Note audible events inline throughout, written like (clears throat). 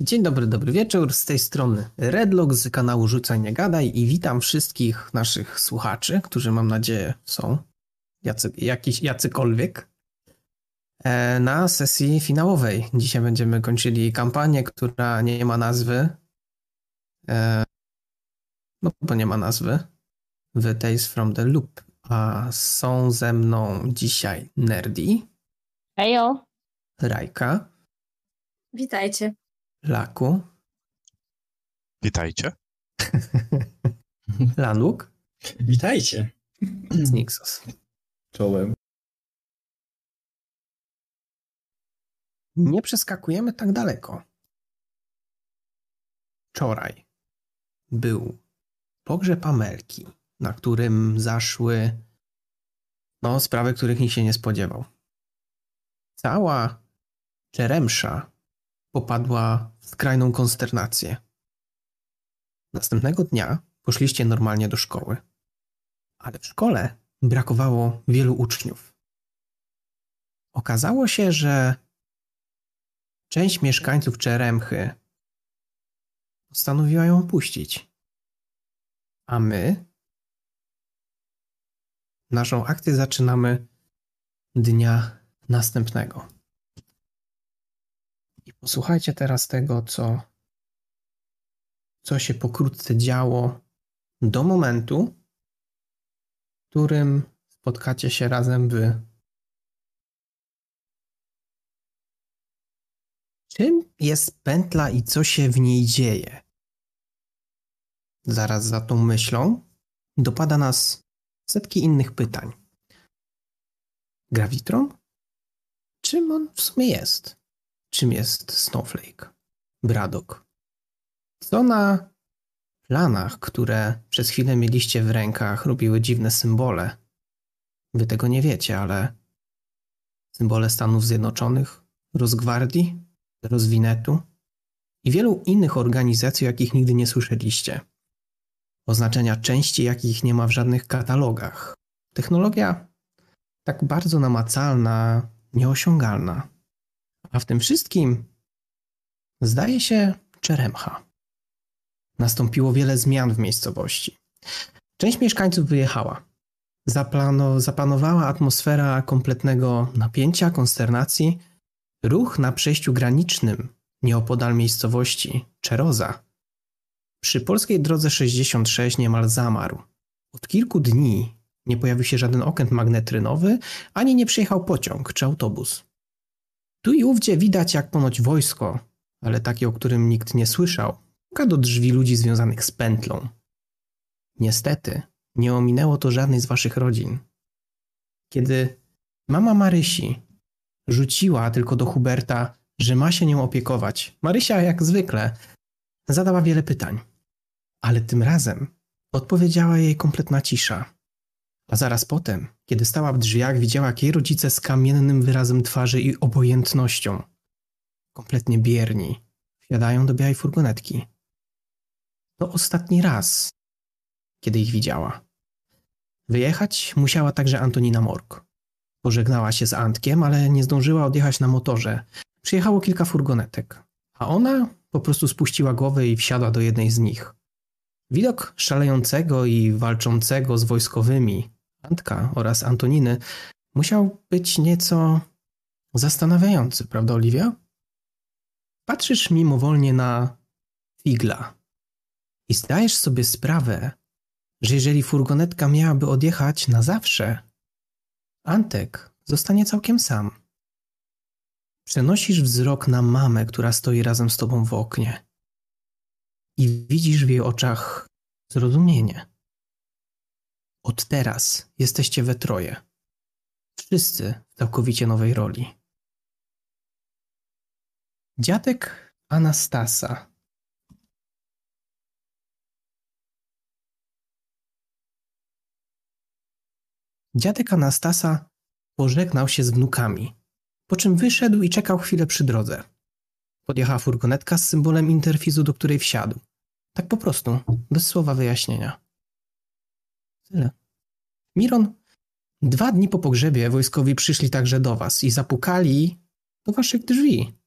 Dzień dobry, dobry wieczór. Z tej strony Redlock z kanału Rzucaj Nie Gadaj i witam wszystkich naszych słuchaczy, którzy mam nadzieję są jacy, jakiś, jacykolwiek e, na sesji finałowej. Dzisiaj będziemy kończyli kampanię, która nie ma nazwy. E, no, bo nie ma nazwy. The Tales from the Loop. A są ze mną dzisiaj Nerdy. Hejo. Rajka. Witajcie. Laku. Witajcie. (laughs) Lanuk. Witajcie. Znixos. Czołem. Nie przeskakujemy tak daleko. Wczoraj był pogrzeb Amelki, na którym zaszły no, sprawy, których nikt się nie spodziewał. Cała Czeremsza popadła w skrajną konsternację. Następnego dnia poszliście normalnie do szkoły, ale w szkole brakowało wielu uczniów. Okazało się, że część mieszkańców Czeremchy postanowiła ją opuścić. A my naszą akcję zaczynamy dnia następnego. Posłuchajcie teraz tego, co, co się pokrótce działo do momentu, w którym spotkacie się razem wy. Czym jest pętla i co się w niej dzieje? Zaraz za tą myślą dopada nas setki innych pytań. Gravitron? Czym on w sumie jest? Czym jest Snowflake? Bradok? Co na planach, które przez chwilę mieliście w rękach, robiły dziwne symbole? Wy tego nie wiecie, ale symbole Stanów Zjednoczonych, Rosgwardii, Rozwinetu i wielu innych organizacji, o jakich nigdy nie słyszeliście. Oznaczenia części, jakich nie ma w żadnych katalogach. Technologia tak bardzo namacalna, nieosiągalna. A w tym wszystkim zdaje się Czeremcha. Nastąpiło wiele zmian w miejscowości. Część mieszkańców wyjechała. Zaplano, zapanowała atmosfera kompletnego napięcia, konsternacji. Ruch na przejściu granicznym nieopodal miejscowości Czeroza przy polskiej drodze 66 niemal zamarł. Od kilku dni nie pojawił się żaden okręt magnetrynowy, ani nie przyjechał pociąg czy autobus. Tu i ówdzie widać jak ponoć wojsko, ale takie, o którym nikt nie słyszał, puka do drzwi ludzi związanych z pętlą. Niestety, nie ominęło to żadnej z waszych rodzin. Kiedy mama Marysi rzuciła tylko do Huberta, że ma się nią opiekować, Marysia jak zwykle zadała wiele pytań. Ale tym razem odpowiedziała jej kompletna cisza. A zaraz potem, kiedy stała w drzwiach, widziała, jak jej rodzice z kamiennym wyrazem twarzy i obojętnością, kompletnie bierni, wsiadają do białej furgonetki. To ostatni raz, kiedy ich widziała. Wyjechać musiała także Antonina Mork. Pożegnała się z Antkiem, ale nie zdążyła odjechać na motorze. Przyjechało kilka furgonetek, a ona po prostu spuściła głowę i wsiadła do jednej z nich. Widok szalejącego i walczącego z wojskowymi Antka oraz Antoniny musiał być nieco zastanawiający, prawda, Oliwia? Patrzysz mimowolnie na Figla i zdajesz sobie sprawę, że jeżeli furgonetka miałaby odjechać na zawsze, Antek zostanie całkiem sam. Przenosisz wzrok na mamę, która stoi razem z tobą w oknie i widzisz w jej oczach zrozumienie. Od teraz jesteście we troje. Wszyscy w całkowicie nowej roli. Dziadek Anastasa. Dziadek Anastasa pożegnał się z wnukami, po czym wyszedł i czekał chwilę przy drodze. Podjechała furgonetka z symbolem interfizu, do której wsiadł. Tak po prostu, bez słowa wyjaśnienia. Tyle. Miron, dwa dni po pogrzebie wojskowi przyszli także do was i zapukali do waszych drzwi.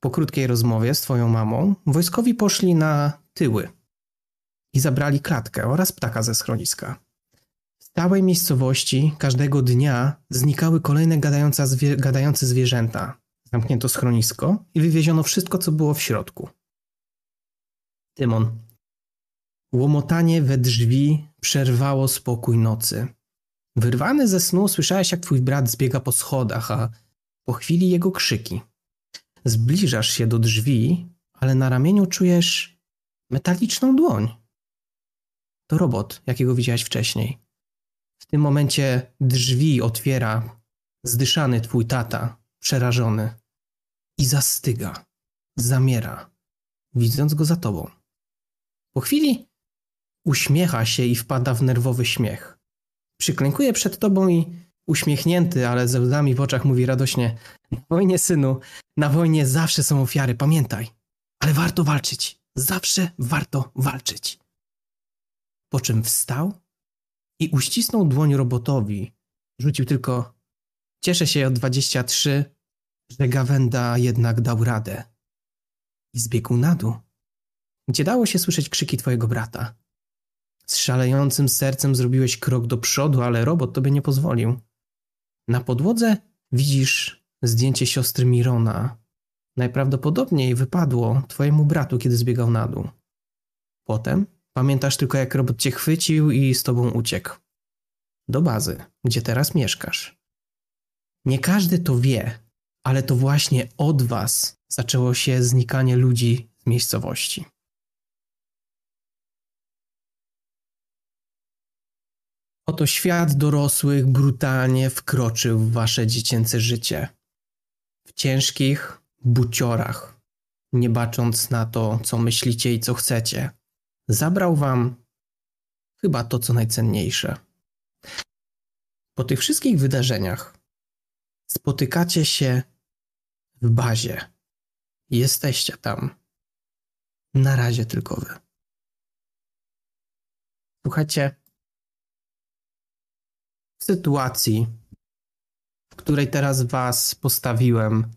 po krótkiej rozmowie z twoją mamą, wojskowi poszli na tyły i zabrali klatkę oraz ptaka ze schroniska. W stałej miejscowości każdego dnia znikały kolejne gadające zwierzęta. Zamknięto schronisko i wywieziono wszystko, co było w środku. Tymon. Łomotanie we drzwi przerwało spokój nocy. Wyrwany ze snu słyszałeś, jak twój brat zbiega po schodach, a po chwili jego krzyki. Zbliżasz się do drzwi, ale na ramieniu czujesz metaliczną dłoń. To robot, jakiego widziałeś wcześniej. W tym momencie drzwi otwiera zdyszany twój tata, przerażony. I zastyga, zamiera, widząc go za tobą. Po chwili uśmiecha się i wpada w nerwowy śmiech. Przyklękuje przed tobą i uśmiechnięty, ale ze łzami w oczach mówi radośnie: Na wojnie, synu, na wojnie zawsze są ofiary, pamiętaj. Ale warto walczyć. Zawsze warto walczyć. Po czym wstał i uścisnął dłoń robotowi. Rzucił tylko: Cieszę się od 23, że Gawenda jednak dał radę. I zbiegł na dół, gdzie dało się słyszeć krzyki twojego brata. Z szalejącym sercem zrobiłeś krok do przodu, ale robot tobie nie pozwolił. Na podłodze widzisz zdjęcie siostry Mirona. Najprawdopodobniej wypadło twojemu bratu, kiedy zbiegał na dół. Potem pamiętasz tylko, jak robot cię chwycił i z tobą uciekł. Do bazy, gdzie teraz mieszkasz. Nie każdy to wie, ale to właśnie od was zaczęło się znikanie ludzi z miejscowości. Oto świat dorosłych brutalnie wkroczył w wasze dziecięce życie. W ciężkich buciorach, nie bacząc na to, co myślicie i co chcecie, zabrał wam chyba to, co najcenniejsze. Po tych wszystkich wydarzeniach spotykacie się w bazie. Jesteście tam. Na razie tylko wy. Słuchajcie, w sytuacji, w której teraz was postawiłem,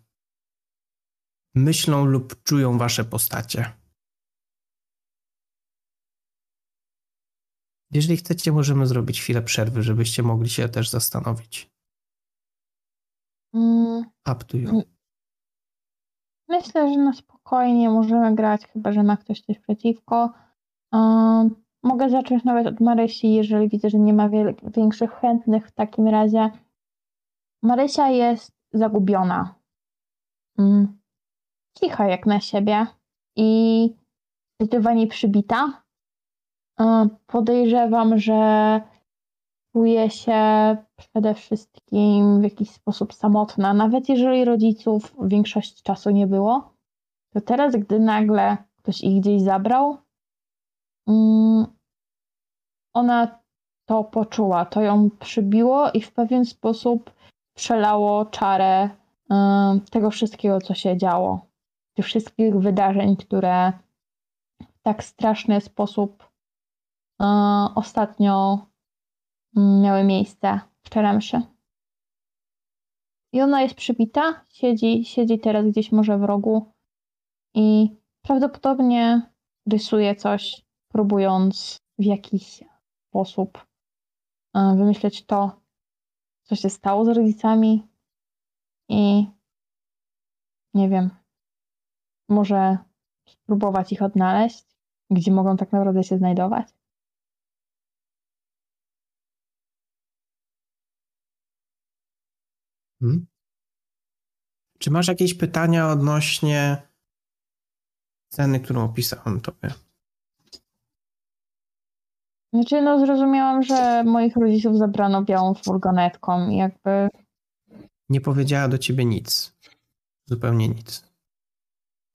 myślą lub czują wasze postacie. Jeżeli chcecie, możemy zrobić chwilę przerwy, żebyście mogli się też zastanowić. Mm, Up to you. myślę, że na spokojnie możemy grać, chyba że ma ktoś coś przeciwko. Um, mogę zacząć nawet od Marysi, jeżeli widzę, że nie ma większych chętnych w takim razie. Marysia jest zagubiona. Mm, cicha jak na siebie i zdecydowanie przybita. E, Podejrzewam, że czuje się przede wszystkim w jakiś sposób samotna. Nawet jeżeli rodziców większość czasu nie było, to teraz, gdy nagle ktoś ich gdzieś zabrał, mm, ona to poczuła, to ją przybiło i w pewien sposób przelało czarę tego wszystkiego, co się działo. Tych wszystkich wydarzeń, które w tak straszny sposób e, ostatnio mm, miały miejsce w Czeremszy. I ona jest przybita, siedzi, siedzi teraz gdzieś może w rogu i prawdopodobnie rysuje coś, próbując w jakiś sposób e, wymyśleć to, co się stało z rodzicami i nie wiem, może spróbować ich odnaleźć, gdzie mogą tak naprawdę się znajdować. Hmm? Czy masz jakieś pytania odnośnie ceny, którą opisałem tobie? Znaczy, no zrozumiałam, że moich rodziców zabrano białą furgonetką i jakby Nie powiedziała do ciebie nic. Zupełnie nic.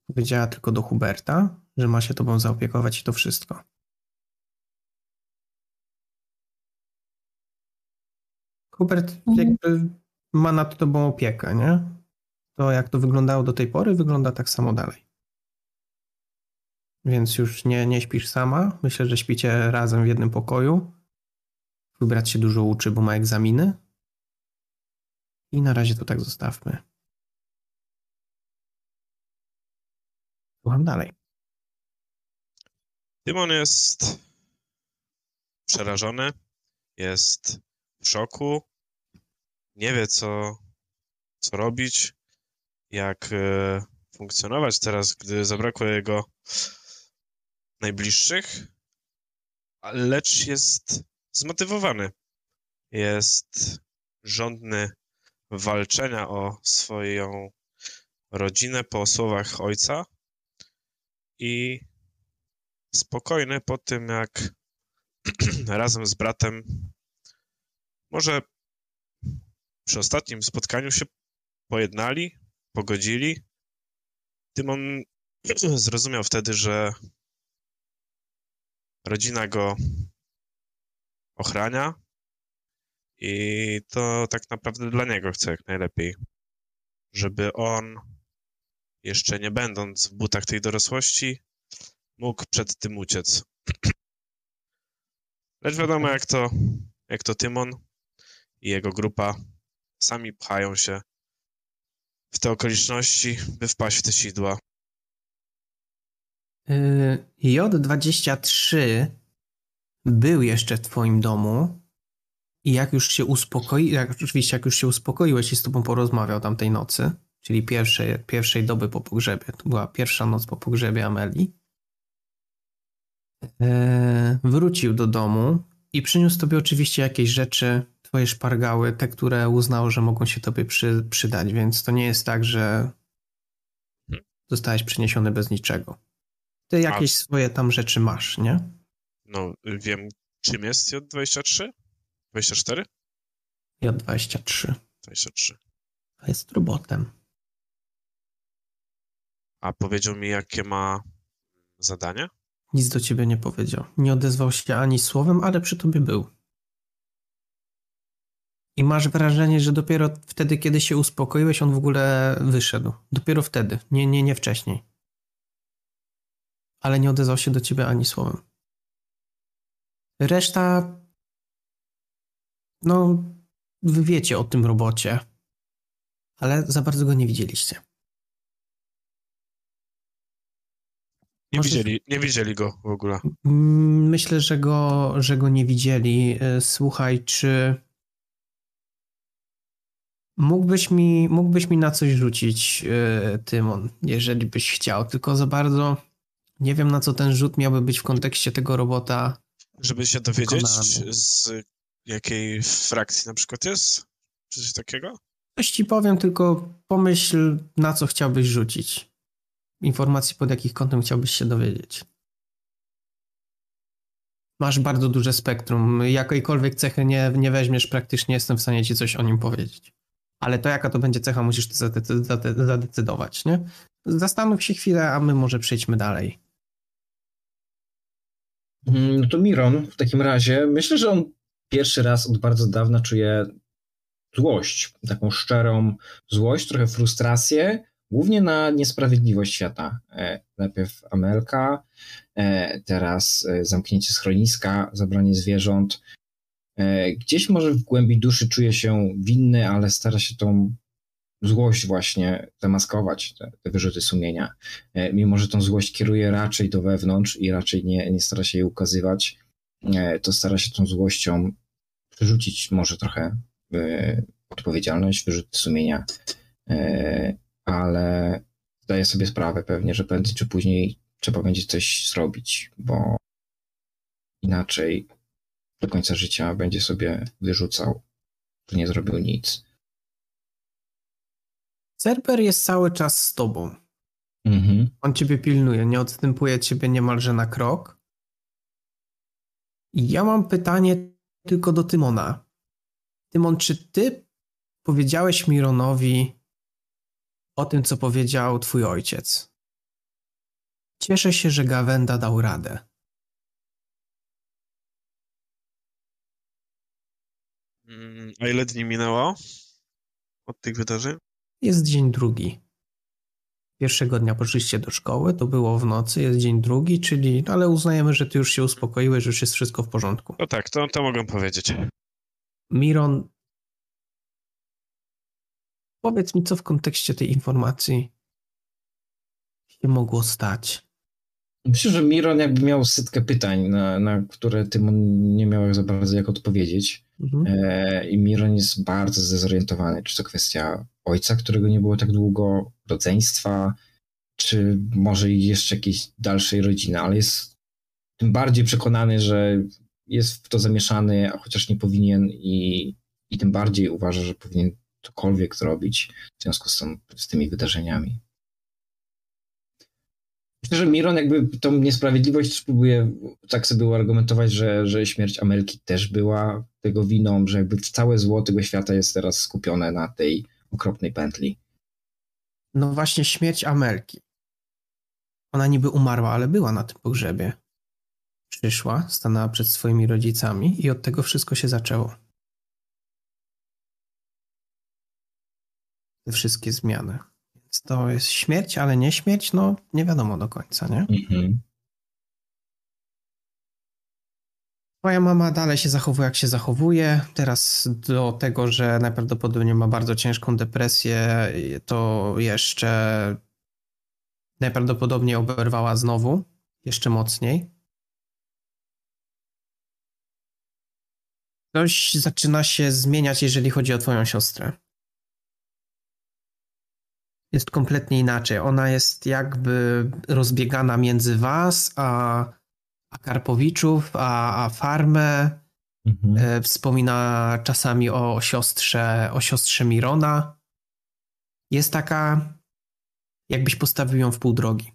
Powiedziała tylko do Huberta, że ma się tobą zaopiekować i to wszystko. Hubert Mhm. jakby ma nad tobą opiekę, nie? To jak to wyglądało do tej pory, wygląda tak samo dalej. Więc już nie, nie śpisz sama. Myślę, że śpicie razem w jednym pokoju. Twój brat się dużo uczy, bo ma egzaminy. I na razie to tak zostawmy. Słucham dalej. Tymon jest przerażony, jest w szoku, nie wie co, co robić, jak e, funkcjonować teraz, gdy zabrakło jego najbliższych, lecz jest zmotywowany. Jest żądny walczenia o swoją rodzinę po słowach ojca i spokojny po tym, jak (clears throat) razem z bratem może przy ostatnim spotkaniu się pojednali, pogodzili. Tymon (clears throat) zrozumiał wtedy, że rodzina go ochrania i to tak naprawdę dla niego chce jak najlepiej, żeby on, jeszcze nie będąc w butach tej dorosłości, mógł przed tym uciec. Lecz wiadomo, jak to, jak to Tymon i jego grupa sami pchają się w te okoliczności, by wpaść w te sidła. Y, J23 był jeszcze w twoim domu i jak już się uspokoi, jak, oczywiście jak już się uspokoiłeś i z tobą porozmawiał tamtej nocy, czyli pierwszej, pierwszej doby po pogrzebie, to była pierwsza noc po pogrzebie Ameli, e, wrócił do domu i przyniósł tobie oczywiście jakieś rzeczy, twoje szpargały, te, które uznał, że mogą się tobie przy, przydać, więc to nie jest tak, że zostałeś przyniesiony bez niczego. Ty jakieś A- swoje tam rzeczy masz, nie? No, wiem, czym jest J23? 24? J23. 23. A jest robotem. A powiedział mi, jakie ma zadanie? Nic do ciebie nie powiedział. Nie odezwał się ani słowem, ale przy tobie był. I masz wrażenie, że dopiero wtedy, kiedy się uspokoiłeś, on w ogóle wyszedł. Dopiero wtedy, nie, nie, nie wcześniej. Ale nie odezwał się do ciebie ani słowem. Reszta. No, wy wiecie o tym robocie, ale za bardzo go nie widzieliście. Nie Może- widzieli, nie widzieli go w ogóle. Mm, Myślę, że go, że go nie widzieli. E, Słuchaj, czy mógłbyś mi, mógłbyś mi na coś rzucić, e, Tymon, jeżeli byś chciał, tylko za bardzo nie wiem, na co ten rzut miałby być w kontekście tego robota. Żeby się dowiedzieć, Wykonany. z jakiej frakcji na przykład jest? Czy coś takiego? Coś ci powiem, tylko pomyśl, na co chciałbyś rzucić. Informacji, pod jakich kątem chciałbyś się dowiedzieć. Masz bardzo duże spektrum. Jakiejkolwiek cechy nie, nie weźmiesz, praktycznie jestem w stanie ci coś o nim powiedzieć. Ale to, jaka to będzie cecha, musisz zadecydować, nie? Zastanów się chwilę, a my może przejdźmy dalej. Mm, No to Miron w takim razie, myślę, że on pierwszy raz od bardzo dawna czuje złość, taką szczerą złość, trochę frustrację, głównie na niesprawiedliwość świata. E, Najpierw Amelka, e, teraz e, zamknięcie schroniska, zabranie zwierząt. Gdzieś może w głębi duszy czuje się winny, ale stara się tą złość właśnie zamaskować, te, te wyrzuty sumienia. E, mimo że tą złość kieruje raczej do wewnątrz i raczej nie, nie stara się jej ukazywać, e, to stara się tą złością przerzucić może trochę odpowiedzialność, wyrzuty sumienia, e, ale zdaje sobie sprawę pewnie, że prędzej czy później trzeba będzie coś zrobić, bo inaczej do końca życia będzie sobie wyrzucał, że nie zrobił nic. Cerber jest cały czas z tobą. Mhm. On ciebie pilnuje, nie odstępuje od ciebie niemalże na krok. I ja mam pytanie tylko do Tymona. Tymon, czy ty powiedziałeś Mironowi o tym, co powiedział twój ojciec? Cieszę się, że Gawenda dał radę. Mm, A ile dni minęło od tych wydarzeń? Jest dzień drugi. Pierwszego dnia poszliście do szkoły, to było w nocy, jest dzień drugi, czyli, ale uznajemy, że ty już się uspokoiłeś, że już jest wszystko w porządku. No tak, to, to mogę powiedzieć. Miron, powiedz mi, co w kontekście tej informacji się mogło stać? Myślę, że Miron jakby miał setkę pytań, na, na które Tymon nie miał za bardzo jak odpowiedzieć. Mhm. E, I Miron jest bardzo zdezorientowany. Czy to kwestia ojca, którego nie było tak długo, rodzeństwa, czy może jeszcze jakiejś dalszej rodziny, ale jest tym bardziej przekonany, że jest w to zamieszany, a chociaż nie powinien i, i tym bardziej uważa, że powinien cokolwiek zrobić w związku z, tą, z tymi wydarzeniami. Myślę, że Miron jakby tą niesprawiedliwość próbuje tak sobie uargumentować, że, że śmierć Amelki też była tego winą, że jakby całe zło tego świata jest teraz skupione na tej okropnej pętli. No właśnie śmierć Amelki. Ona niby umarła, ale była na tym pogrzebie. Przyszła, stanęła przed swoimi rodzicami i od tego wszystko się zaczęło. Te wszystkie zmiany. To jest śmierć, ale nie śmierć, no nie wiadomo do końca, nie? Mhm. Twoja mama dalej się zachowuje, jak się zachowuje. Teraz do tego, że najprawdopodobniej ma bardzo ciężką depresję, to jeszcze najprawdopodobniej oberwała znowu, jeszcze mocniej. Coś zaczyna się zmieniać, jeżeli chodzi o twoją siostrę. Jest kompletnie inaczej. Ona jest jakby rozbiegana między was, a, a Karpowiczów, a, a farmę. Mhm. E, wspomina czasami o siostrze, o siostrze Mirona. Jest taka, jakbyś postawił ją w pół drogi.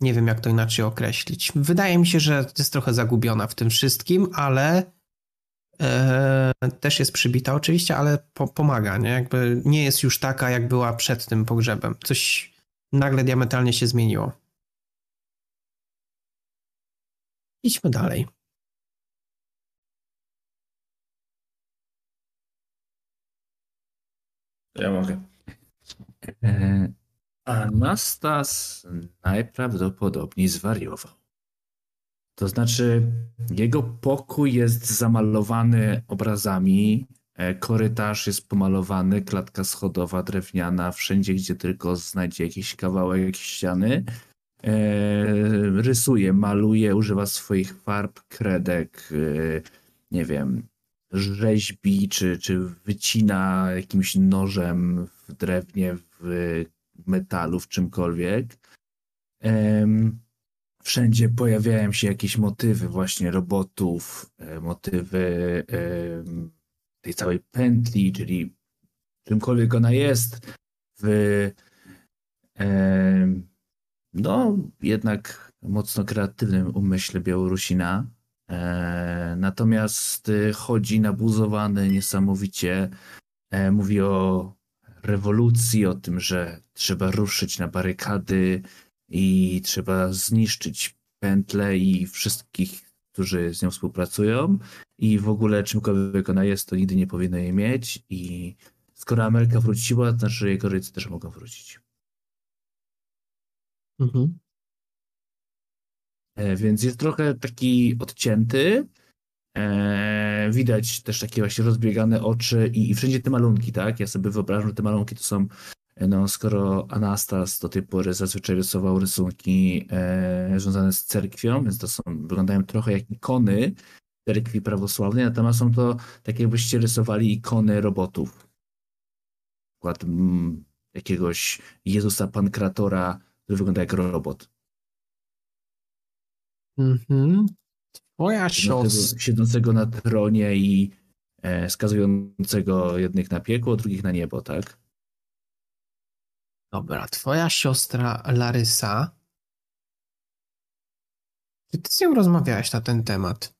Nie wiem, jak to inaczej określić. Wydaje mi się, że jest trochę zagubiona w tym wszystkim, ale też jest przybita oczywiście, ale po, pomaga, nie? Jakby nie jest już taka, jak była przed tym pogrzebem. Coś nagle diametralnie się zmieniło. Idźmy dalej. Ja mogę. E, Anastas najprawdopodobniej zwariował. To znaczy, jego pokój jest zamalowany obrazami, e, korytarz jest pomalowany, klatka schodowa drewniana, wszędzie gdzie tylko znajdzie jakiś kawałek ściany. E, rysuje, maluje, używa swoich farb, kredek, nie wiem, rzeźbi, czy, czy wycina jakimś nożem w drewnie, w metalu, w czymkolwiek. Wszędzie pojawiają się jakieś motywy właśnie robotów, e, motywy tej całej pętli, czyli czymkolwiek ona jest, w no jednak mocno kreatywnym umyśle Białorusina. E, natomiast e, chodzi nabuzowany niesamowicie, mówi o rewolucji, o tym, że trzeba ruszyć na barykady i trzeba zniszczyć pętle i wszystkich, którzy z nią współpracują i w ogóle czymkolwiek ona jest, to nigdy nie powinno jej mieć i skoro Ameryka wróciła, to znaczy, że jego rodzice też mogą wrócić. Mhm. E, więc jest trochę taki odcięty, E, widać też takie właśnie rozbiegane oczy i, i, wszędzie te malunki, tak? Ja sobie wyobrażam, że te malunki to są, no skoro Anastas do tej pory zazwyczaj rysował rysunki e, związane z cerkwią, więc to są, wyglądają trochę jak ikony cerkwi prawosławnej, natomiast są to tak jakbyście rysowali ikony robotów. Przykład mm, jakiegoś Jezusa Pankratora, który wygląda jak robot. Mhm. Moja siostra. Siedzącego na tronie i e, skazującego jednych na piekło, drugich na niebo, tak? Dobra, twoja siostra Larysa. Czy ty z nią rozmawiałeś na ten temat?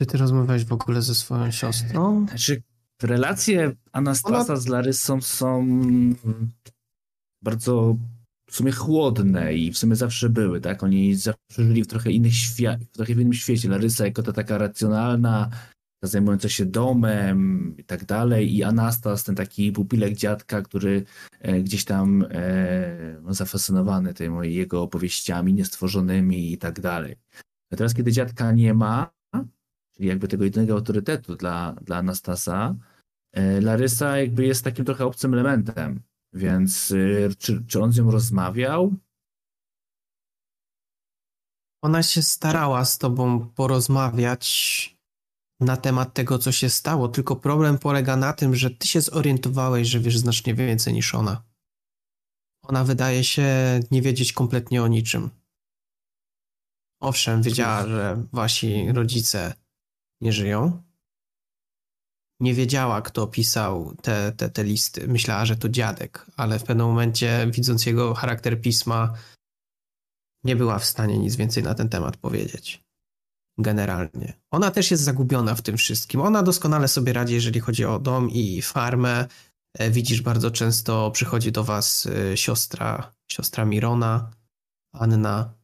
Czy ty rozmawiałeś w ogóle ze swoją siostrą? Znaczy, relacje Anastasa Ona... z Larysą są bardzo w sumie chłodne i w sumie zawsze były, tak? Oni zawsze żyli w trochę innych świat, w trochę innym świecie. Larysa jako ta taka racjonalna, zajmująca się domem i tak dalej i Anastas, ten taki pupilek dziadka, który e, gdzieś tam e, no, zafascynowany tymi jego opowieściami niestworzonymi i tak dalej. Teraz, kiedy dziadka nie ma, czyli jakby tego jedynego autorytetu dla, dla Anastasa, e, Larysa jakby jest takim trochę obcym elementem Więc czy, czy on z nią rozmawiał? Ona się starała z tobą porozmawiać na temat tego, co się stało, tylko problem polega na tym, że ty się zorientowałeś, że wiesz znacznie więcej niż ona. Ona wydaje się nie wiedzieć kompletnie o niczym. Owszem, wiedziała, że wasi rodzice nie żyją. Nie wiedziała, kto pisał te, te, te listy. Myślała, że to dziadek, ale w pewnym momencie, widząc jego charakter pisma, nie była w stanie nic więcej na ten temat powiedzieć. Generalnie. Ona też jest zagubiona w tym wszystkim. Ona doskonale sobie radzi, jeżeli chodzi o dom i farmę. E, widzisz, bardzo często przychodzi do was e, siostra, siostra Mirona, Anna.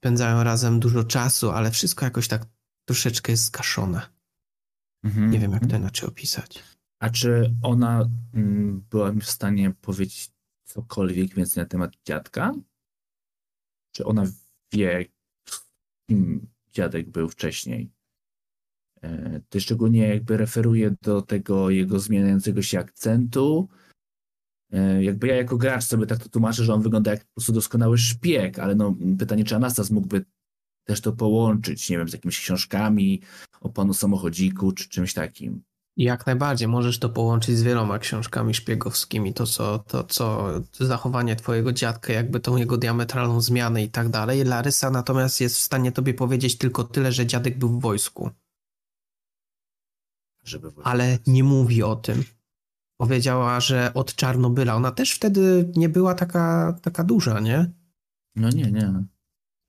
Spędzają razem dużo czasu, ale wszystko jakoś tak troszeczkę jest skaszone. Mhm. Nie wiem, jak to inaczej opisać. A czy ona mm, była w stanie powiedzieć cokolwiek więcej na temat dziadka? Czy ona wie, kim dziadek był wcześniej? E, to szczególnie jakby referuje do tego jego zmieniającego się akcentu. E, jakby ja jako gracz sobie tak to tłumaczę, że on wygląda jak po prostu doskonały szpieg, ale no pytanie, czy Anastas mógłby też to połączyć, nie wiem, z jakimiś książkami o panu samochodziku, czy czymś takim. Jak najbardziej, możesz to połączyć z wieloma książkami szpiegowskimi, to co, to co zachowanie twojego dziadka, jakby tą jego diametralną zmianę i tak dalej. Larysa natomiast jest w stanie tobie powiedzieć tylko tyle, że dziadek był w wojsku. Ale nie mówi o tym. Powiedziała, że od Czarnobyla. Ona też wtedy nie była taka, taka duża, nie? No nie, nie.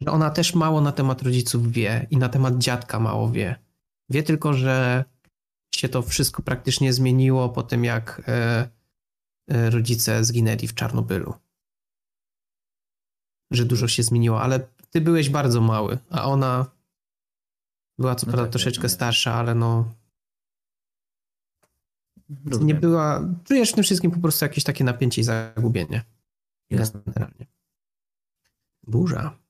Że ona też mało na temat rodziców wie i na temat dziadka mało wie. Wie tylko, że się to wszystko praktycznie zmieniło po tym, jak e, e, rodzice zginęli w Czarnobylu. Że dużo się zmieniło, ale ty byłeś bardzo mały, a ona była co No prawda tak, troszeczkę nie. starsza, ale no nie Rozumiem. była. Czujesz w tym wszystkim po prostu jakieś takie napięcie i zagubienie. Jasne. Generalnie. Burza.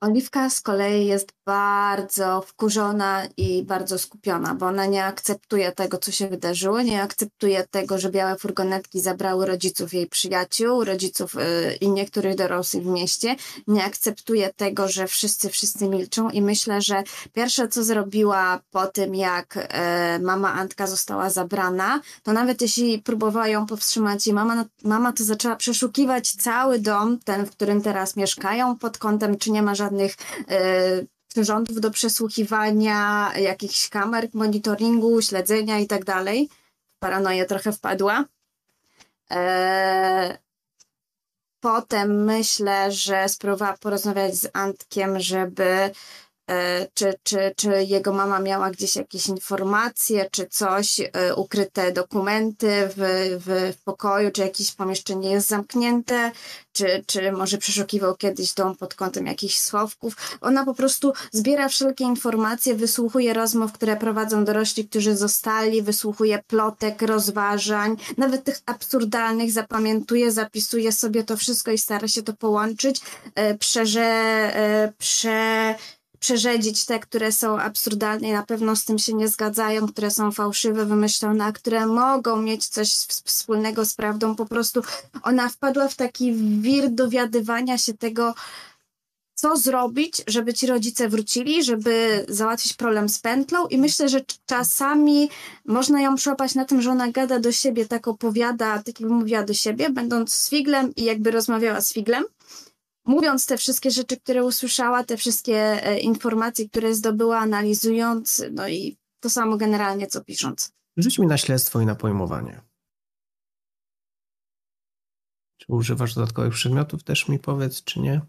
Oliwka z kolei jest bardzo wkurzona i bardzo skupiona, bo ona nie akceptuje tego, co się wydarzyło, nie akceptuje tego, że białe furgonetki zabrały rodziców jej przyjaciół, rodziców y, i niektórych dorosłych w mieście, nie akceptuje tego, że wszyscy, wszyscy milczą i myślę, że pierwsze, co zrobiła po tym, jak e, mama Antka została zabrana, to nawet jeśli próbowała ją powstrzymać i mama, mama to zaczęła przeszukiwać cały dom, ten, w którym teraz mieszkają, pod kątem, czy nie ma żadnych e, przyrządów do przesłuchiwania, jakichś kamer, monitoringu, śledzenia i tak dalej. Paranoję trochę wpadła. E, potem myślę, że spróbowała porozmawiać z Antkiem, żeby czy, czy, czy jego mama miała gdzieś jakieś informacje, czy coś, e, ukryte dokumenty w, w, w pokoju, czy jakieś pomieszczenie jest zamknięte, czy, czy może przeszukiwał kiedyś dom pod kątem jakichś schowków. Ona po prostu zbiera wszelkie informacje, wysłuchuje rozmów, które prowadzą dorośli, którzy zostali, wysłuchuje plotek, rozważań, nawet tych absurdalnych, zapamiętuje, zapisuje sobie to wszystko i stara się to połączyć, e, przeże, e, prze, przerzedzić te, które są absurdalne i na pewno z tym się nie zgadzają, które są fałszywe, wymyślone, a które mogą mieć coś wspólnego z prawdą. Po prostu ona wpadła w taki wir dowiadywania się tego, co zrobić, żeby ci rodzice wrócili, żeby załatwić problem z pętlą i myślę, że cz- czasami można ją przyłapać na tym, że ona gada do siebie, tak opowiada, tak jakby mówiła do siebie, będąc z figlem i jakby rozmawiała z figlem mówiąc te wszystkie rzeczy, które usłyszała, te wszystkie e, informacje, które zdobyła, analizując, no i to samo generalnie, co pisząc. Rzuć mi na śledztwo i na pojmowanie. Czy używasz dodatkowych przedmiotów? Też mi powiedz, czy nie?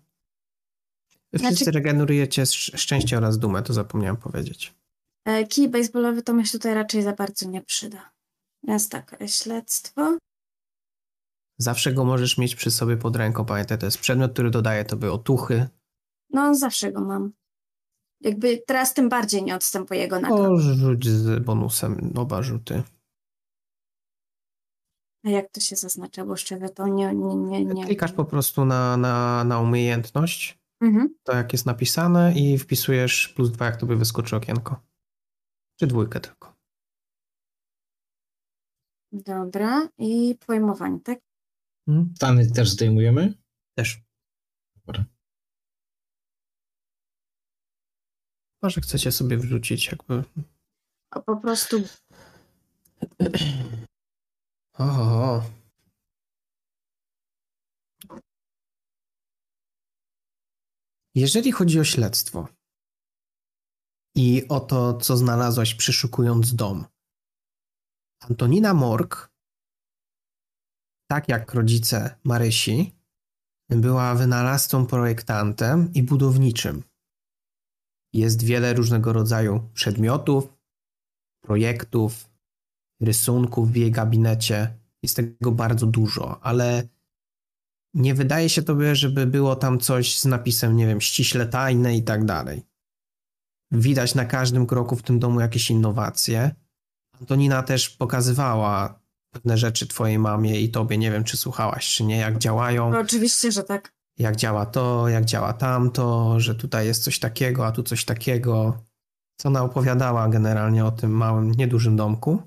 Znaczy- Wszyscy regenerujecie sz- szczęście oraz dumę, to zapomniałem powiedzieć. E, Kij baseballowy to mi się tutaj raczej za bardzo nie przyda. Więc tak, e, śledztwo. Zawsze go możesz mieć przy sobie pod ręką. Pamiętaj, to jest przedmiot, który dodaje tobie otuchy. No, zawsze go mam. Jakby teraz tym bardziej nie odstępuję go na O, rzuć z bonusem oba rzuty. A jak to się zaznacza? Bo szczerze to nie... nie, nie, nie. Klikasz po prostu na, na, na umiejętność, Mhm. to jak jest napisane i wpisujesz plus dwa, jak tobie wyskoczy okienko. Czy dwójkę tylko. Dobra, i pojmowanie, tak? Mhm. Stany też zdejmujemy? Też. Dobra. Może chcecie sobie wrzucić jakby... A po prostu (clears throat) O. Jeżeli chodzi o śledztwo i o to, co znalazłaś przeszukując dom, Antonina Morg, tak jak rodzice Marysi, była wynalazcą, projektantem i budowniczym. Jest wiele różnego rodzaju przedmiotów, projektów, rysunków w jej gabinecie. Jest tego bardzo dużo, ale nie wydaje się tobie, żeby było tam coś z napisem, nie wiem, ściśle tajne i tak dalej. Widać na każdym kroku w tym domu jakieś innowacje. Antonina też pokazywała pewne rzeczy twojej mamie i tobie, nie wiem, czy słuchałaś, czy nie, jak działają, no oczywiście, że tak. jak działa to, jak działa tamto, że tutaj jest coś takiego, a tu coś takiego. Co ona opowiadała generalnie o tym małym, niedużym domku.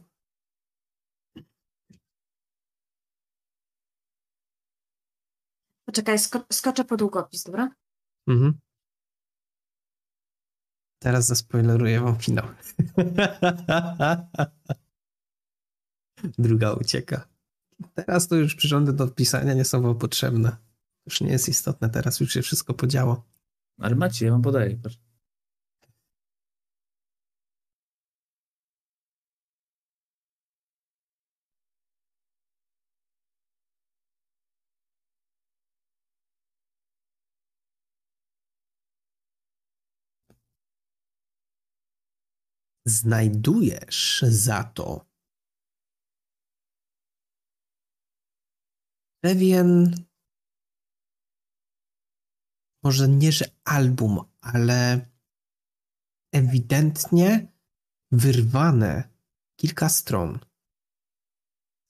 Poczekaj, sko- skoczę po długopis, dobra? Mhm. Teraz zaspoileruję wam finał. (laughs) Druga ucieka. Teraz to już przyrządy do odpisania nie są wam potrzebne. Już nie jest istotne, teraz już się wszystko podziało. Ale macie, ja wam podaję. Znajdujesz za to pewien może nie, że album, ale ewidentnie wyrwane kilka stron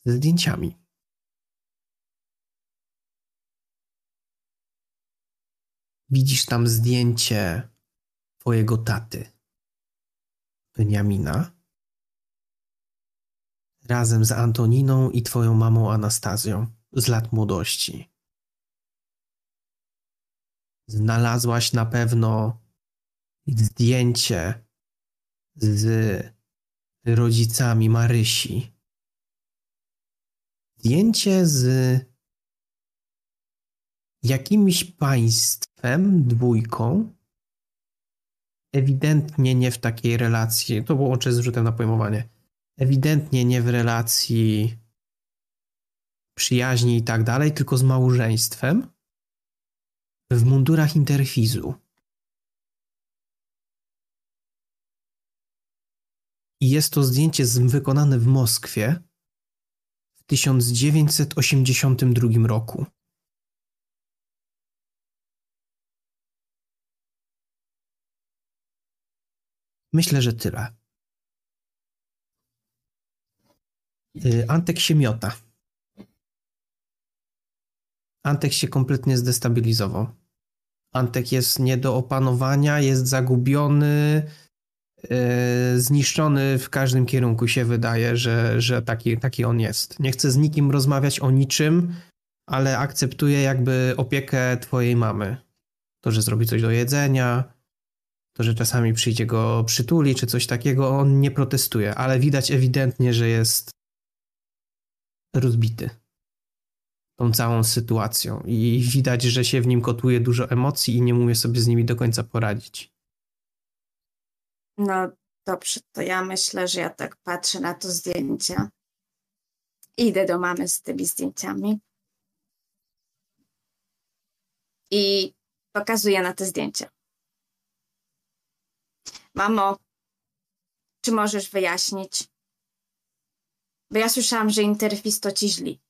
ze zdjęciami. Widzisz tam zdjęcie twojego taty, Beniamina, razem z Antoniną i twoją mamą Anastazją z lat młodości. Znalazłaś na pewno zdjęcie z rodzicami Marysi. Zdjęcie z jakimś państwem, dwójką. Ewidentnie nie w takiej relacji. To było łącznie z rzutem na pojmowanie. Ewidentnie nie w relacji przyjaźni i tak dalej, tylko z małżeństwem w mundurach interfizu. I jest to zdjęcie wykonane w Moskwie w 1982 roku. Myślę, że tyle. Y, Antek się miota. Antek się kompletnie zdestabilizował. Antek jest nie do opanowania, jest zagubiony, yy, zniszczony w każdym kierunku się wydaje, że, że taki, taki on jest. Nie chce z nikim rozmawiać o niczym, ale akceptuje jakby opiekę twojej mamy. To, że zrobi coś do jedzenia, to, że czasami przyjdzie go przytuli czy coś takiego, on nie protestuje, ale widać ewidentnie, że jest rozbity tą całą sytuacją i widać, że się w nim kotuje dużo emocji i nie umie sobie z nimi do końca poradzić. No dobrze, to ja myślę, że ja tak patrzę na to zdjęcie. Idę do mamy z tymi zdjęciami. I pokazuję na te zdjęcia. Mamo, czy możesz wyjaśnić? Bo ja słyszałam, że interfis to ci źli.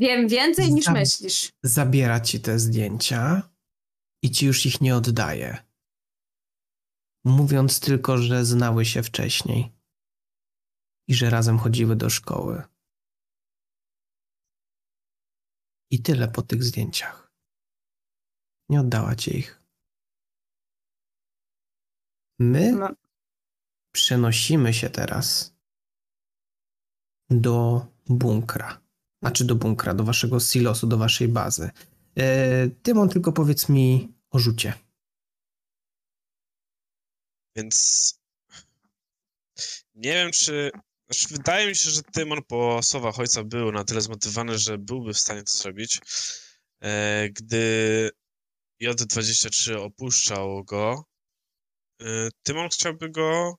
Wiem więcej niż Znam. myślisz. Zabiera ci te zdjęcia i ci już ich nie oddaje. Mówiąc tylko, że znały się wcześniej i że razem chodziły do szkoły. I tyle po tych zdjęciach. Nie oddała ci ich. My No. przenosimy się teraz do bunkra. Znaczy do bunkra, do waszego silosu, do waszej bazy. E, Tymon, tylko powiedz mi o rzucie. Więc nie wiem, czy. Znaczy, wydaje mi się, że Tymon po słowach ojca był na tyle zmotywowany, że byłby w stanie to zrobić. E, gdy J23 opuszczał go, e, Tymon chciałby go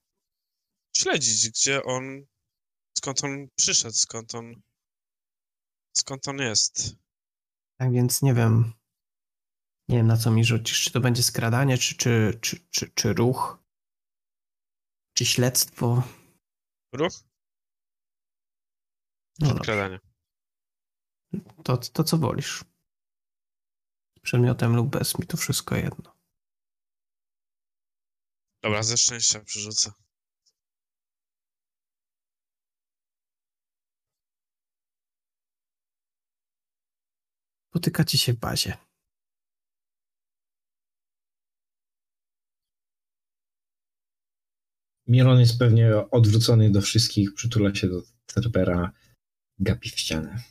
śledzić, gdzie on. skąd on przyszedł, skąd on. Skąd on jest. Tak więc nie wiem. Nie wiem, na co mi rzucisz. Czy to będzie skradanie, czy, czy, czy, czy, czy ruch? Czy śledztwo? Ruch? No skradanie? To, to co wolisz. Z przedmiotem lub bez, mi to wszystko jedno. Dobra, ze szczęścia przerzucę. Spotykacie się w bazie. Miron jest pewnie odwrócony do wszystkich, przytula się do Cerbera, gapi w ścianę.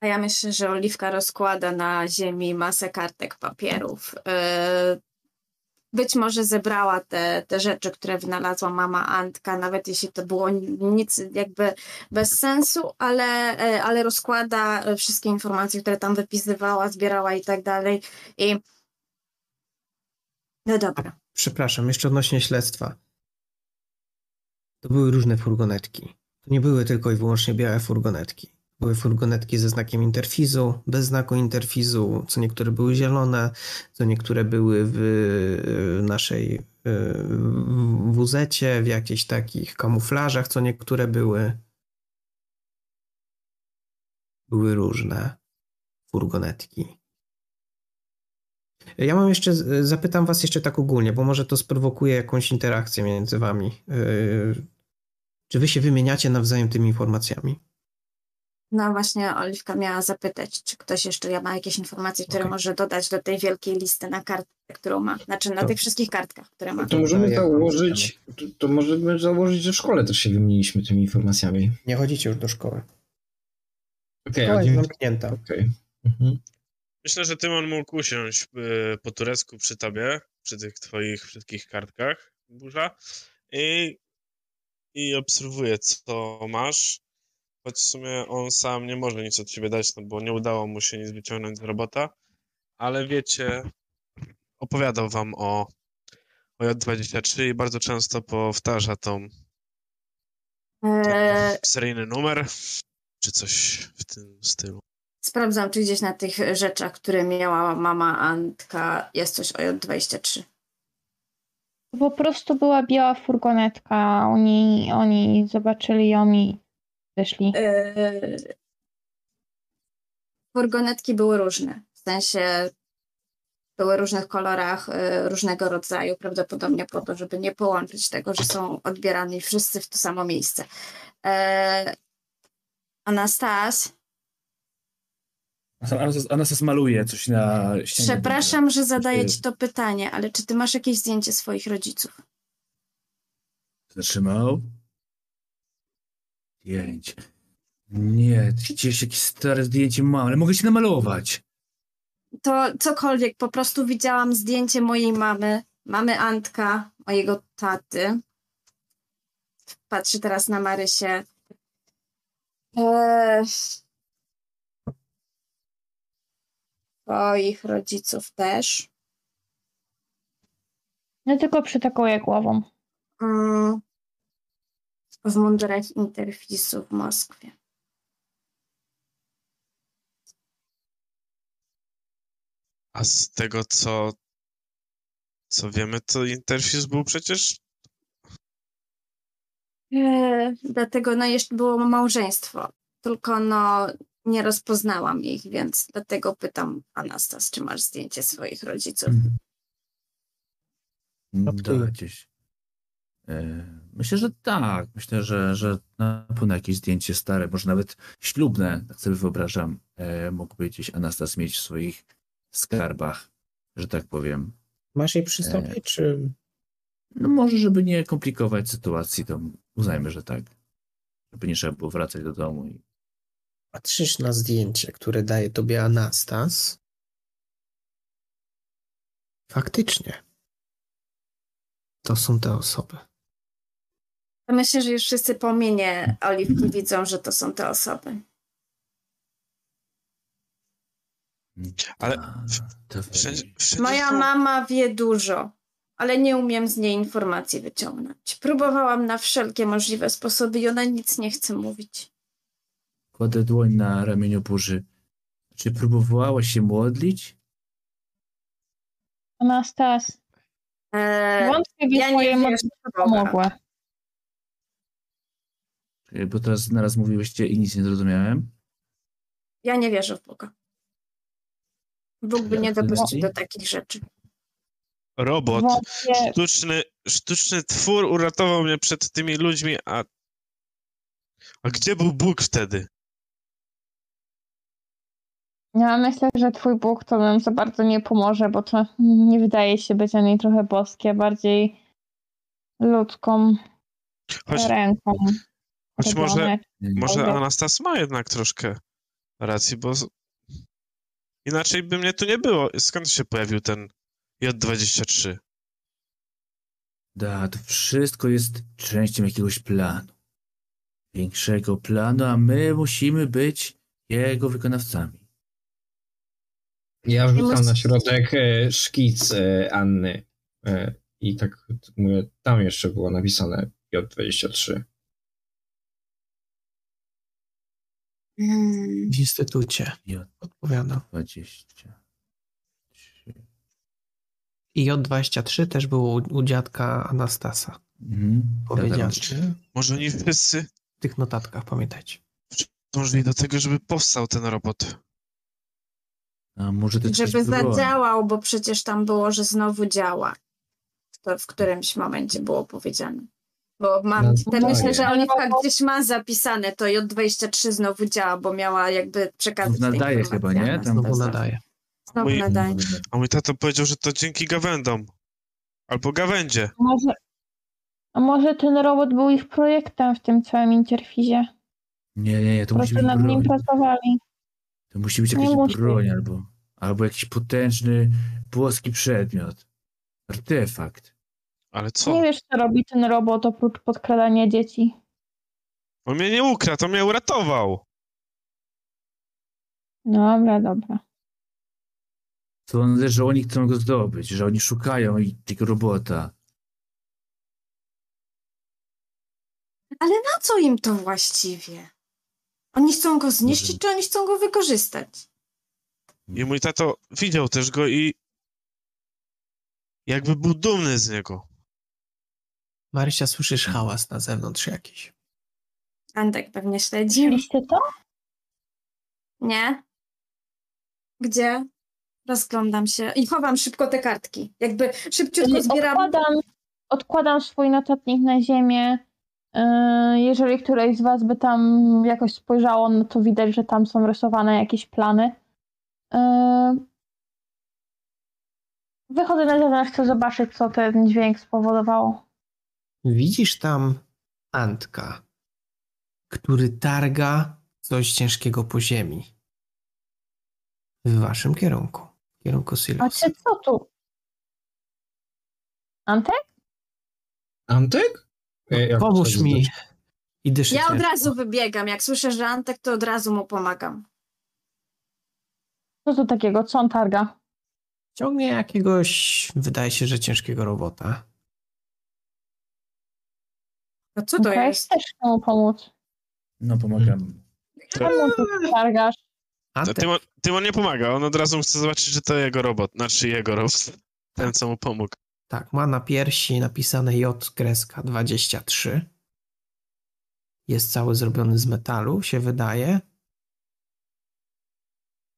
A ja myślę, że Oliwka rozkłada na ziemi masę kartek papierów. Yy, Być może zebrała te, te rzeczy, które wynalazła mama Antka, nawet jeśli to było nic jakby bez sensu, ale, e, ale rozkłada wszystkie informacje, które tam wypisywała, zbierała i tak dalej. I no dobra. Przepraszam, jeszcze odnośnie śledztwa. To były różne furgonetki. To nie były tylko i wyłącznie białe furgonetki. Były furgonetki ze znakiem interfizu, bez znaku interfizu, co niektóre były zielone, co niektóre były w naszej y, wuzecie, w jakichś takich kamuflażach, co niektóre były. Były różne furgonetki. Ja mam jeszcze, zapytam was jeszcze tak ogólnie, bo może to sprowokuje jakąś interakcję między wami. Yy, Czy wy się wymieniacie nawzajem tymi informacjami? No właśnie Oliwka miała zapytać, czy ktoś jeszcze ma jakieś informacje, które Okej. może dodać do tej wielkiej listy na kartkę, którą ma. Znaczy na To- tych wszystkich kartkach, które ma. To możemy ja mam założyć, to, to możemy założyć, że w szkole też się wymieniliśmy tymi informacjami. Nie chodzicie już do szkoły. Szkoła a jest zamknięta. Okej. Mhm. Myślę, że Tymon mógł usiąść y, po turecku przy tobie, przy tych twoich wszystkich kartkach, burza, i, i obserwuje, co masz. Choć w sumie on sam nie może nic od siebie dać, no bo nie udało mu się nic wyciągnąć z robota, ale wiecie, opowiadał wam o, o J23 i bardzo często powtarza tą Eee, seryjny numer, czy coś w tym stylu. sprawdzam, czy gdzieś na tych rzeczach, które miała mama Antka, jest coś o J23. To po prostu była biała furgonetka. Oni, oni zobaczyli ją i wyszli. Eee, furgonetki były różne. W sensie były w różnych kolorach, e, różnego rodzaju, prawdopodobnie po to, żeby nie połączyć tego, że są odbierani wszyscy w to samo miejsce. Anastas, Anastas, Anastas maluje coś na ścianie. przepraszam, że zadaję ci to pytanie, ale czy ty masz jakieś zdjęcie swoich rodziców? Zatrzymał. Zdjęcie. Nie, gdzieś jakieś stare zdjęcie mam, ale mogę się namalować. To cokolwiek, po prostu widziałam zdjęcie mojej mamy, mamy Antka, mojego taty. Patrzę teraz na Marysię. Eee... Twoich rodziców też. No tylko przytakuję głową. Mm. W mundurach interfisu w Moskwie. A z tego, co, co wiemy, to interfejs był przecież Eee, dlatego no jeszcze było małżeństwo. Tylko no nie rozpoznałam ich, więc dlatego pytam Anastas, czy masz zdjęcie swoich rodziców. Raptuję. Da, gdzieś. E, Myślę, że tak. Myślę, że, że na pewno jakieś zdjęcie stare, może nawet ślubne, tak sobie wyobrażam, e, mógłby gdzieś Anastas mieć w swoich skarbach, że tak powiem. Masz jej przy sobie, czy... No może, żeby nie komplikować sytuacji, to uznajmy, że tak. Żeby nie trzeba było wracać do domu. I... Patrzysz na zdjęcie, które daje tobie Anastas. Faktycznie. To są te osoby. Myślę, że już wszyscy po minie Oliwki widzą, że to są te osoby. Ale to Wszędzie, wszędzie Moja są- mama wie dużo, ale nie umiem z niej informacji wyciągnąć. Próbowałam na wszelkie możliwe sposoby i ona nic nie chce mówić. Kładę dłoń na ramieniu burzy. Czy próbowałaś się modlić? Anastas, Eee, wątpię, ja nie modlitwy w Boga. pomogły. E, Bo teraz naraz mówiłyście i nic nie zrozumiałem. ja nie wierzę w Boga. Bóg by nie dopuścił do takich rzeczy. Robot, sztuczny, sztuczny twór uratował mnie przed tymi ludźmi, a... A gdzie był Bóg wtedy? ja myślę, że twój Bóg to nam za bardzo nie pomoże, bo to nie wydaje się być ani trochę boskie, bardziej ludzką Choć, ręką. Choć może, może. Anastas ma jednak troszkę racji, bo z- inaczej by mnie tu nie było. Skąd się pojawił ten J23? Da, to wszystko jest częścią jakiegoś planu. Większego planu, a my musimy być jego wykonawcami. Ja wrzucam na środek e, szkic e, Anny e, i tak mówię, tam jeszcze było napisane J23. Hmm. W instytucie. J Odpowiadam. 20. I J23 też było u, u dziadka Anastasa. Mhm. Powiedziane. Tadeusz. Może oni wszyscy W tych notatkach, pamiętajcie. dążyli do tego, żeby powstał ten robot. A może to Żeby zadziałał, bo przecież tam było, że znowu działa. To w którymś momencie było powiedziane. Bo mam, No, te myślę, że daje. Oliwka gdzieś ma zapisane, to J23 znowu działa, bo miała jakby przekazać Nadaje chyba, nie? Tam- Znowu nadaje. Znowu Mój- nadaje. A mój tato powiedział, że to dzięki gawędom. Albo gawędzie. Może, a może ten robot był ich projektem w tym całym interfizie? Nie, nie, nie, to Po musi prostu być nad nim broń. pracowali. To musi być Nie jakaś musi. broń albo, albo jakiś potężny płoski przedmiot. Artefakt. Ale co? Nie wiesz, co robi ten robot oprócz podkradania dzieci. On mnie nie ukradł, on mnie uratował. Dobra, dobra. Sądzę, że oni chcą go zdobyć, że oni szukają i- tego robota. Ale na co im to właściwie? Oni chcą go zniszczyć, Może- czy oni chcą go wykorzystać? I mój tato widział też go i jakby był dumny z niego. Marysia, słyszysz hałas na zewnątrz jakiś. Antek pewnie śledzi. Widzieliście to? Nie? Gdzie? Rozglądam się i chowam szybko te kartki. Jakby szybciutko zbieram. Odkładam, odkładam swój notatnik na ziemię. Yy, Jeżeli któreś z Was by tam jakoś spojrzało, no to widać, że tam są rysowane jakieś plany. Yy, Wychodzę na zewnątrz, chcę zobaczyć, co ten dźwięk spowodowało. Widzisz tam Antka, który targa coś ciężkiego po ziemi. W waszym kierunku. W kierunku A Silosa. ty co tu? Antek? Antek? E, jak Pomóż mi. zdać? I dyszę Ja od razu wybiegam. Jak słyszę, że Antek, to od razu mu pomagam. Co to takiego? Co on targa? Ciągnie jakiegoś, wydaje się, że ciężkiego robota. No co to Okej, jest? Chcesz mu pomóc. No, pomagam. Czemu tu targasz? To Antek, Tymon, Tymon nie pomaga, on od razu chce zobaczyć, że to jego robot. Znaczy jego robot. (laughs) Ten, co mu pomógł. tak, ma na piersi napisane J kreska 23. Jest cały zrobiony z metalu, się wydaje.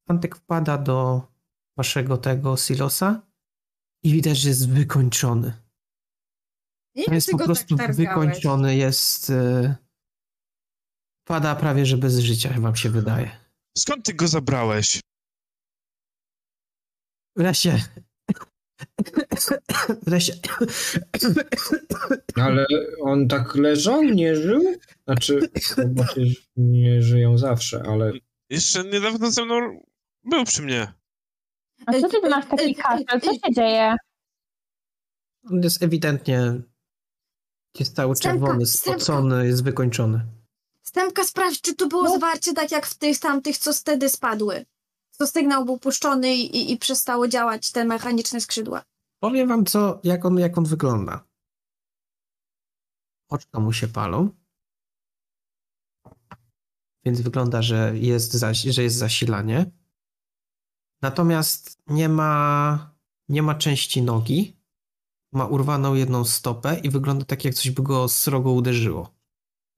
Antek wpada do waszego tego silosa i widać, że jest wykończony. Nie To jest po prostu tak wykończony, jest. y, Pada prawie że bez życia, wam się wydaje. Skąd ty go zabrałeś? Lesie, Wreszcie. Ale on tak leżał, nie żył? Znaczy, nie żyją zawsze, ale Jeszcze niedawno ze mną był przy mnie. A co ty masz taki kaszel? Co się dzieje? On jest ewidentnie jest cały Stępka, czerwony, stępka. spocony, jest wykończony. Stępka, sprawdź, czy tu było No. zwarcie tak jak w tych tamtych, co wtedy spadły. Co sygnał był puszczony i, i, przestało działać te mechaniczne skrzydła. Powiem wam, co, jak, on, jak on wygląda. Oczka mu się palą. Więc wygląda, że jest, zaś, że jest zasilanie. Natomiast nie ma, nie ma części nogi. Ma urwaną jedną stopę i wygląda tak, jak coś by go srogo uderzyło.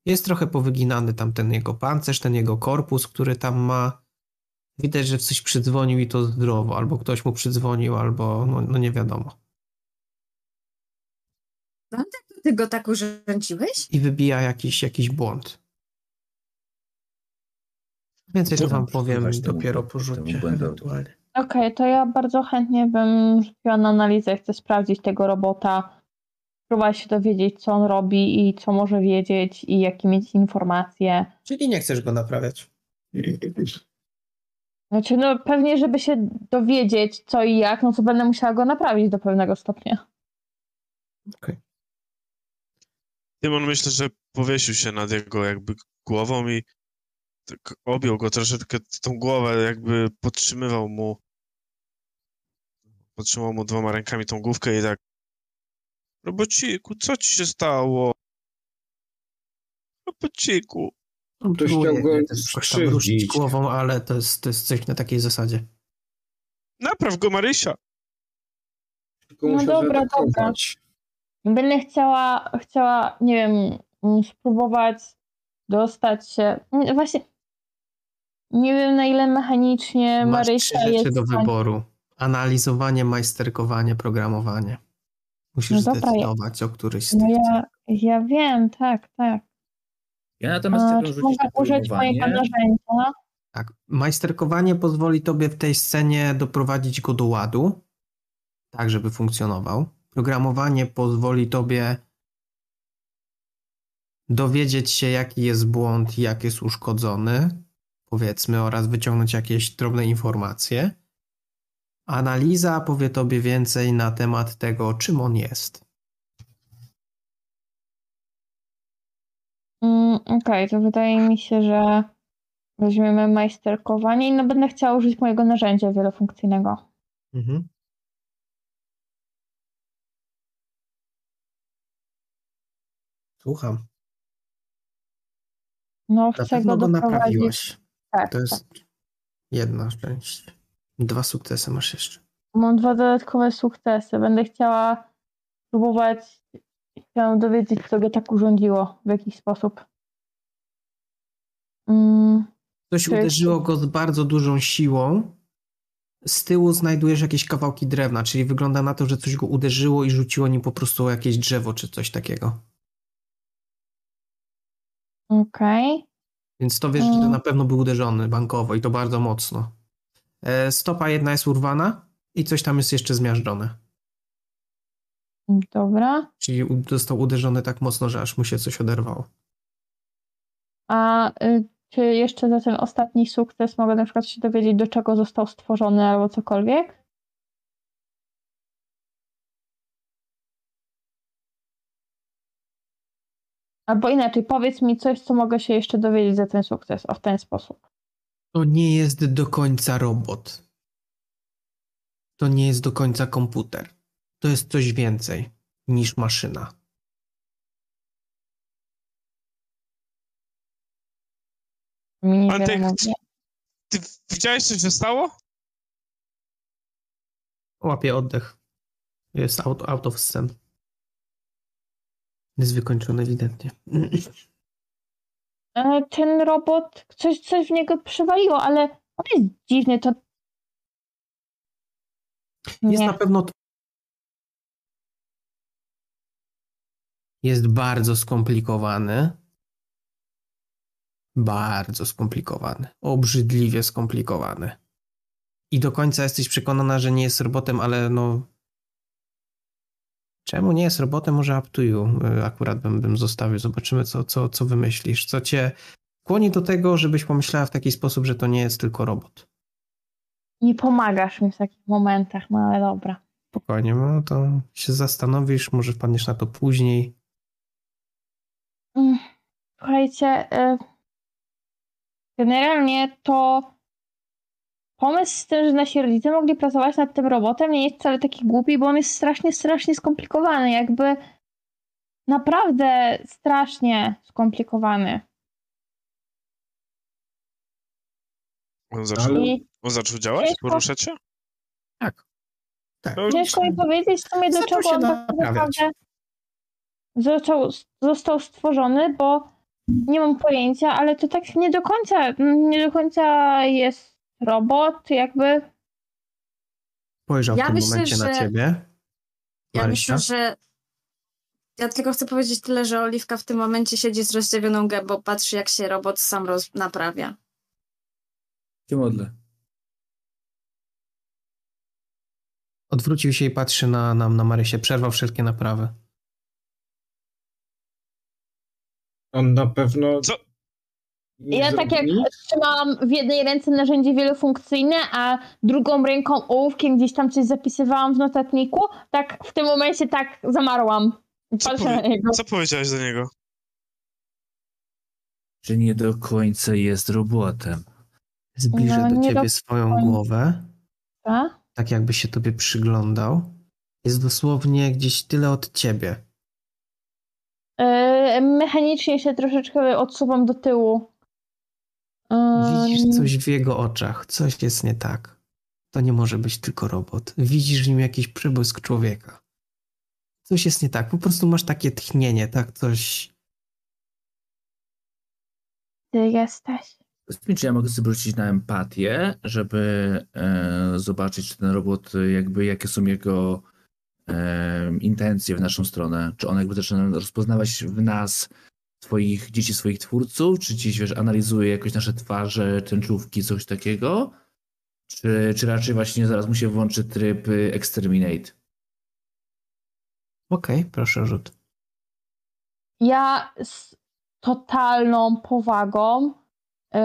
Jest trochę powyginany tam ten jego pancerz, ten jego korpus, który tam ma. Widać, że coś przydzwonił i to zdrowo, albo ktoś mu przydzwonił, albo no, no nie wiadomo. Ty go tak urządziłeś? I wybija jakiś, jakiś błąd. Więcej to wam powiem dopiero po rzucie ewentualnie. Okej, to ja bardzo chętnie bym rzuciła na analizę. Chcę sprawdzić tego robota, spróbować się dowiedzieć, co on robi i co może wiedzieć i jakie mieć informacje. Czyli nie chcesz go naprawiać. Znaczy, no pewnie, żeby się dowiedzieć co i jak, no to będę musiała go naprawić do pewnego stopnia. Tymon myślę, że powiesił się nad jego jakby głową i tak objął go troszeczkę tą głowę, jakby podtrzymywał mu podtrzymał mu dwoma rękami tą główkę i tak Robociku, co ci się stało? Robociku. On Ktoś próbuje chciał go też jakoś tam ruszyć głową, ale to jest, to jest coś na takiej zasadzie. Napraw go, Marysia. tylko No dobra, zaatakować. Będę chciała, chciała, nie wiem, mm, spróbować dostać się. nie, Właśnie nie wiem na ile mechanicznie Masz trzy Marysia rzeczy jest. do wyboru. Analizowanie, majsterkowanie, programowanie. Musisz No dobra, ja- zdecydować o któryś z tych. No ja, ja wiem, tak, tak. Ja natomiast A, chcę mogę użyć mojego narzędzia? Tak. Majsterkowanie pozwoli tobie w tej scenie doprowadzić go do ładu, tak żeby funkcjonował. Programowanie pozwoli tobie dowiedzieć się, jaki jest błąd i jak jest uszkodzony, powiedzmy, oraz wyciągnąć jakieś drobne informacje. Analiza powie tobie więcej na temat tego, czym on jest. Mm, Okej, to wydaje mi się, że weźmiemy majsterkowanie i no będę chciała użyć mojego narzędzia wielofunkcyjnego. Mhm. Słucham. No chcę go doprowadzić. naprawiłaś. Tak, To tak. jest jedna część. Dwa sukcesy masz jeszcze. Mam dwa dodatkowe sukcesy. Będę chciała próbować się dowiedzieć, co go tak urządziło, w jakiś sposób. Mm, Coś To jest- uderzyło go z bardzo dużą siłą. Z tyłu znajdujesz jakieś kawałki drewna, czyli wygląda na to, że coś go uderzyło i rzuciło nim po prostu jakieś drzewo czy coś takiego. Okej. Więc to wiesz, że Mm. na pewno był uderzony bankowo i to bardzo mocno. E, stopa jedna jest urwana i coś tam jest jeszcze zmiażdżone. Dobra. Czyli został uderzony tak mocno, że aż mu się coś oderwało. A y, czy jeszcze za ten ostatni sukces mogę na przykład się dowiedzieć, do czego został stworzony albo cokolwiek? Albo inaczej, powiedz mi coś, co mogę się jeszcze dowiedzieć za ten sukces, o w ten sposób. To nie jest do końca robot. To nie jest do końca komputer. To jest coś więcej niż maszyna. Mi Antek, mówi. Ty widziałeś, co się stało? Łapie oddech. Jest out, out of scen. Jest wykończony ewidentnie. (clears throat) E, Ten robot, coś, coś w niego przywaliło, ale on jest dziwny, to... Jest Nie. na pewno. Jest bardzo skomplikowany. Bardzo skomplikowany. Obrzydliwie skomplikowany. I do końca jesteś przekonana, że nie jest robotem, ale no. Czemu nie jest robotem? Może up to you. Y, Akurat bym, bym zostawił. Zobaczymy, co, co, co wymyślisz. Co cię skłoni do tego, żebyś pomyślała w taki sposób, że to nie jest tylko robot. Nie pomagasz mi w takich momentach, no ale dobra. Spokojnie, no to się zastanowisz, może wpadniesz na to później. Mm, Słuchajcie, y, generalnie to pomysł z tym, że nasi rodzice mogli pracować nad tym robotem nie jest wcale taki głupi, bo on jest strasznie, strasznie skomplikowany. Jakby naprawdę strasznie skomplikowany. On zaczął, I on zaczął działać? Ciężko- Poruszać się? Tak. Tak. Ciężko mi powiedzieć w sumie do Zaczął czego się on tak naprawdę został, został stworzony, bo nie mam pojęcia, ale to tak nie do końca, nie do końca jest robot, jakby Spojrzał Ja w tym myślę, momencie na że- ciebie. Ja Marysia? myślę, że ja tylko chcę powiedzieć tyle, że Oliwka w tym momencie siedzi z rozdziawioną gębą, patrzy jak się robot sam roz... naprawia. Się modlę. Odwrócił się i patrzy na, na, na Marysię. Przerwał wszelkie naprawy. On na pewno. Co? Ja tak jak trzymałam w jednej ręce narzędzie wielofunkcyjne, a drugą ręką ołówkiem gdzieś tam coś zapisywałam w notatniku, tak w tym momencie tak zamarłam. Co, powie- na niego. co powiedziałeś do niego? Że nie do końca jest robotem. Zbliża No, do ciebie do swoją głowę, A? tak jakby się tobie przyglądał. Jest dosłownie gdzieś tyle od ciebie. Yy, mechanicznie się troszeczkę odsuwam do tyłu. Widzisz coś w jego oczach. Coś jest nie tak. To nie może być tylko robot. Widzisz w nim jakiś przybłysk człowieka. Coś jest nie tak. Po prostu masz takie tchnienie, tak? Coś. Ty jesteś. Czy ja mogę sobie wrócić na empatię, żeby e, zobaczyć, czy ten robot, jakby, jakie są jego e, intencje w naszą stronę. Czy on jakby zaczyna rozpoznawać w nas swoich dzieci, swoich twórców, czy gdzieś, wiesz, analizuje jakoś nasze twarze, tęczówki, coś takiego? Czy, czy raczej właśnie zaraz mu się włączy tryb y, Exterminate? Okej, proszę o rzut. Ja z totalną powagą, yy,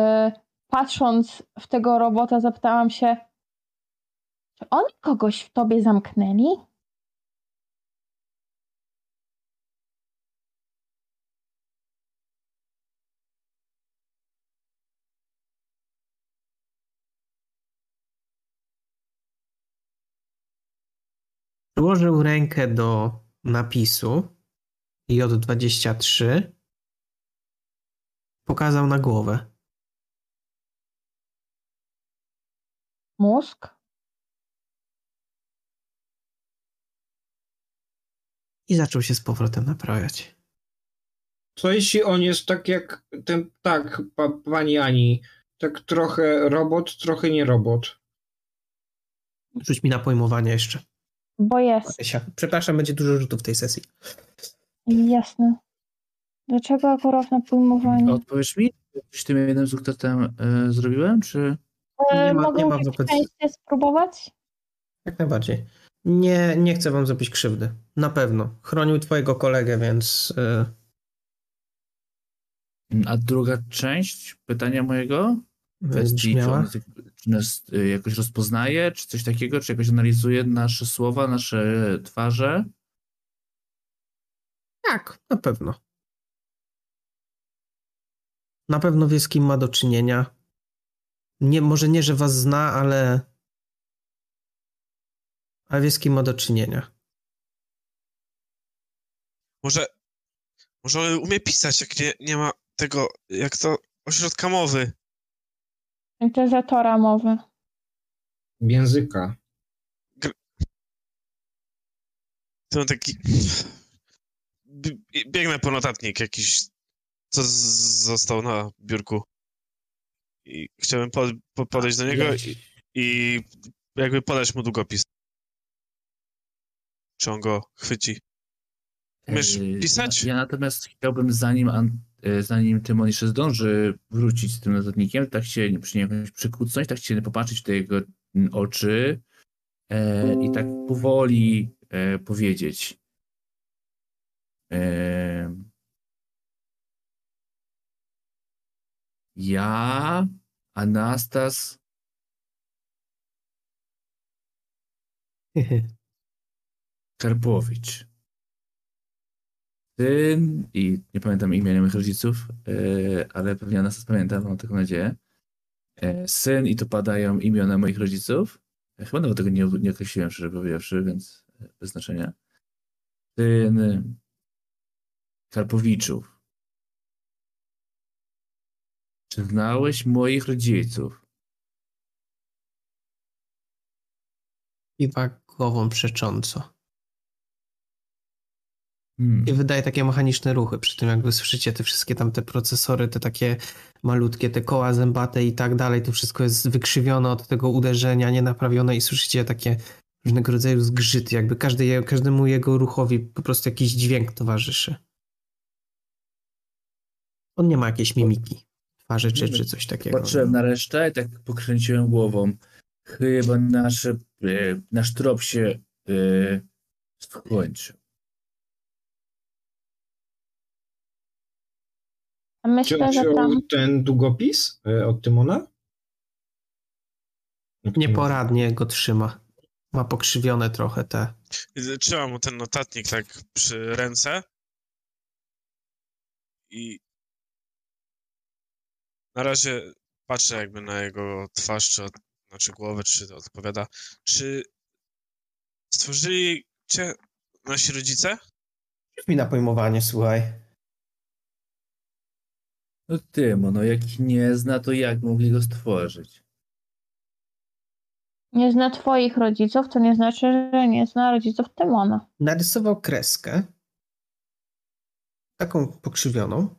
patrząc w tego robota, zapytałam się, czy oni kogoś w tobie zamknęli? Przyłożył rękę do napisu J23. Pokazał na głowę. Mózg? I zaczął się z powrotem naprawiać. Co jeśli on jest tak jak ten, tak, pa, pani Ani, tak trochę robot, trochę nie robot. Rzuć mi na pojmowanie jeszcze. Bo jest. Marysia. Przepraszam, będzie dużo rzutów w tej sesji. Jasne. Dlaczego akurat na pojmowanie? Odpowiesz mi, czy tym jednym sukcesem e, zrobiłem, czy... E, nie ma- mogę nie ma wobec- spróbować? Jak najbardziej. Nie, nie chcę wam zrobić krzywdy. Na pewno. Chronił twojego kolegę, więc y, A druga część pytania mojego? Kwestii, czy, brzmiała. on jest, czy nas y, jakoś rozpoznaje, czy coś takiego, czy jakoś analizuje nasze słowa, nasze twarze? Tak, na pewno. Na pewno wie, z kim ma do czynienia. Nie, może nie, że was zna, ale. Ale wie, z kim ma do czynienia. Może, może on umie pisać, jak nie, nie ma tego, jak to ośrodka mowy. Syntezatora mowy. Języka. To taki... Biegnę po notatnik jakiś, co z- został na biurku. I chciałem po, po, podejść do niego i, i jakby podać mu długopis. Czy on go chwyci? Yy, pisać? Ja, natomiast chciałbym, zanim, An- zanim Tymon jeszcze zdąży wrócić z tym notatnikiem, tak się przy nim jakoś przykucnąć, tak się popatrzeć w te jego oczy e, i tak powoli e, powiedzieć. E, ja, Anastas, (laughs) Karpowicz. Syn i nie pamiętam imienia moich rodziców, e, ale pewnie Anastas pamięta, mam taką nadzieję. E, Syn i tu padają imiona moich rodziców. Ja chyba nawet tego nie, nie określiłem, szczerze powiedziawszy, więc bez znaczenia. Syn Karpowiczów. Czy znałeś moich rodziców? Kiwa głową przecząco. Hmm. I wydaje takie mechaniczne ruchy, przy tym jakby słyszycie te wszystkie tam te procesory, te takie malutkie, te koła zębate i tak dalej, to wszystko jest wykrzywione od tego uderzenia, nienaprawione i słyszycie takie różnego rodzaju zgrzyty, jakby każdy, każdemu jego ruchowi po prostu jakiś dźwięk towarzyszy. On nie ma jakiejś mimiki twarzy czy, czy coś takiego. Patrzyłem na resztę i tak pokręciłem głową. Chyba nasz, e, nasz trop się e, skończył. A Czy myślę, on że tam... ten długopis e, od Tymona? Nieporadnie go trzyma. Ma pokrzywione trochę te. Trzymam mu ten notatnik tak przy ręce i na razie patrzę jakby na jego twarz, czy od, znaczy głowę, czy odpowiada. Czy stworzyli cię nasi rodzice? Rzuć mi na pojmowanie, słuchaj. No Tymo, no jak ich nie zna, to jak mogli go stworzyć? nie zna twoich rodziców, to nie znaczy, że nie zna rodziców Tymona. Narysował kreskę. Taką pokrzywioną.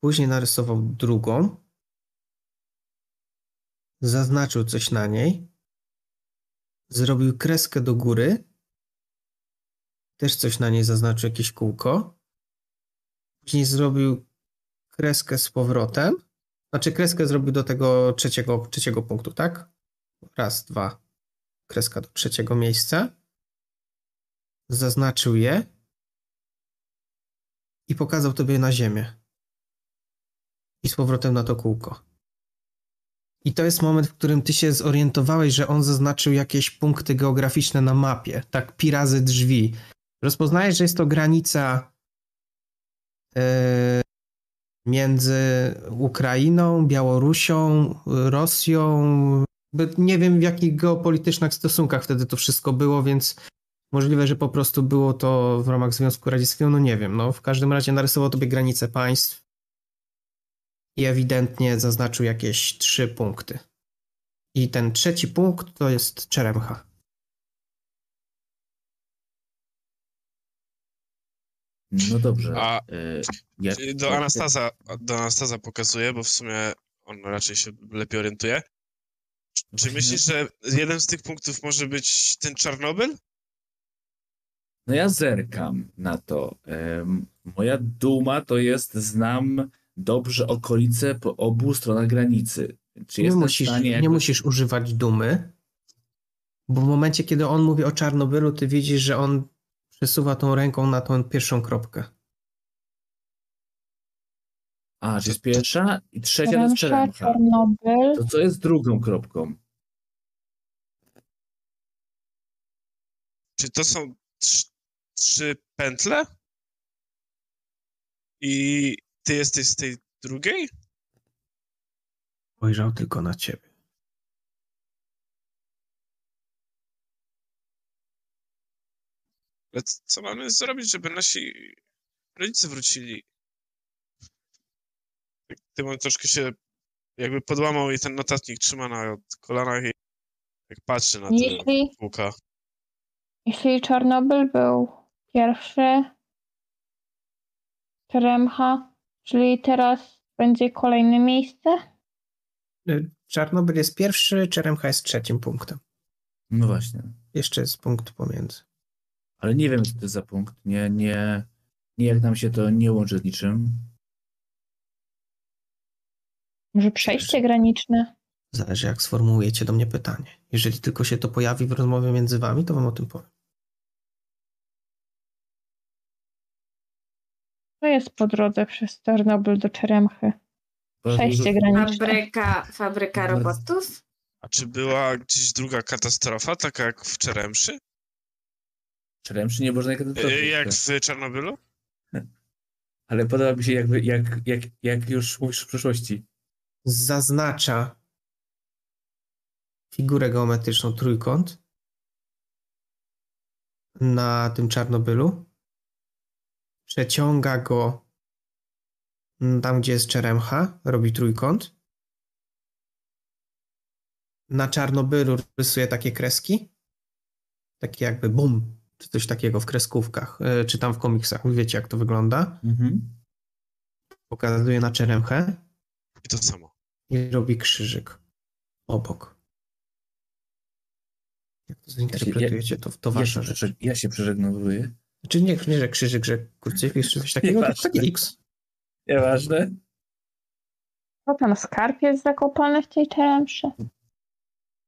Później narysował drugą. Zaznaczył coś na niej. Zrobił kreskę do góry. Też coś na niej zaznaczył, jakieś kółko. Później zrobił kreskę z powrotem. Znaczy kreskę zrobił do tego trzeciego, trzeciego punktu, tak? Raz, dwa. Kreska do trzeciego miejsca. Zaznaczył je i pokazał tobie na ziemię. I z powrotem na to kółko. I to jest moment, w którym ty się zorientowałeś, że on zaznaczył jakieś punkty geograficzne na mapie, tak pi razy drzwi. Rozpoznajesz, że jest to granica yy, między Ukrainą, Białorusią, Rosją. Nie wiem, w jakich geopolitycznych stosunkach wtedy to wszystko było, więc możliwe, że po prostu było to w ramach Związku Radzieckiego, no nie wiem. No, w każdym razie narysował tobie granice państw i ewidentnie zaznaczył jakieś trzy punkty. I ten trzeci punkt to jest Czeremcha. No dobrze. A e, jak- do Anastaza, do Anastaza pokazuję, bo w sumie on raczej się lepiej orientuje. Czy myślisz, że jeden z tych punktów może być ten Czarnobyl? No ja zerkam na to. Moja duma to jest, znam dobrze okolice po obu stronach granicy. Czy Nie musisz, stanie nie musisz używać dumy, bo w momencie, kiedy on mówi o Czarnobylu, ty widzisz, że on przesuwa tą ręką na tą pierwszą kropkę. A, czy jest pierwsza i trzecia to jest Czeremcha. Czarnobyl. To co jest drugą kropką? Czy to są trz- trzy pętle? I ty jesteś z tej drugiej? Spojrzał tylko na ciebie. Ale co mamy zrobić, żeby nasi rodzice wrócili? Tymon troszkę się jakby podłamał i ten notatnik trzyma na kolanach i jak patrzy na te Jeśli, kółka. jeśli Czarnobyl był pierwszy, Czeremcha, czyli teraz będzie kolejne miejsce? Y, Czarnobyl jest pierwszy, Czeremcha jest trzecim punktem. No właśnie. Jeszcze jest punkt pomiędzy. Ale nie wiem, co to jest za punkt. Nie, nie, nie jak nam się to nie łączy z niczym. Może przejście graniczne? Zależy, jak sformułujecie do mnie pytanie. Jeżeli tylko się to pojawi w rozmowie między wami, to wam o tym powiem. jest po drodze przez Czarnobyl do Czeremchy? Przejście graniczne. Fabryka, fabryka robotów? A czy była gdzieś druga katastrofa, taka jak w Czeremszy? Czeremszy nie można Y, Jak w Czarnobylu? (laughs) Ale podoba mi się jakby, jak, jak, jak już mówisz w przyszłości. Zaznacza figurę geometryczną trójkąt na tym Czarnobylu. Przeciąga go tam, gdzie jest Czeremcha, robi trójkąt. Na Czarnobylu rysuje takie kreski. Takie jakby bum, czy coś takiego w kreskówkach, e, czy tam w komiksach. Wiecie, jak to wygląda. Mhm. Pokazuje na Czeremchę I to samo. i robi krzyżyk obok. Jak to zinterpretujecie, to, to Ja wasza się, rzecz. ja się przeżegnowuję. Czy nie, nie, że krzyżyk, że krucyfiks, czy coś takiego, to taki X. Nieważne. Co tam, skarb jest zakopany w tej Czeremszy?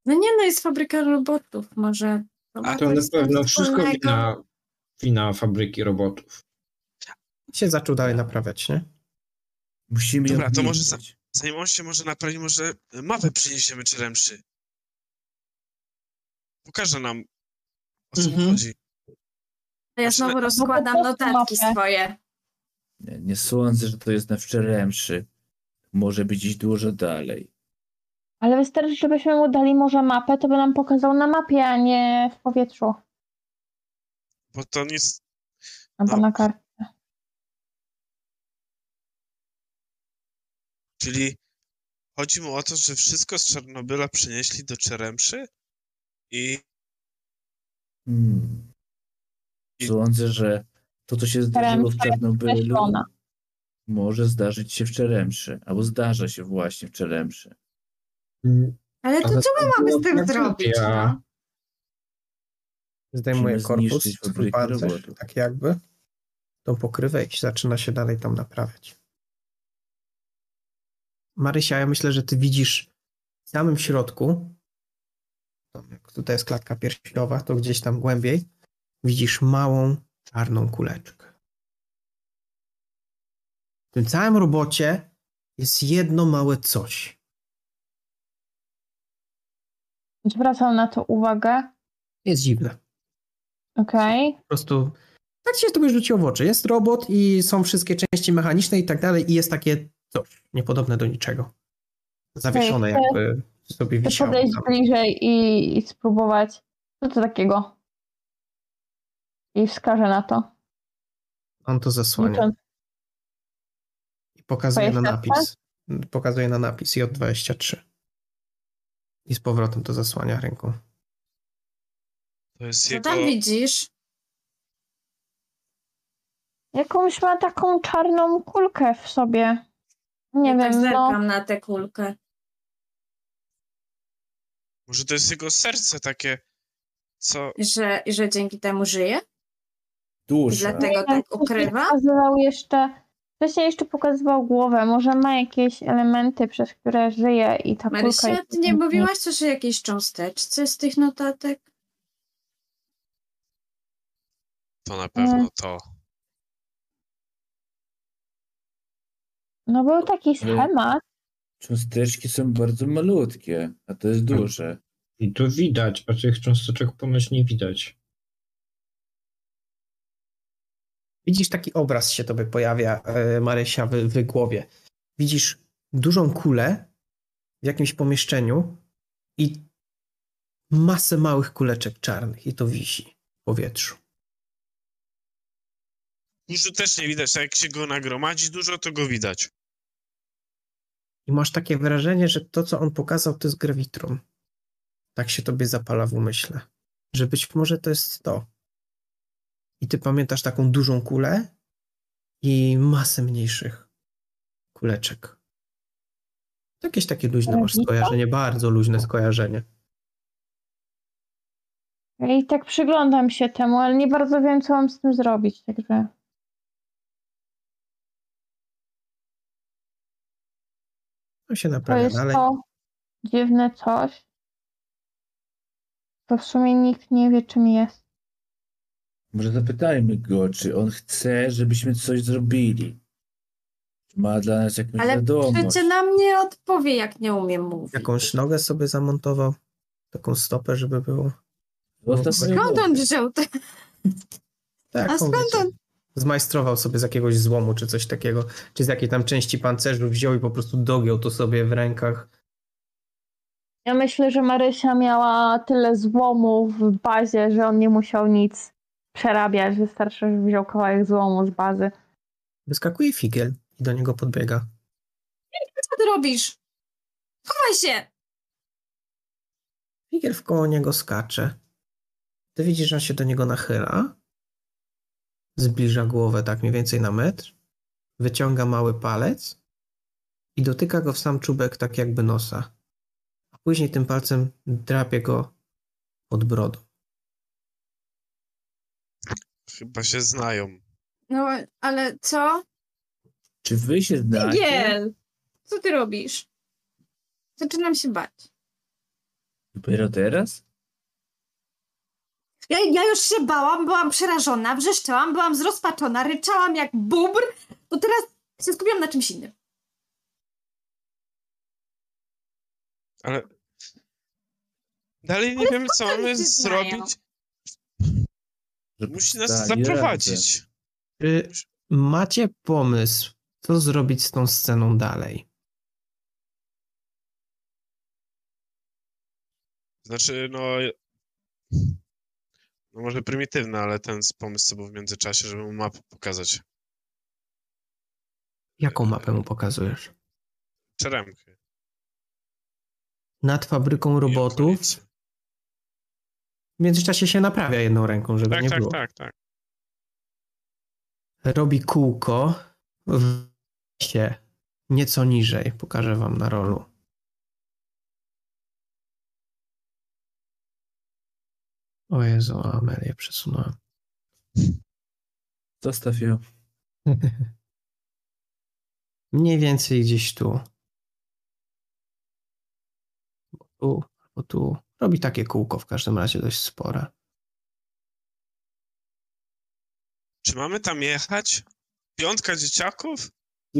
No nie, no jest fabryka robotów, może... A ma to na pewno wszystko wina, wina fabryki robotów. Się zaczął dalej naprawiać, nie? Musimy Dobra, to może za-. Zanim on się może naprawi, może mapę przyniesiemy Czeremszy. Pokaże nam, o co Mhm. chodzi. Ja znowu rozkładam no notatki swoje. Nie, nie sądzę, że to jest na Wczeremszy. Może być gdzieś dużo dalej. Ale wystarczy, żebyśmy mu dali może mapę, to by nam pokazał na mapie, a nie w powietrzu. Bo to nic... Albo No. na kartce. Czyli chodzi mu o to, że wszystko z Czarnobyla przynieśli do Czeremszy i Hmm. I- Sądzę, że to, co się zdarzyło w Czarnobylu, może zdarzyć się w Czeremszy. Albo zdarza się właśnie w Czeremszy. Ale to co my to mamy z tym zrobić, no? Zdejmuje korpus, swój pancerz, tak jakby, tą pokrywę i zaczyna się dalej tam naprawiać. Marysia, ja myślę, że ty widzisz w samym środku, tutaj jest klatka piersiowa, to gdzieś tam głębiej, widzisz małą, czarną kuleczkę. W tym całym robocie jest jedno małe coś. Zwracam na to uwagę. Jest dziwne. Okej. Po prostu tak się tobie rzuciło w oczy. Jest robot i są wszystkie części mechaniczne i tak dalej i jest takie coś niepodobne do niczego. Zawieszone chcę- jakby sobie wisiało. podejść tam. bliżej i, i spróbować. Co to takiego? I wskażę na to. On to zasłania Licząc. i pokazuje na Twoje napis. Pokazuje na napis J23. I z powrotem to zasłania ręką. to jest Co jego... tam widzisz? Jakąś ma taką czarną kulkę w sobie. Nie ja tak wiem, no. zerkam na tę kulkę. Może to jest jego serce takie, co... I że, I że dzięki temu żyje? I Dusza. dlatego tak ukrywa? Jeszcze. Wcześniej jeszcze pokazywał głowę. Może ma jakieś elementy, przez które żyje i ta kulka. Marysia, jest ty nie mówiłaś coś o jakiejś cząsteczce z tych notatek? To na pewno Mm. to. No był taki schemat. Cząsteczki są bardzo malutkie, a to jest duże. I tu widać, a tych cząsteczek ponoć nie widać. Widzisz taki obraz się tobie pojawia, e, Marysia, w, w głowie. Widzisz dużą kulę w jakimś pomieszczeniu i masę małych kuleczek czarnych i to wisi w powietrzu. Dużo też nie widać, tak jak się go nagromadzi dużo, to go widać. I masz takie wrażenie, że to, co on pokazał, to jest grawitron. Tak się tobie zapala w umyśle. Że być może to jest to. I ty pamiętasz taką dużą kulę i masę mniejszych kuleczek. To Jakieś takie luźne masz skojarzenie, bardzo luźne skojarzenie. I tak przyglądam się temu, ale nie bardzo wiem, co mam z tym zrobić. Także To się to naprawia jest dalej. to dziwne coś. To w sumie nikt nie wie, czym jest. Może zapytajmy go, czy on chce, żebyśmy coś zrobili. Czy ma dla nas jakąś Ale wiadomość. przecież nam nie odpowie, jak nie umiem mówić. Jakąś nogę sobie zamontował? Taką stopę, żeby było? Skąd on wziął te... (laughs) Tak, A skąd on? Zmajstrował sobie z jakiegoś złomu czy coś takiego. Czy z jakiej tam części pancerzu wziął i po prostu dogiął to sobie w rękach. Ja myślę, że Marysia miała tyle złomu w bazie, że on nie musiał nic przerabiać. Wystarczy, że wziął kawałek złomu z bazy. Wyskakuje figiel i do niego podbiega. Co ty robisz? Chowaj się! Figiel wkoło niego skacze. Ty widzisz, że on się do niego nachyla. Zbliża głowę tak mniej więcej na metr. Wyciąga mały palec i dotyka go w sam czubek tak jakby nosa. A później tym palcem drapie go pod brodą. Chyba się znają. No, ale co? Czy wy się znacie? Giel! Co ty robisz? Zaczynam się bać. Dopiero teraz? Ja, ja już się bałam, byłam przerażona, wrzeszczałam, byłam zrozpaczona, ryczałam jak bubr, to teraz się skupiam na czymś innym. Ale dalej nie wiemy, co oni mamy zrobić. Musi nas powstali zaprowadzić. Czy macie pomysł, co zrobić z tą sceną dalej? Znaczy, no... No może prymitywny, ale ten pomysł, co był w międzyczasie, żeby mu mapę pokazać. Jaką mapę mu pokazujesz? Czeremchy. Nad fabryką robotów. W międzyczasie się naprawia jedną ręką, żeby Tak, nie tak, było. tak, tak. Robi kółko w się nieco niżej. Pokażę wam na rolu. O Jezu, Amelię przesunąłem. Zostaw ją. (laughs) Mniej więcej gdzieś tu. Bo tu, bo tu. Robi takie kółko w każdym razie dość spore. Czy mamy tam jechać? Piątka dzieciaków?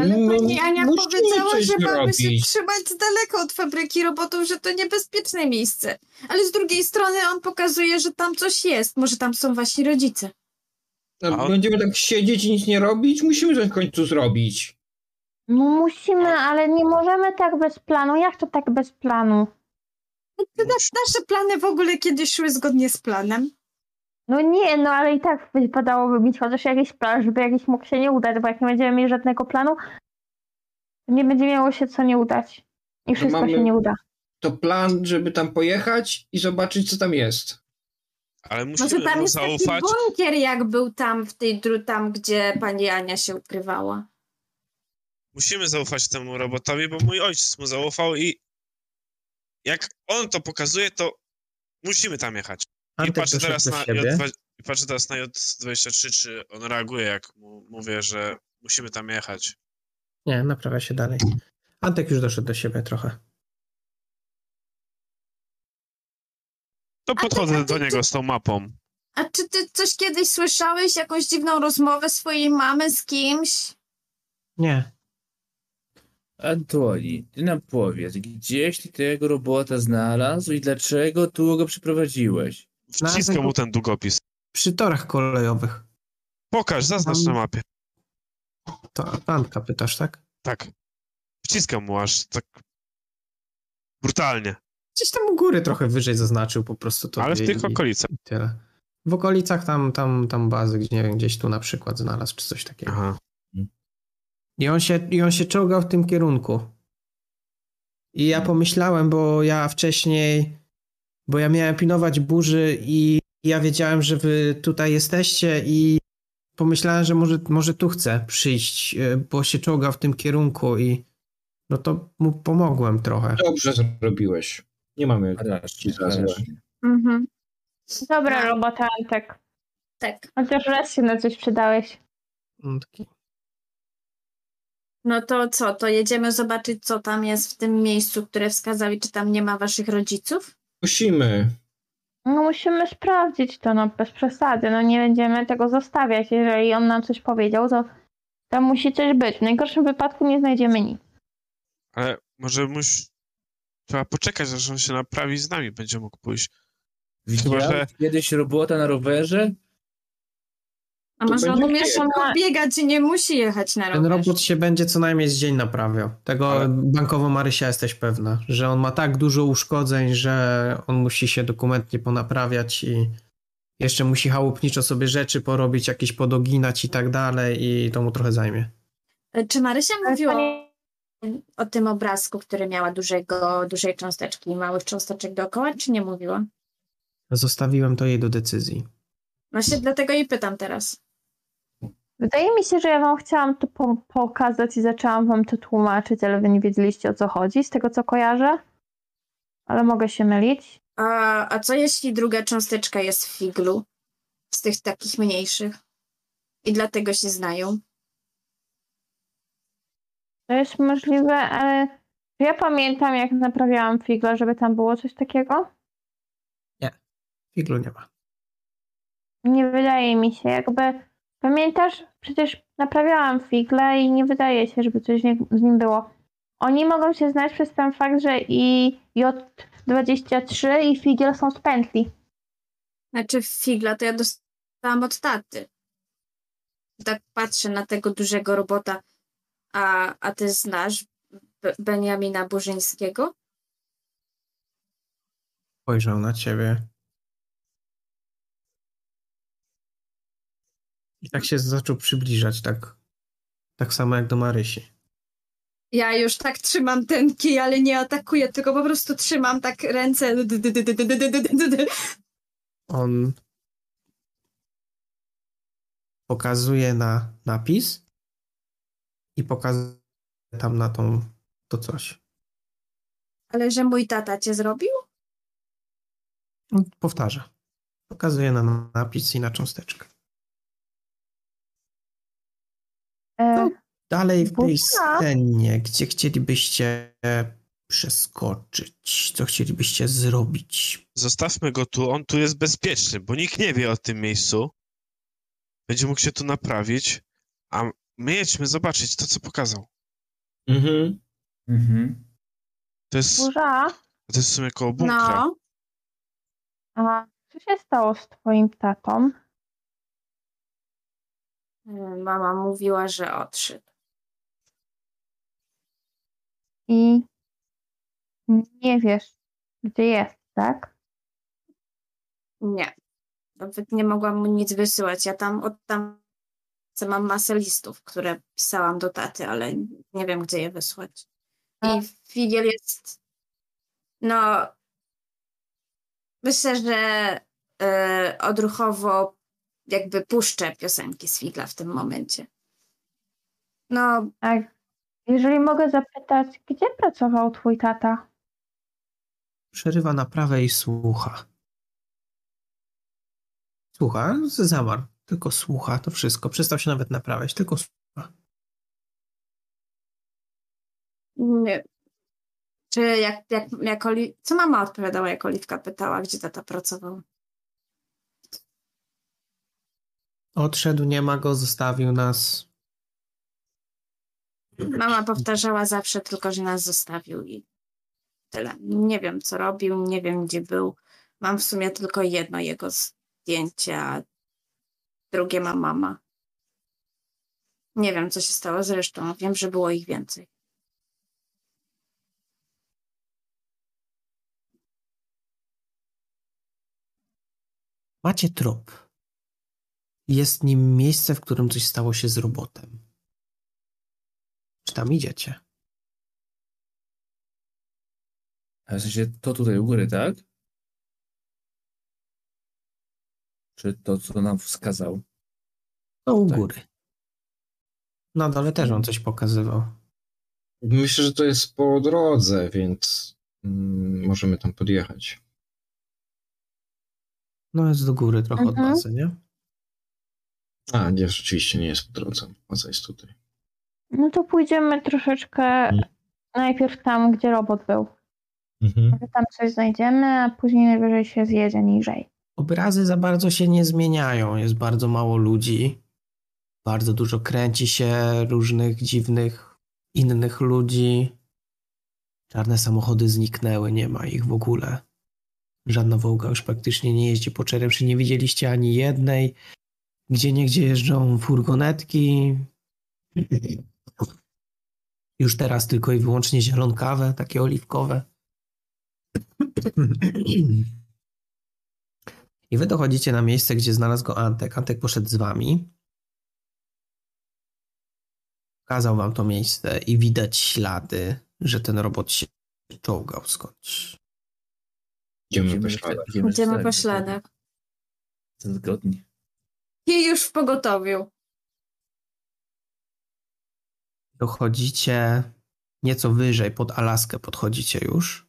Ale No, pani Ania musimy powiedziała, że mamy się trzymać z daleka od fabryki robotów, że to niebezpieczne miejsce. Ale z drugiej strony on pokazuje, że tam coś jest. Może tam są wasi rodzice. A A on- Będziemy tak siedzieć i nic nie robić? Musimy coś w końcu zrobić. No musimy, ale nie możemy tak bez planu. Jak to tak bez planu? Te na- nasze plany w ogóle kiedyś szły zgodnie z planem. No nie, no ale i tak wypadałoby mieć chociaż jakiś plan, żeby jakiś mógł się nie udać, bo jak nie będziemy mieli żadnego planu, to nie będzie miało się co nie udać. I wszystko mamy- się nie uda. To plan, żeby tam pojechać i zobaczyć, co tam jest. Ale Może musimy tam mu jest taki zaufać. bunkier, jak był tam w tej dru, tam, gdzie pani Ania się ukrywała. Musimy zaufać temu robotowi, bo mój ojciec mu zaufał i jak on to pokazuje, to musimy tam jechać. I patrzę teraz na siebie. J2, i patrzę teraz na J23, czy on reaguje, jak mu mówię, że musimy tam jechać. Nie, naprawia się dalej. Antek już doszedł do siebie trochę. To podchodzę ty- do ty- niego z tą mapą. A czy ty coś kiedyś słyszałeś, jakąś dziwną rozmowę swojej mamy z kimś? Nie. Antoni, ty nam powiedz, gdzieś ty tego robota znalazł i dlaczego tu go przyprowadziłeś? Wciskam mu ten długopis. Przy torach kolejowych. Pokaż, zaznacz na mapie. To Antka pytasz, tak? Tak. Wciskam mu aż tak brutalnie, Gdzieś tam u góry trochę wyżej zaznaczył po prostu to. ale w tych i- okolicach. i Tyle. W okolicach tam, tam, tam bazy, gdzie nie wiem, gdzieś tu na przykład znalazł, czy coś takiego. Aha. I on się, i on się czołgał w tym kierunku. I ja pomyślałem, bo ja wcześniej, bo ja miałem pilnować burzy i ja wiedziałem, że wy tutaj jesteście i pomyślałem, że może, może tu chcę przyjść, e, bo się czołgał w tym kierunku i no to mu pomogłem trochę. Dobrze zrobiłeś. Nie mamy Racznie, za. Mhm. Dobra Tak. robota, Antek. Tak. Chociaż raz się na coś przydałeś. No, taki- No to co, to jedziemy zobaczyć, co tam jest w tym miejscu, które wskazali, czy tam nie ma waszych rodziców? Musimy. No musimy sprawdzić to, no bez przesady. No nie będziemy tego zostawiać. Jeżeli on nam coś powiedział, to tam musi coś być. W najgorszym wypadku nie znajdziemy nic. Ale może muś... Trzeba poczekać, aż on się naprawi z nami będzie mógł pójść. Widziałeś że- kiedyś robota na rowerze? A może on umie szybko biegać i nie musi jechać na Ten rowerze. robot się będzie co najmniej z dzień naprawiał. Tego Ale- bankowo Marysia jesteś pewna, że on ma tak dużo uszkodzeń, że on musi się dokumentnie ponaprawiać i jeszcze musi chałupniczo sobie rzeczy porobić, jakieś podoginać i tak dalej i to mu trochę zajmie. E, Czy Marysia mówiła o tym obrazku, który miała dużego, dużej cząsteczki i małych cząsteczek dookoła, czy nie mówiła? Zostawiłem to jej do decyzji. Właśnie dlatego jej pytam teraz. Wydaje mi się, że ja wam chciałam to po pokazać i zaczęłam wam to tłumaczyć, ale wy nie wiedzieliście o co chodzi, z tego co kojarzę. Ale mogę się mylić. A, a co jeśli druga cząsteczka jest w figlu? Z tych takich mniejszych. I dlatego się znają. To jest możliwe, ale ja pamiętam, jak naprawiałam figla, żeby tam było coś takiego? Figlu nie ma. Nie wydaje mi się, jakby. Pamiętasz? Przecież naprawiałam figle i nie wydaje się, żeby coś z nim było. Oni mogą się znać przez ten fakt, że i J23 i figiel są z pętli. Znaczy figla to ja dostałam od taty. Tak patrzę na tego dużego robota. A, a ty znasz Be- Beniamina Burzyńskiego? Spojrzał na ciebie. I tak się zaczął przybliżać, tak, tak samo jak do Marysi. Ja już tak trzymam ten kij, ale nie atakuję, tylko po prostu trzymam tak ręce. On pokazuje na napis i pokazuje tam na tą, to coś. Ale że mój tata cię zrobił? Powtarza. Pokazuje na napis i na cząsteczkę. E, No. Dalej w tej scenie, gdzie chcielibyście przeskoczyć, co chcielibyście zrobić. Zostawmy go tu, on tu jest bezpieczny, bo nikt nie wie o tym miejscu. Będzie mógł się tu naprawić, a my jedźmy zobaczyć to, co pokazał. Mhm. Mhm. To jest, burza, to jest w sumie koło bunkra. No. a co się stało z twoim tatą? Mama mówiła, że odszedł. I nie wiesz, gdzie jest, tak? Nie. Nawet nie mogłam mu nic wysyłać. Ja tam od tam mam masę listów, które pisałam do taty, ale nie wiem, gdzie je wysłać. I Figiel jest. No. Myślę, że e, odruchowo jakby puszczę piosenki z Figla w tym momencie. No, A jeżeli mogę zapytać, gdzie pracował twój tata? Przerywa na prawej i słucha. Słucha, zamarł. Tylko słucha, to wszystko. Przestał się nawet naprawiać, tylko słucha. nie. Czy jak, jak, jak Oli... Co mama odpowiadała, jak Oliwka pytała, gdzie tata pracował? Odszedł, nie ma go, zostawił nas. Mama powtarzała zawsze tylko, że nas zostawił i tyle. Nie wiem, co robił, nie wiem, gdzie był. Mam w sumie tylko jedno jego zdjęcie, a drugie ma mama. Nie wiem, co się stało z resztą. Wiem, że było ich więcej. Macie trop. Jest nim miejsce, w którym coś stało się z robotem. Czy tam idziecie? A w sensie to tutaj u góry, tak? Czy to, co nam wskazał? To u Tak. góry. Na dole też on coś pokazywał. Myślę, że to jest po drodze, więc mm, możemy tam podjechać. No jest do góry trochę od Mhm. bazy, nie? A, nie, rzeczywiście nie jest po drodze. Baza jest tutaj. No to pójdziemy troszeczkę najpierw tam, gdzie robot był. Mhm. Może tam coś znajdziemy, a później najwyżej się zjedzie niżej. Obrazy za bardzo się nie zmieniają. Jest bardzo mało ludzi. Bardzo dużo kręci się różnych dziwnych innych ludzi. Czarne samochody zniknęły, nie ma ich w ogóle. Żadna wołga już praktycznie nie jeździ po Czeremszy. Nie widzieliście ani jednej. Gdzie niegdzie jeżdżą furgonetki. Już teraz tylko i wyłącznie zielonkawe, takie oliwkowe. I wy dochodzicie na miejsce, gdzie znalazł go Antek. Antek poszedł z wami. Pokazał wam to miejsce i widać ślady, że ten robot się czołgał skądś. Idziemy po śladach. Idziemy po śladach. Zgodnie. I już w pogotowiu. Dochodzicie nieco wyżej, pod Alaskę podchodzicie już.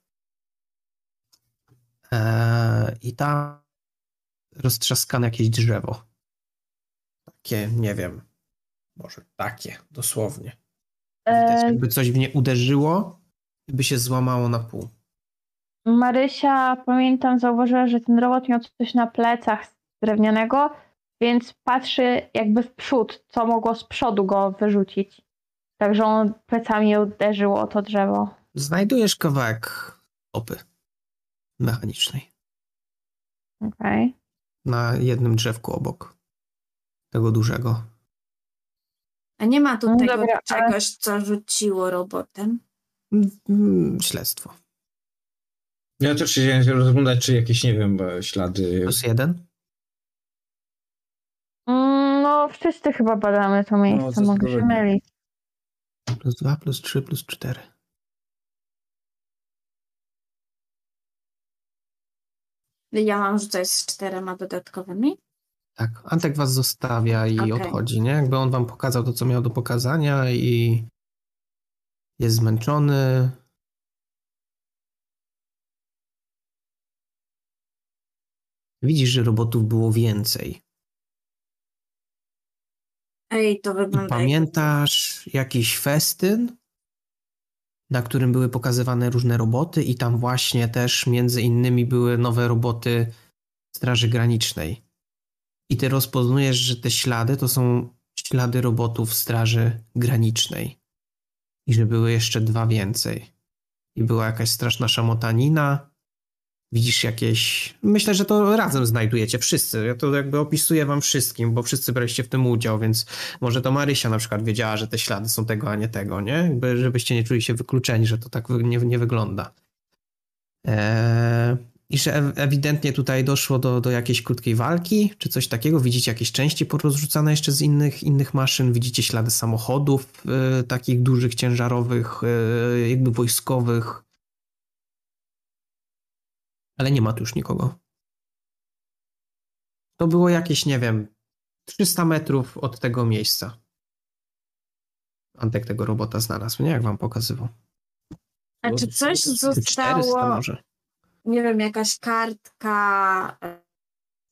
Eee, I tam roztrzaskane jakieś drzewo. Takie, nie wiem, może takie, dosłownie. Widać, E, jakby coś w nie uderzyło i by się złamało na pół. Marysia, pamiętam, zauważyła, że ten robot miał coś na plecach z drewnianego, więc patrzy jakby w przód, co mogło z przodu go wyrzucić. Także on plecami uderzyło o to drzewo. Znajdujesz kawałek opy mechanicznej Okej. na jednym drzewku obok tego dużego. A nie ma tu No tego dobra, ale- czegoś, co rzuciło robotem. Mm, Śledztwo. Ja też się rozglądać, czy jakieś, nie wiem, ślady. Plus jeden. No, wszyscy chyba badamy to miejsce, mogę się mylić. Plus dwa, plus trzy, plus cztery. Ja mam rzucać z czterema dodatkowymi. Tak, Antek was zostawia i Okej. odchodzi, nie? Jakby on wam pokazał to, co miał do pokazania i jest zmęczony. Widzisz, że robotów było więcej. Ej, to wygląda. Pamiętasz jakiś festyn, na którym były pokazywane różne roboty i tam właśnie też między innymi były nowe roboty Straży Granicznej. I ty rozpoznajesz, że te ślady to są ślady robotów Straży Granicznej. I że były jeszcze dwa więcej. I była jakaś straszna szamotanina. Widzisz jakieś. Myślę, że to razem znajdujecie wszyscy. Ja to jakby opisuję wam wszystkim, bo wszyscy braliście w tym udział, więc może to Marysia na przykład wiedziała, że te ślady są tego, a nie tego, nie? Jakby, żebyście nie czuli się wykluczeni, że to tak nie, nie wygląda. Eee, I że ew- ewidentnie tutaj doszło do, do jakiejś krótkiej walki, czy coś takiego. Widzicie jakieś części porozrzucane jeszcze z innych, innych maszyn. Widzicie ślady samochodów, e, takich dużych, ciężarowych, e, jakby wojskowych. Ale nie ma tu już nikogo. To było jakieś, nie wiem, 300 metrów od tego miejsca. Antek tego robota znalazł, nie? Jak wam pokazywał. A czy coś 400 zostało, może. nie wiem, jakaś kartka e,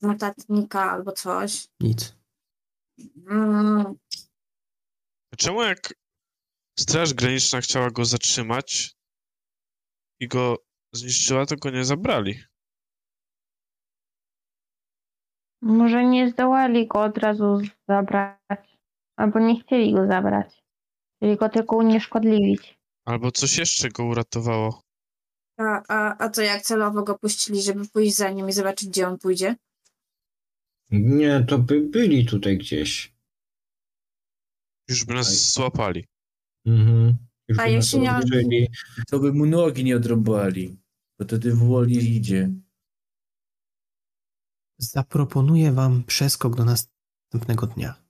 z notatnika albo coś? Nic. Mm, Czemu jak Straż Graniczna chciała go zatrzymać i go zniszczyła, to go nie zabrali? Może nie zdołali go od razu zabrać. Albo nie chcieli go zabrać. Chcieli go tylko unieszkodliwić. Albo coś jeszcze go uratowało? a, a, a co jak celowo go puścili, żeby pójść za nim i zobaczyć, gdzie on pójdzie? Nie, to by byli tutaj gdzieś. Już by nas złapali. Mhm. Już A by nas jeśli nie-. To by mu nogi nie odrąbali, wtedy wolniej idzie. Zaproponuję wam przeskok do następnego dnia.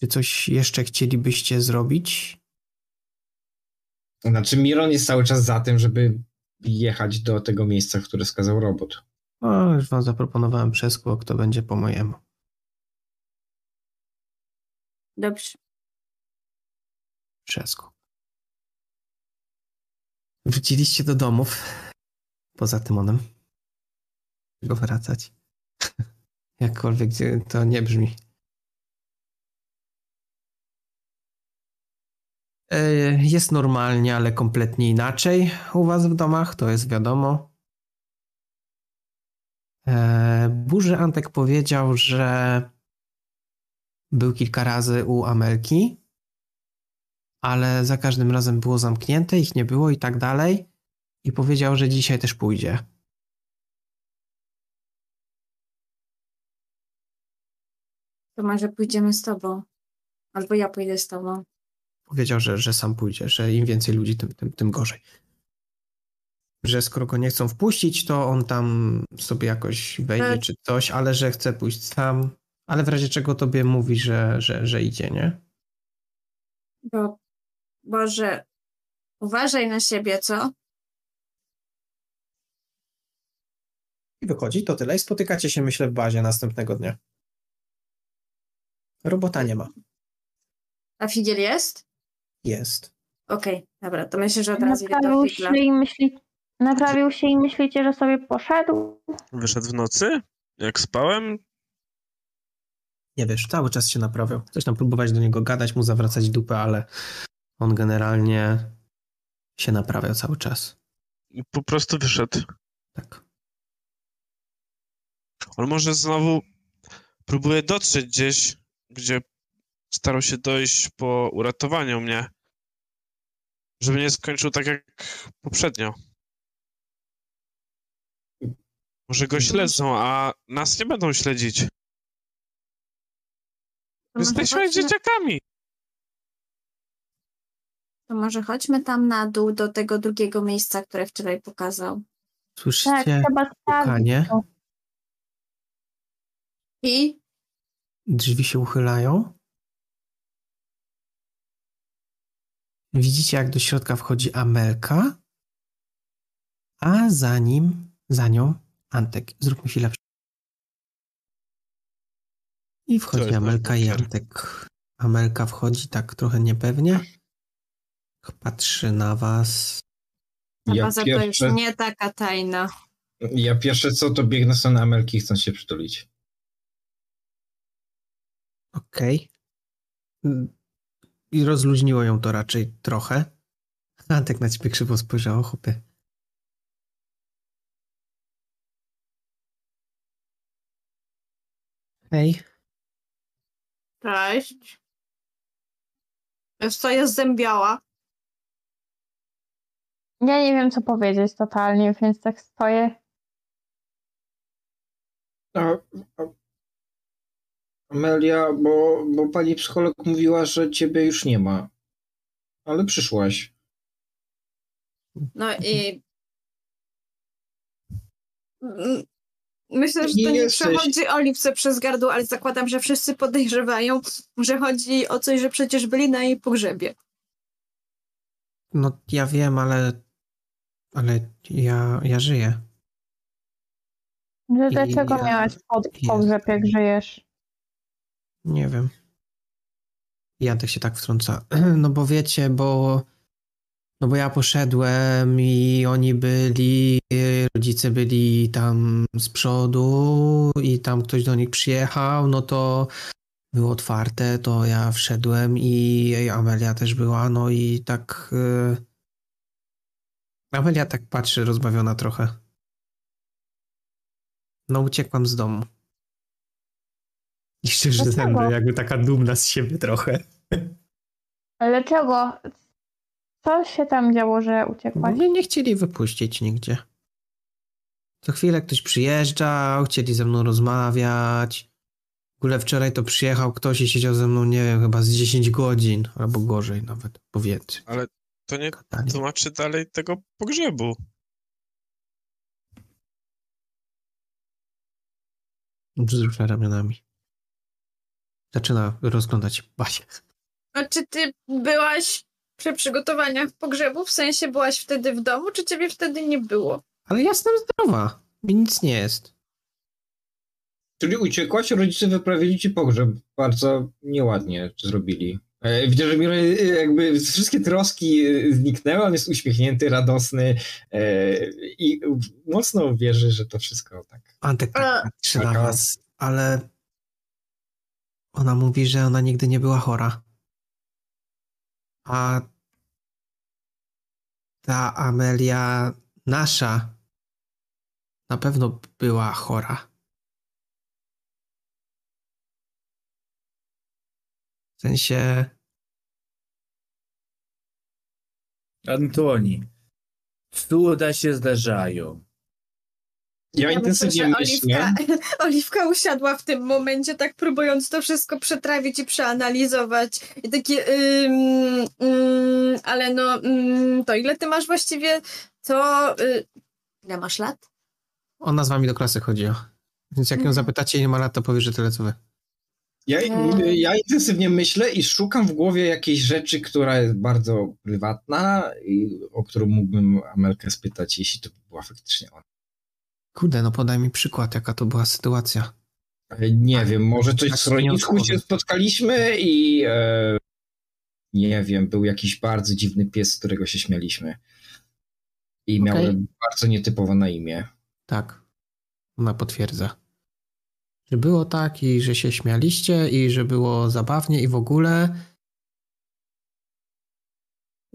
Czy coś jeszcze chcielibyście zrobić? Znaczy, Miron jest cały czas za tym, żeby jechać do tego miejsca, które skazał robot. O, już wam zaproponowałem przeskok, to będzie po mojemu. Dobrze. Przeskok. Wróciliście do domów. Poza Tymonem. Go wracać. (laughs) Jakkolwiek to nie brzmi. E, Jest normalnie, ale kompletnie inaczej u was w domach, to jest wiadomo. E, Burzy Antek powiedział, że był kilka razy u Amelki, ale za każdym razem było zamknięte, ich nie było i tak dalej. I powiedział, że dzisiaj też pójdzie. To może pójdziemy z tobą. Albo ja pójdę z tobą. Powiedział, że, że sam pójdzie, że im więcej ludzi, tym, tym, tym gorzej. Że skoro go nie chcą wpuścić, to on tam sobie jakoś wejdzie Ale- czy coś, ale że chce pójść sam. Ale w razie czego tobie mówi, że, że, że idzie, nie? Bo, Boże, uważaj na siebie, co? I wychodzi, to tyle. I spotykacie się, myślę, w bazie następnego dnia. Robota nie ma. A Figiel jest? Jest. Okej, dobra, to myślę, że od razu idę do Naprawił Figla. się i myśli... Naprawił się i myślicie, że sobie poszedł? Wyszedł w nocy? Jak spałem? Nie wiesz, cały czas się naprawiał. Coś tam próbować do niego gadać, mu zawracać dupę, ale on generalnie się naprawiał cały czas. I Po prostu wyszedł. Tak. On może znowu próbuje dotrzeć gdzieś, gdzie starał się dojść po uratowaniu mnie. Żeby nie skończył tak jak poprzednio. Może go śledzą, a nas nie będą śledzić. Jesteśmy dzieciakami. To może chodźmy tam na dół do tego drugiego miejsca, które wczoraj pokazał. Tak, Słyszycie trzeba sprawdzić pukanie? to. I Drzwi się uchylają. Widzicie, jak do środka wchodzi Amelka, a za nim, za nią Antek. Zróbmy chwilę. I wchodzi jest nasz Amelka i bunkier. Antek. Amelka wchodzi tak trochę niepewnie. Patrzy na was. ta Ja baza to już pierwsze, nie taka tajna. ja pierwsze co, to biegnę w stronę Amelki, chcąc się przytulić. Okej. I rozluźniło ją to raczej trochę. (laughs) Antek na ciebie krzywo spojrzał, chłopie. Hej. Cześć. Stoję zębiała. Ja nie wiem, co powiedzieć totalnie, więc tak stoję. A, a, Amelia, bo, bo pani psycholog mówiła, że ciebie już nie ma. Ale przyszłaś. No i myślę, że to nie jesteś. przechodzi Oliwce przez gardło, ale zakładam, że wszyscy podejrzewają, że chodzi o coś, że przecież byli na jej pogrzebie. No ja wiem, ale. Ale ja, ja żyję. Że I dlaczego ja- miałaś pod jest. pogrzeb, jak żyjesz? Nie wiem. I Antek się tak wtrąca. (clears throat) No bo wiecie, bo. No bo ja poszedłem i oni byli, rodzice byli tam z przodu i tam ktoś do nich przyjechał, no to było otwarte, to ja wszedłem i Amelia też była, no i tak... y, Amelia tak patrzy, rozbawiona trochę. No uciekłam z domu. I szczerze Dlaczego? zęby, jakby taka dumna z siebie trochę. Ale czego? Co się tam działo, że uciekłaś? mnie nie chcieli wypuścić nigdzie. Co chwilę ktoś przyjeżdżał, chcieli ze mną rozmawiać. W ogóle wczoraj to przyjechał ktoś i siedział ze mną, nie wiem, chyba z 10 godzin, albo gorzej nawet, bo więcej. Ale to nie tłumaczy dalej tego pogrzebu. Wzrusza ramionami. Zaczyna rozglądać bazie. A czy ty byłaś przy przygotowaniach pogrzebu? W sensie byłaś wtedy w domu, czy ciebie wtedy nie było? Ale ja jestem zdrowa. Mi nic nie jest. Czyli uciekłaś, rodzice wyprawili ci pogrzeb. Bardzo nieładnie zrobili. E, Widzę, że Miro e, jakby wszystkie troski e, zniknęły, on jest uśmiechnięty, radosny e, i mocno wierzy, że to wszystko tak. Antek tak A- patrzy na was, ale ona mówi, że ona nigdy nie była chora. A ta Amelia nasza na pewno była chora. W sensie. Antoni, cuda się zdarzają. Ja, intensywnie myślę, myślę. Oliwka, (laughs) Oliwka usiadła w tym momencie, tak próbując to wszystko przetrawić i przeanalizować. I takie, ym, ym, ale no, ym, to ile ty masz właściwie, to... Y, ile masz lat? Ona z wami do klasy chodziła. Więc jak ją Mhm. zapytacie, ile ma lat, to powie, że tyle co wy. Ja, Eee. ja intensywnie myślę i szukam w głowie jakiejś rzeczy, która jest bardzo prywatna i o którą mógłbym Amelkę spytać, jeśli to była faktycznie ona. Kurde, no podaj mi przykład, jaka to była sytuacja. E, Nie wiem, może coś tak w schronisku się spotkaliśmy i e, nie wiem, był jakiś bardzo dziwny pies, z którego się śmialiśmy. I Okej. miałem bardzo nietypowo na imię. Tak. Ona potwierdza. Że było tak i że się śmialiście i że było zabawnie i w ogóle.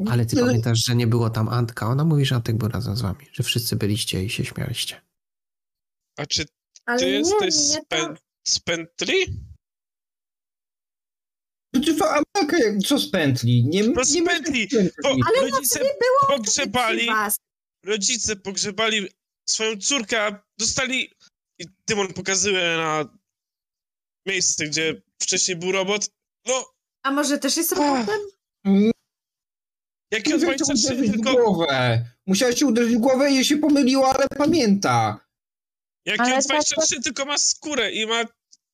Ale ty pamiętasz, że nie było tam Antka. Ona mówi, że Antek był razem z wami. Że wszyscy byliście i się śmialiście. A czy Ale ty nie, jesteś nie z, tak. z Amelka, jak- co z pętli? Nie, No z nie pętli, Bo Ale rodzice nie było pogrzebali, Was. rodzice pogrzebali swoją córkę, a dostali... I Tymon pokazuje na miejsce, gdzie wcześniej był robot. No, A może też jest robotem? jaki on Musiałeś cię 23, uderzyć w tylko... głowę. Musiałeś się uderzyć w głowę i jej się pomyliło, ale pamięta. Jaki Ale on tak- 23, tylko ma skórę i ma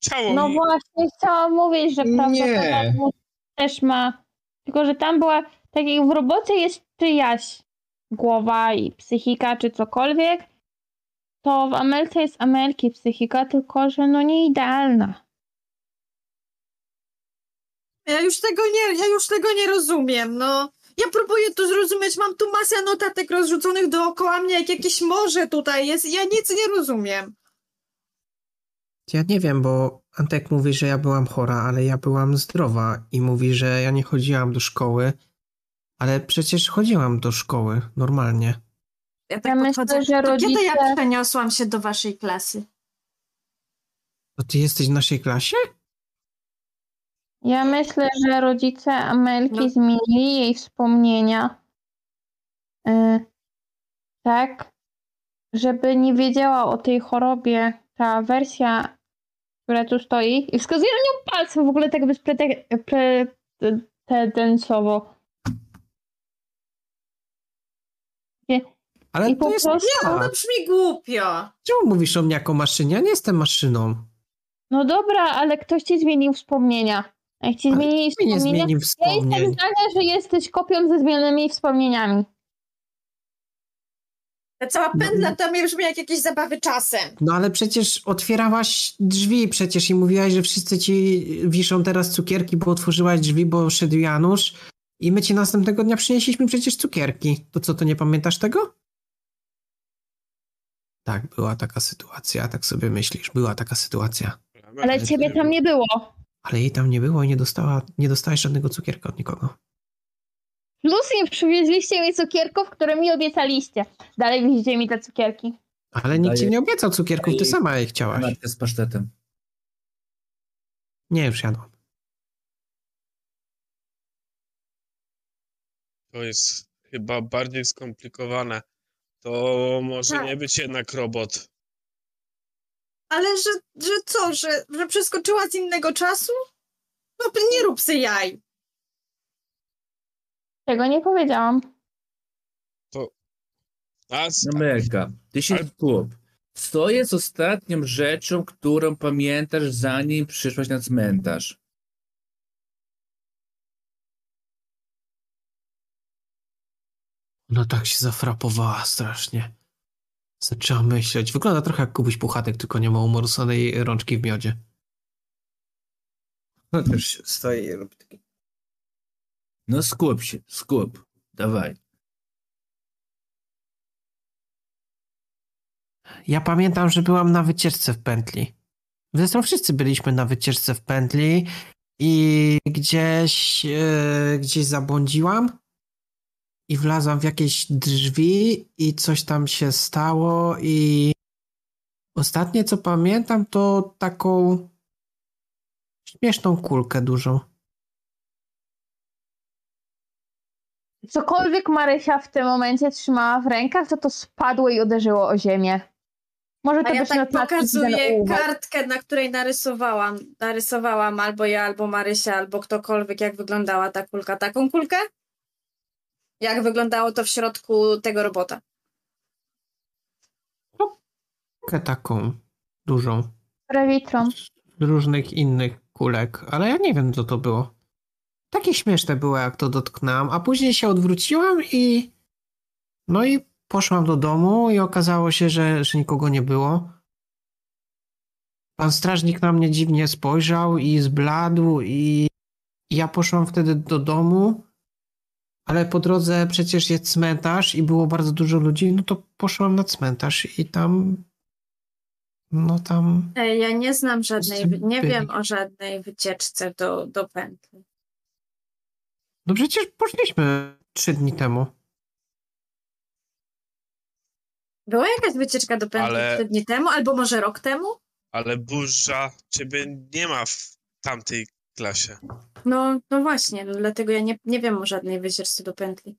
ciało. No i... właśnie, chciałam mówić, że Nie. prawdopodobnie też ma. Tylko, że tam była, tak jak w robocie jest czyjaś głowa i psychika czy cokolwiek, to w Amelce jest Amelki psychika, tylko że no nie idealna. Ja już tego nie, ja już tego nie rozumiem, no. Ja próbuję to zrozumieć, mam tu masę notatek rozrzuconych dookoła mnie, jak jakieś morze tutaj jest i ja nic nie rozumiem. Ja nie wiem, bo Antek mówi, że ja byłam chora, ale ja byłam zdrowa i mówi, że ja nie chodziłam do szkoły, ale przecież chodziłam do szkoły normalnie. Ja tak Ja myślę, że to kiedy ja rodzice- przeniosłam się do waszej klasy? To ty jesteś w naszej klasie? Ja myślę, że rodzice Amelki No. zmienili jej wspomnienia. Y, tak, żeby nie wiedziała o tej chorobie. Ta wersja, która tu stoi, i wskazuje na nią palcem w ogóle tak bezprecedensowo. Ale I to po jest prostu- ja. To brzmi głupio. Czemu mówisz o mnie jako maszynie? Ja nie jestem maszyną. No dobra, ale ktoś ci zmienił wspomnienia. A Jak ci Ale zmienili Mi nie wspomnienia, zmienił ja jestem wspomnień. zdania, że jesteś kopią ze zmienionymi wspomnieniami. Ta cała No, pętla to mnie brzmi jak jakieś zabawy czasem. No ale przecież otwierałaś drzwi przecież i mówiłaś, że wszyscy ci wiszą teraz cukierki, bo otworzyłaś drzwi, bo szedł Janusz i my ci następnego dnia przynieśliśmy przecież cukierki. To co, to nie pamiętasz tego? Tak, była taka sytuacja, tak sobie myślisz, była taka sytuacja. Ale ciebie tam nie było. Ale jej tam nie było i nie dostała, nie dostałeś żadnego cukierka od nikogo. Plus nie przywieźliście mi cukierków, które mi obiecaliście. Dalej widzicie mi te cukierki. Ale nikt ci nie obiecał cukierków, ty daję- sama je chciałaś. Kanapkę z pasztetem. Nie, już jadłam. To jest chyba bardziej skomplikowane. To może Tak. nie być jednak robot. Ale że, że co, że, że przeskoczyła z innego czasu? No nie rób se jaj. Tego nie powiedziałam. A s- Amelka, ty się skup. Co jest ostatnią rzeczą, którą pamiętasz, zanim przyszłaś na cmentarz? No tak się zafrapowała strasznie. Zaczęła myśleć. Wygląda trochę jak Kubuś Puchatek, tylko nie ma umorsonej rączki w miodzie. No też się stoi i robi taki... No skup się, skup. Dawaj. Ja pamiętam, że byłam na wycieczce w pętli. Zresztą wszyscy byliśmy na wycieczce w pętli i gdzieś, e, gdzieś zabłądziłam i wlazłam w jakieś drzwi i coś tam się stało i ostatnie co pamiętam to taką śmieszną kulkę dużą. Cokolwiek Marysia w tym momencie trzymała w rękach, to to spadło i uderzyło o ziemię. Może to A ja być tak pokazuję kartkę, na której narysowałam. Narysowałam albo ja, albo Marysia, albo ktokolwiek, jak wyglądała ta kulka. Taką kulkę? Jak wyglądało to w środku tego robota? Kulkę taką dużą. Rewitron. z różnych innych kulek, ale ja nie wiem, co to było. Takie śmieszne było, jak to dotknęłam, a później się odwróciłam i. No i poszłam do domu i okazało się, że, że nikogo nie było. Pan strażnik na mnie dziwnie spojrzał i zbladł, i ja poszłam wtedy do domu, ale po drodze przecież jest cmentarz i było bardzo dużo ludzi, no to poszłam na cmentarz i tam. No tam. Ja nie znam żadnej, Byli. nie wiem o żadnej wycieczce do, do pętli. No przecież poszliśmy trzy dni temu. Była jakaś wycieczka do pętli Ale- trzy dni temu, albo może rok temu? Ale burza ciebie nie ma w tamtej klasie. No, no właśnie, no dlatego ja nie, nie wiem o żadnej wycieczce do pętli.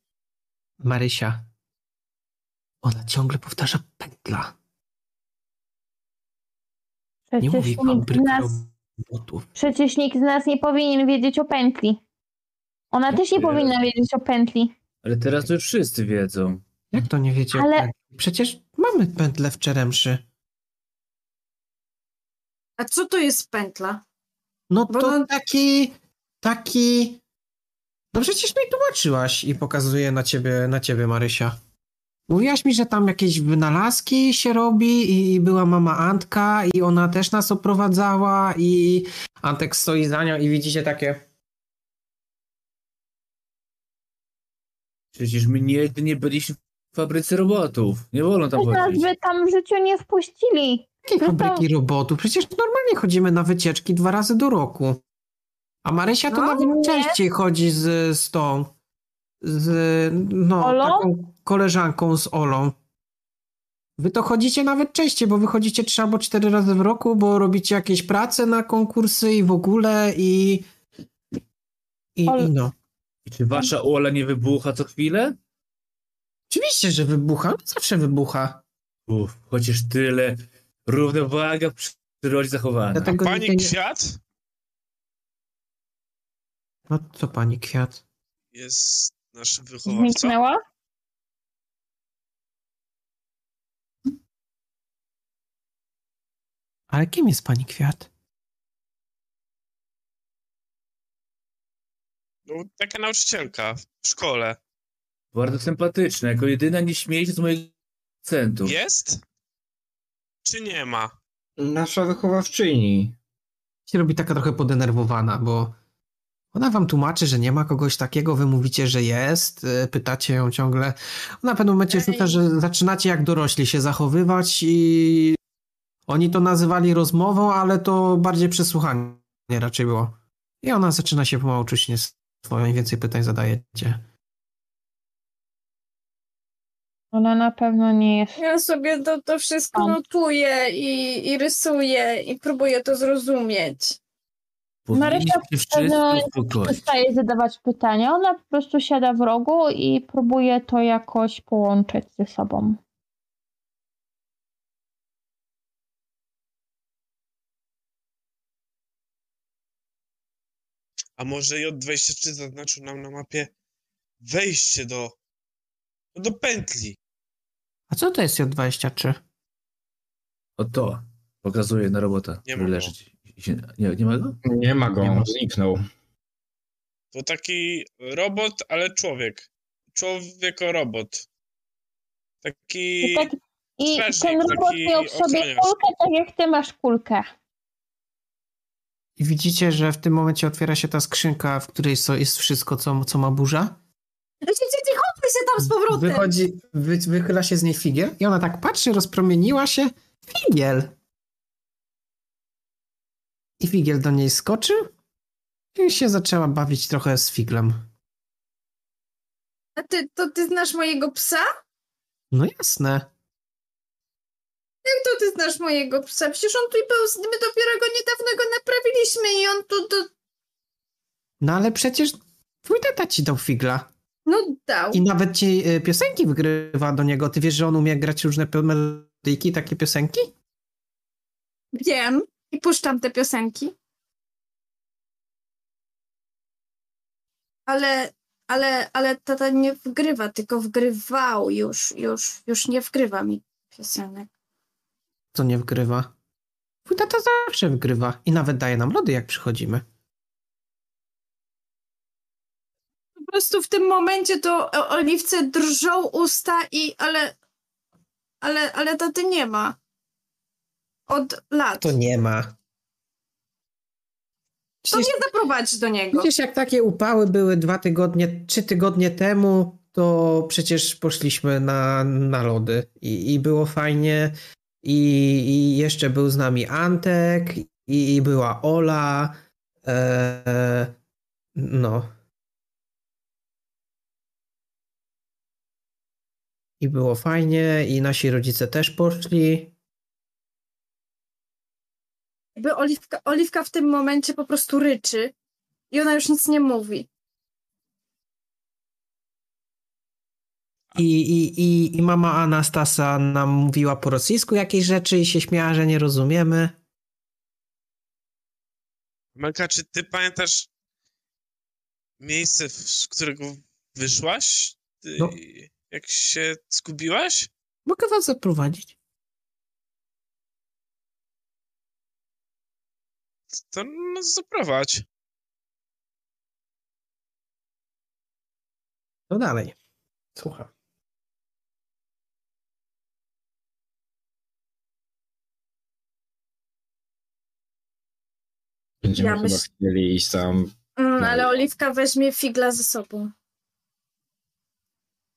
Marysia. Ona ciągle powtarza pętla. Nie Przecież mówi nikt, z fabryka nas, robotów. przecież nikt z nas nie powinien wiedzieć o pętli. Ona też nie Nie. powinna wiedzieć o pętli. Ale teraz to już wszyscy wiedzą. Jak to nie wiecie? o Ale- pętli? Przecież mamy pętlę w Czeremszy. A co to jest pętla? No to no- taki, taki... No przecież mi tłumaczyłaś i pokazuję na ciebie, na ciebie, Marysia. Mówiłaś mi, że tam jakieś wynalazki się robi i była mama Antka i ona też nas oprowadzała i Antek stoi za nią i widzicie takie... Przecież my nigdy nie byliśmy w fabryce robotów. Nie wolno tam Przecież nas chodzić. by tam w życiu nie wpuścili. Jakiej No to- fabryki robotów? Przecież normalnie chodzimy na wycieczki dwa razy do roku. A Marysia to No, nawet nie. częściej chodzi z, z tą, z no, Olą? taką koleżanką z Olą. Wy to chodzicie nawet częściej, bo wychodzicie trzy albo cztery razy w roku, bo robicie jakieś prace na konkursy i w ogóle i i, Ol- i no. I czy wasza Ola nie wybucha co chwilę? Oczywiście, że wybucha. Zawsze wybucha. Uff, chociaż tyle. Równowaga w przyrodzie zachowana. Dlatego Pani nie... Kwiat No co pani Kwiat? jest naszym wychowawcą. Zniknęła? Ale kim jest pani Kwiat? No, taka nauczycielka w szkole. Bardzo sympatyczna. Jako jedyna nie śmieje się z mojego akcentu. Jest? Czy nie ma? Nasza wychowawczyni. się robi taka trochę podenerwowana, bo ona wam tłumaczy, że nie ma kogoś takiego, wy mówicie, że jest, y, pytacie ją ciągle. Ona w pewnym momencie Ej. rzuca, że zaczynacie jak dorośli się zachowywać i oni to nazywali rozmową, ale to bardziej przesłuchanie raczej było. I ona zaczyna się pomału czuć nieswoją i więcej pytań zadajecie. Ona na pewno nie jest. Ja sobie to, to wszystko Tam. notuję i, i rysuję i próbuję to zrozumieć. Marysia się w pewnym wszyscy momencie uspokoić. przestaje zadawać pytania. Ona po prostu siada w rogu i próbuje to jakoś połączyć ze sobą. A może J23 zaznaczył nam na mapie wejście do, no do pętli. A co to jest J23? O to. Pokazuje na robota, Nie który leży. Nie, nie ma go? Nie ma go, Nie ma. zniknął. To taki robot, ale człowiek. Człowieko-robot. Taki... I, tak, i ten robot taki miał w sobie kulkę, tak jak ty masz kulkę. I widzicie, że w tym momencie otwiera się ta skrzynka, w której so- jest wszystko, co, co ma burza. Się tam z powrotem. Wychodzi, wy, wychyla się z niej figiel i ona tak patrzy, rozpromieniła się. Figiel! I figiel do niej skoczył i się zaczęła bawić trochę z figlem. A ty, to ty znasz mojego psa? No jasne. Jak to ty znasz mojego psa? Przecież on tutaj był, my dopiero go niedawno go naprawiliśmy i on tu, tu No ale przecież twój tata ci dał figla. No dał. I nawet ci y, piosenki wygrywa do niego. Ty wiesz, że on umie grać różne melodyjki, takie piosenki? Wiem. I puszczam te piosenki. Ale, ale, ale tata nie wgrywa, tylko wgrywał już, już, już nie wgrywa mi piosenek. Co nie wgrywa? Twój tata zawsze wgrywa. I nawet daje nam lody, jak przychodzimy. Po prostu w tym momencie to oliwce drżą usta i ale, ale, ale taty nie ma. Od lat. To nie ma. To Przecież, mnie zaprowadź do niego. przecież jak takie upały były dwa tygodnie, trzy tygodnie temu, to przecież poszliśmy na, na lody i, i było fajnie. I, I jeszcze był z nami Antek, i, i była Ola. E, no. I było fajnie, i nasi rodzice też poszli. Jakby oliwka, oliwka w tym momencie po prostu ryczy i ona już nic nie mówi. I, i, i, I mama Anastasa nam mówiła po rosyjsku jakieś rzeczy i się śmiała, że nie rozumiemy. Melka, czy ty pamiętasz miejsce, z którego wyszłaś? Ty, No. Jak się zgubiłaś? Mogę was zaprowadzić? To nas zaprowadź. No dalej. Słucham. Będziemy Ja chyba myśl- chcieli iść tam. Mm, ale oliwka weźmie figla ze sobą.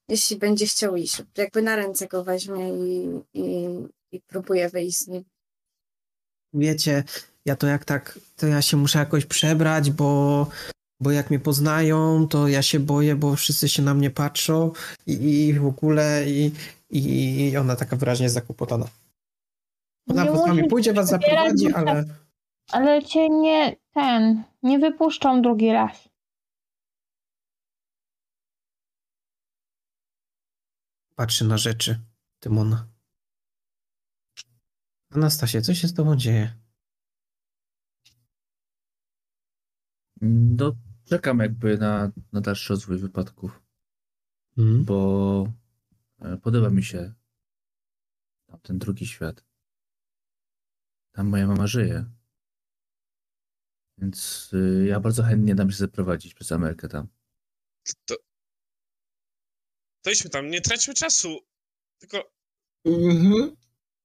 Jeśli będzie chciał iść. Jakby na ręce go weźmie i, i, i próbuje wyjść z nim. Wiecie, ja to jak tak, to ja się muszę jakoś przebrać, bo, bo jak mnie poznają, to ja się boję, bo wszyscy się na mnie patrzą i, i w ogóle i, i ona taka wyraźnie zakłopotana. Ona Nie z wami pójdzie, was zaprowadzi, ale Ale cię nie, ten, nie wypuszczą drugi raz. Patrzy na rzeczy. Tymona. Anastasia, co się z tobą dzieje? No, czekam jakby na, na dalszy rozwój wypadków, Hmm? bo e, podoba mi się tam ten drugi świat. Tam moja mama żyje. Więc y, ja bardzo chętnie dam się zaprowadzić przez Amerykę tam. To... to idźmy tam, nie traćmy czasu. Tylko Mhm.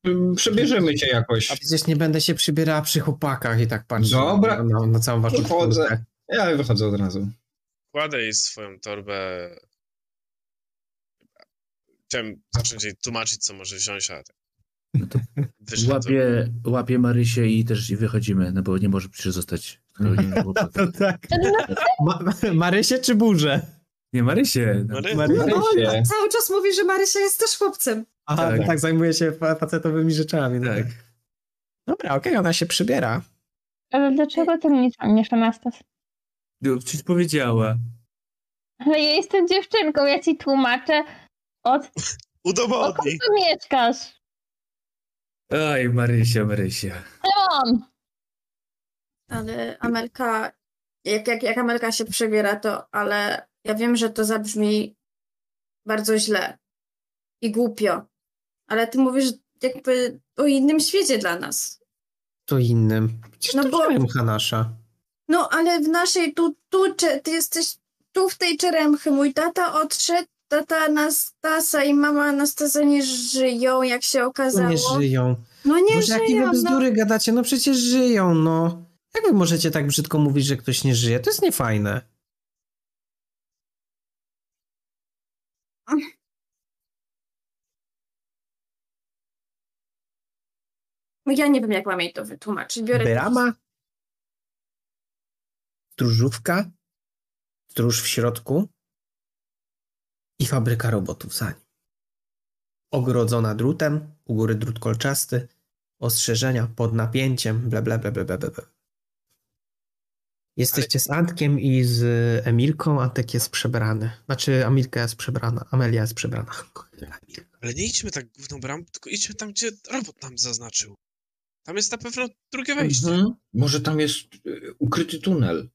Mm, Przebierzemy cię jakoś. A przecież nie będę się przybierała przy chłopakach i tak patrzę Dobra. na, na, na całą waszą Wychodzę. Ja wychodzę od razu. kładę jej swoją torbę. Chciałem zacząć jej tłumaczyć, co może wziąć, a tak. No to wyszedł. łapię, łapię Marysię i też i wychodzimy, no bo nie może przecież zostać. (laughs) To tak. Ma, Marysie czy burzę? Nie, Marysię. No. Mary- Mary- Marysię. Cały czas mówi, że Marysia jest też chłopcem. Aha, Tak. tak. zajmuje się fa- facetowymi rzeczami. no Tak. Dobra, okej, ona się przybiera. Ale dlaczego ty mnie ciągniesz, Anastas? No, przecież powiedziała. Ale ja jestem dziewczynką, ja ci tłumaczę. Od, od Udowodnij. tu mieszkasz? Aj, Marysia, Marysia. On! Ale Amelka, jak, jak, jak Amelka się przebiera, to ale ja wiem, że to zabrzmi bardzo źle i głupio. Ale ty mówisz jakby o innym świecie dla nas. To innym. Przecież No to bo- Czeremcha nasza. No ale w naszej tu, tu, cze- ty jesteś tu w tej czeremchy. Mój tata odszedł, tata Anastasa i mama Anastasa nie żyją, jak się To okazało. nie żyją. No nie Boże, jakie żyją, wy no. bzdury gadacie? No przecież żyją, no. Jak wy możecie tak brzydko mówić, że ktoś nie żyje? To jest niefajne. No Ja nie wiem, jak mam jej to wytłumaczyć. Biorę Brama? Stróżówka? Stróż w środku? i fabryka robotów za nim. Ogrodzona drutem, u góry drut kolczasty, ostrzeżenia pod napięciem, bla bla bla bla bla. bla. Jesteście z Antkiem i z Emilką. Antek jest przebrany. Znaczy, Emilka jest przebrana. Amelia jest przebrana. Ale nie idźmy tak główną bramą, tylko idźmy tam, gdzie robot nam zaznaczył. Tam jest na pewno drugie wejście. Mhm. Może tam jest y, ukryty tunel.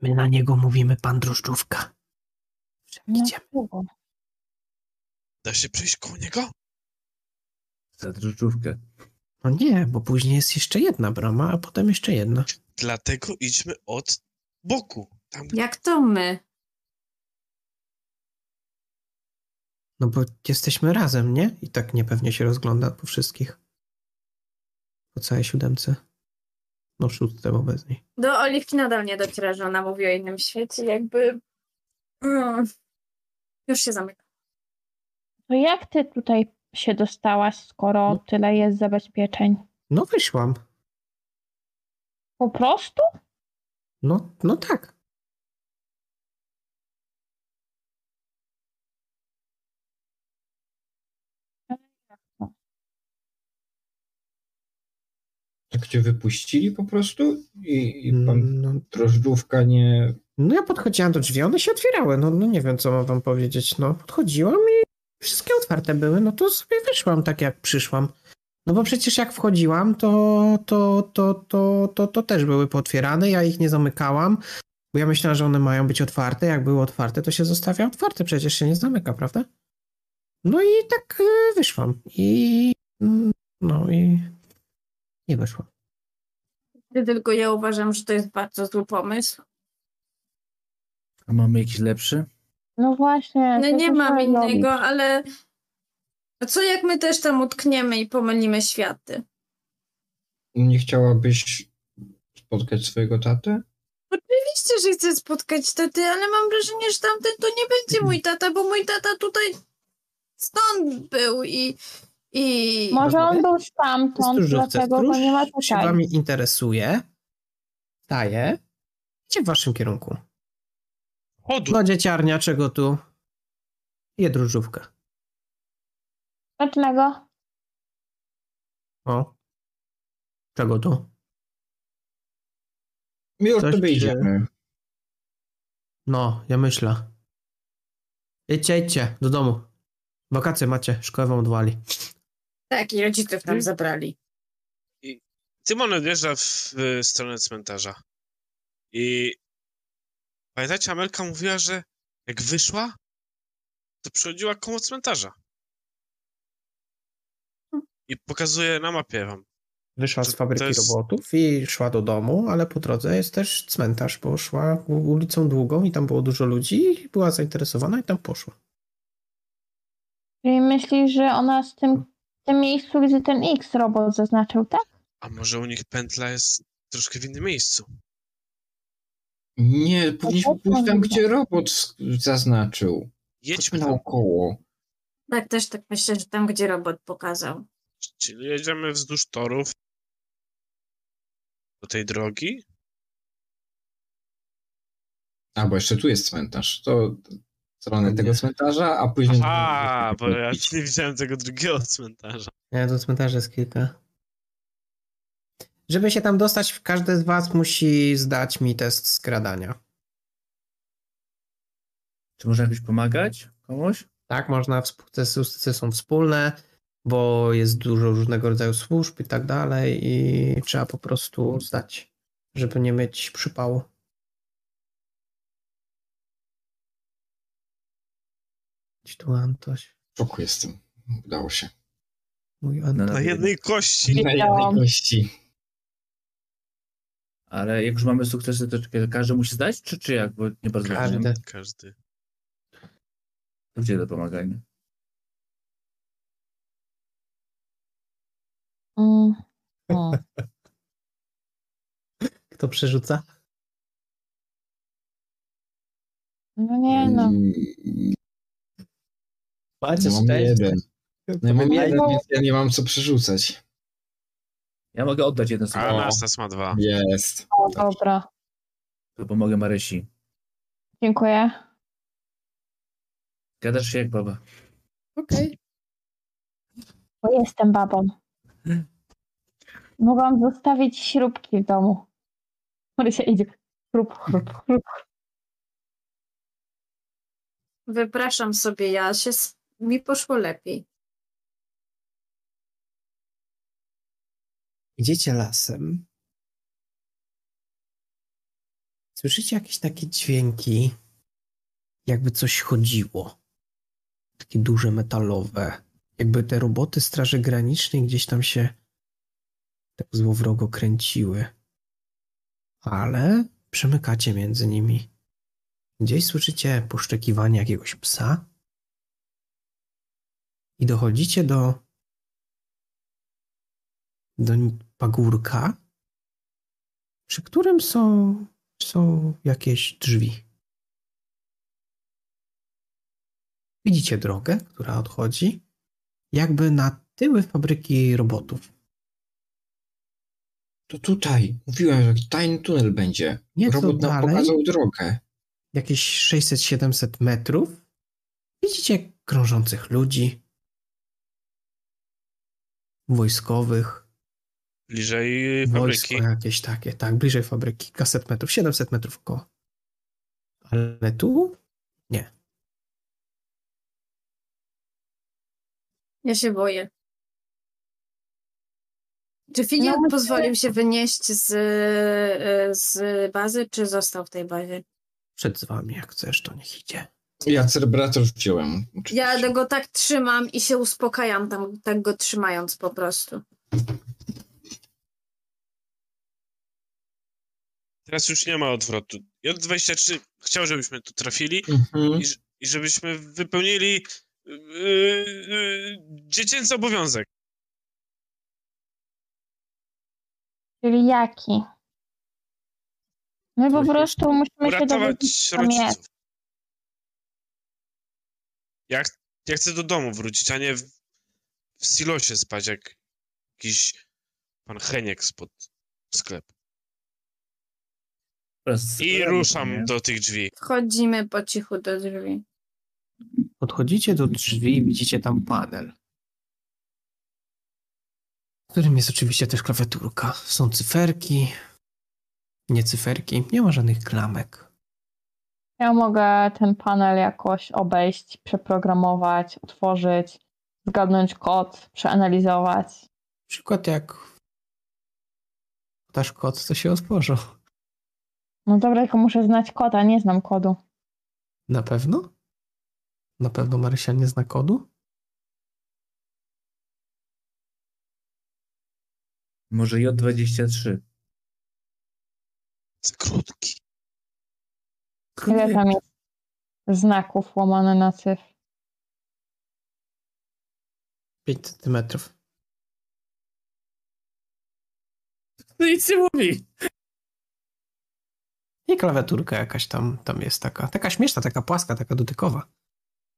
My na niego mówimy pan Drożdżówka. No, Idziemy. Da się przejść koło niego? Za drożdżówkę. No nie, bo później jest jeszcze jedna brama, a potem jeszcze jedna. Dlatego idźmy od boku. Tam, Jak to my? No bo jesteśmy razem, nie? I tak niepewnie się rozgląda po wszystkich. Po całej siódemce. No szóstce wobec niej. Do Oliwki nadal nie dociera, że ona mówi o innym świecie, jakby... Mm. Już się zamyka. To jak ty tutaj się dostałaś, skoro No. tyle jest zabezpieczeń? No wyszłam. Po prostu? No, no tak. Cię wypuścili po prostu i, i pan No, drożdżówka nie... no ja podchodziłam do drzwi, one się otwierały. No, no nie wiem, co mam wam powiedzieć. No podchodziłam i wszystkie otwarte były. No to sobie wyszłam tak, jak przyszłam. No bo przecież jak wchodziłam, to, to, to, to, to, to też były pootwierane. Ja ich nie zamykałam, bo ja myślałam, że one mają być otwarte. Jak były otwarte, to się zostawia otwarte. Przecież się nie zamyka, prawda? No i tak y, wyszłam. I mm, no i nie wyszłam. Tylko ja uważam, że to jest bardzo zły pomysł. A mamy jakiś lepszy? No właśnie. No nie mam innego, ale a co jak my też tam utkniemy i pomylimy światy? Nie chciałabyś spotkać swojego tatę? Oczywiście, że chcę spotkać taty, ale mam wrażenie, że tamten to nie będzie mój tata, bo mój tata tutaj stąd był i... i... Może on był stamtąd, dlatego go nie ma Stróż się tutaj. wami interesuje. Staje. Idzie w waszym kierunku. chodu. No dzieciarnia, czego tu? Je drożdżówkę. Dlaczego? O. Czego tu? My już Coś sobie ci- idziemy. No, ja myślę. Idźcie, idźcie, do domu. Wakacje macie, szkołę wam odwali. Tak, i rodziców tam zabrali. Tymon odjeżdża w, w stronę cmentarza. I pamiętacie, Amelka mówiła, że jak wyszła, to przychodziła koło cmentarza. I pokazuje na mapie wam. Wyszła z fabryki jest- robotów i szła do domu, ale po drodze jest też cmentarz, bo szła ulicą długą i tam było dużo ludzi i była zainteresowana i tam poszła. Czyli myślisz, że ona z tym, tym miejscu, gdzie ten X robot zaznaczył, tak? A może u nich pętla jest troszkę w innym miejscu? Nie, powinniśmy pójść tam, gdzie robot zaznaczył. Jedźmy tam. naokoło. Tak, też tak myślę, że tam, gdzie robot pokazał. Czyli jedziemy wzdłuż torów do tej drogi. A, bo jeszcze tu jest cmentarz. To stronę tego cmentarza, a później... Aha, bo ja nie widziałem tego drugiego cmentarza. Nie, do cmentarza jest kilka. Żeby się tam dostać, każdy z was musi zdać mi test skradania. Czy można jakoś pomagać komuś? Tak, można, współ- sukcesy są wspólne, bo jest dużo różnego rodzaju służb i tak dalej i trzeba po prostu zdać, żeby nie mieć przypału. Gdzie tu Antoś? W szoku jestem. Udało się. Mój Antoś. Na jednej kości. Na jednej kości. Ale jak już mamy sukcesy, to każdy musi zdać, czy, czy jak? Bo nie bardzo Każdy. rozumiem. Każdy. To Gdzie to pomaganie? Mm. Mm. Kto przerzuca? No nie no. Macie No, mam jeden. No, ja mam No, jeden, więc ja nie mam co przerzucać. Ja mogę oddać jeden A sobie. Anastas ma dwa. Jest. O, dobra. To pomogę Marysi. Dziękuję. Gadasz się jak baba. Okej. Bo jestem babą. Mogłam zostawić śrubki w domu. Marysia idzie. Chrup, chrup, chrup. Wypraszam sobie, ja się, mi poszło lepiej. Idziecie lasem. Słyszycie jakieś takie dźwięki, jakby coś chodziło. Takie duże metalowe. Jakby te roboty Straży Granicznej gdzieś tam się tak złowrogo kręciły. Ale przemykacie między nimi. Gdzieś słyszycie poszczekiwanie jakiegoś psa. I dochodzicie do do pagórka, przy którym są, są jakieś drzwi. Widzicie drogę, która odchodzi, jakby na tyły fabryki robotów. To tutaj. Mówiłem, że tajny tunel będzie. Nieco Robot nam dalej. pokazał drogę. Jakieś 600-700 metrów. Widzicie krążących ludzi, wojskowych, Bliżej Wojsko fabryki. jakieś takie, tak, bliżej fabryki, kilkaset metrów, 700 metrów około. Ale tu nie. Ja się boję. Czy Finiak No, pozwolił się wynieść z, e, z bazy, czy został w tej bazie? Przed z wami, jak chcesz, to niech idzie. Ja cerebrator wziąłem. oczywiście. Ja go tak trzymam i się uspokajam tam, tak go trzymając po prostu. Teraz już nie ma odwrotu. J23 chciał, żebyśmy tu trafili Mhm. i, i żebyśmy wypełnili yy, yy, dziecięcy obowiązek. Czyli jaki? My po prostu musimy się Uratować dowiedzieć, co tam jest. Ja, ch- ja chcę do domu wrócić, a nie w, w silosie spać, jak jakiś pan Heniek spod sklepu. I nie? ruszam do tych drzwi. Wchodzimy po cichu do drzwi. Podchodzicie do drzwi i widzicie tam panel. W którym jest oczywiście też klawiaturka. Są cyferki, nie cyferki, nie ma żadnych klamek. Ja mogę ten panel jakoś obejść, przeprogramować, otworzyć, zgadnąć kod, przeanalizować. Na przykład jak dasz kod, to się otworzą. No dobra, tylko muszę znać koda, nie znam kodu. Na pewno? Na pewno Marysia nie zna kodu? Może J23. Za krótki. Ile tam jest znaków łamane na cyfr? 5 centymetrów. No nic nie mówi. I klawiaturka jakaś tam, tam jest taka, taka śmieszna, taka płaska, taka dotykowa.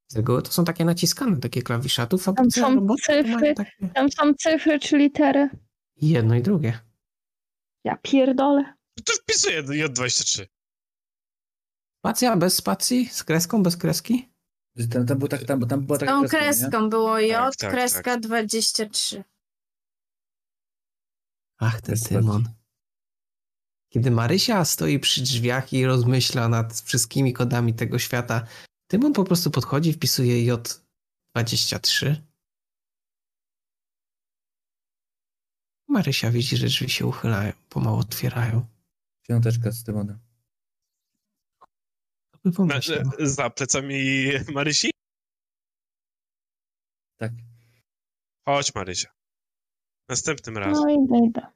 Z reguły to są takie naciskane, takie klawisze, a tu fabryce są roboty cyfry. takie Tam są cyfry czy litery. jedno i drugie. Ja pierdolę. To wpisuję do J23. Spacja bez spacji, z kreską, bez kreski? Tam, tam, było tak, tam, tam była Z taka tą kreska, nie? kreską było J, Tak, tak, kreska tak. 23. Ach, ten. Tymon. Kiedy Marysia stoi przy drzwiach i rozmyśla nad wszystkimi kodami tego świata, Tymon po prostu podchodzi, wpisuje J23. Marysia widzi, że drzwi się uchylają, pomału otwierają. Piąteczka z Tymonem. Za plecami Marysi? Tak. Chodź, Marysia. Następnym razem. No idę, idę.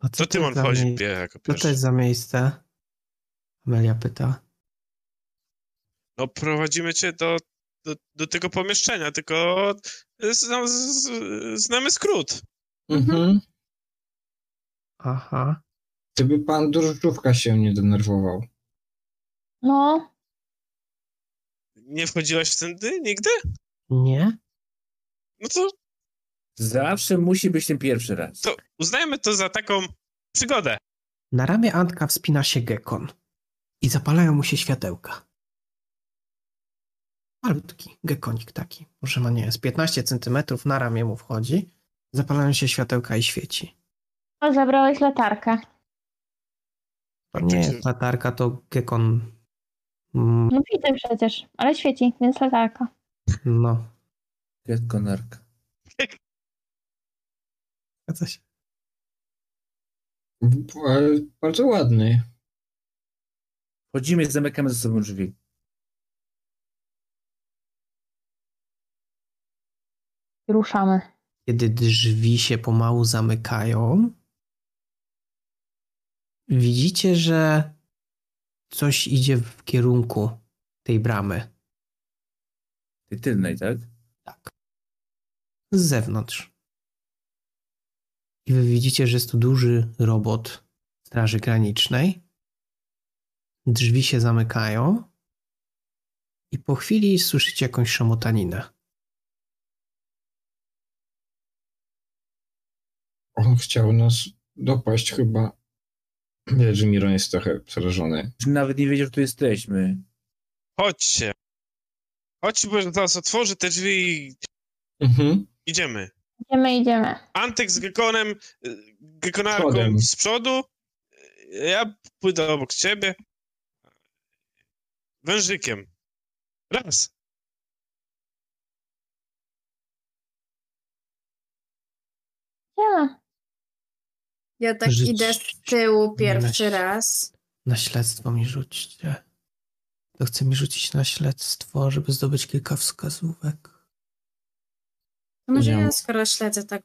A To to Tymon za wchodzi, mie- wie jako Co to pierwszy. jest za miejsce? Amelia pyta. No, prowadzimy cię do, do, do tego pomieszczenia, tylko zna, z, znamy skrót. Mhm. Aha. Gdyby pan drożdżówka się nie denerwował. No, Nie wchodziłaś tędy nigdy? Nie? No to, Zawsze musi być ten pierwszy raz. to uznajmy to za taką przygodę. Na ramię Antka wspina się Gekon i zapalają mu się światełka. Malutki gekonik taki, może ma nie z 15 centymetrów na ramię mu wchodzi, zapalają się światełka i świeci. O, zabrałeś latarkę. To nie jest latarka, to gekon. Mm, No widzę przecież, ale świeci, więc latarka. No, Konarka. zgadza się. Ale bardzo ładny. Wchodzimy i zamykamy za sobą drzwi. Ruszamy. Kiedy drzwi się pomału zamykają, widzicie, że coś idzie w kierunku tej bramy. Tej tylnej, tak? Tak. Z zewnątrz. I wy widzicie, że jest to duży robot Straży Granicznej. Drzwi się zamykają. I po chwili słyszycie jakąś szamotaninę. On chciał nas dopaść chyba. Że Miron jest trochę przerażony. Nawet nie wiedział, że tu jesteśmy. Chodźcie. Chodźcie, bo zaraz otworzy te drzwi i Mhm. idziemy. Idziemy, idziemy. Antek z Gekonem, y, Gekonarką Przodem. z przodu. Ja pójdę obok ciebie. Wężykiem. Raz. Idziemy. Ja tak Żyć- idę z tyłu pierwszy Myśl. raz. Na śledztwo mi rzućcie. To chce mi rzucić na śledztwo, żeby zdobyć kilka wskazówek. To może ja skoro śledzę tak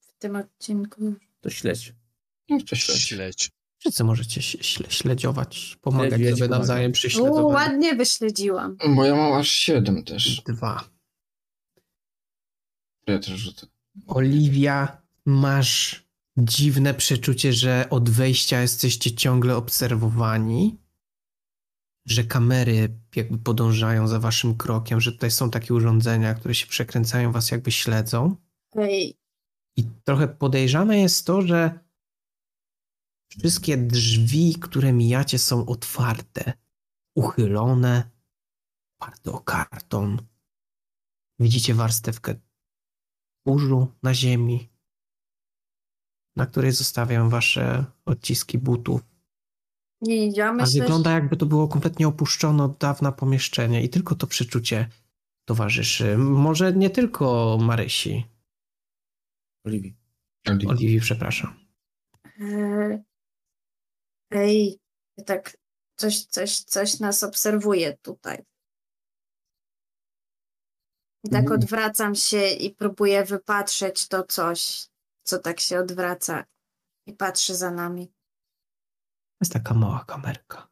w tym odcinku. To śledź. To śledź. Śledź. Wszyscy możecie śle- śledziować, pomagać Śledzić, sobie nawzajem przy U, ładnie wyśledziłam. Bo ja mam aż siedem też. Dwa. Ja też rzucę. Oliwia, masz dziwne przeczucie, że od wejścia jesteście ciągle obserwowani, że kamery jakby podążają za waszym krokiem, że tutaj są takie urządzenia, które się przekręcają, was jakby śledzą. Ej, I trochę podejrzane jest to, że wszystkie drzwi, które mijacie, są otwarte, uchylone, oparte o karton. Widzicie warstewkę kurzu na ziemi, na której zostawiam wasze odciski butów. nie, ja A myślę, wygląda jakby to było kompletnie opuszczone od dawna pomieszczenie i tylko to przeczucie towarzyszy. Może nie tylko Marysi. Oliwii. Oliwii, przepraszam. E, Ej, tak coś, coś, coś nas obserwuje tutaj. I tak Mhm. odwracam się i próbuję wypatrzeć to coś, co tak się odwraca i patrzy za nami. To jest taka mała kamerka.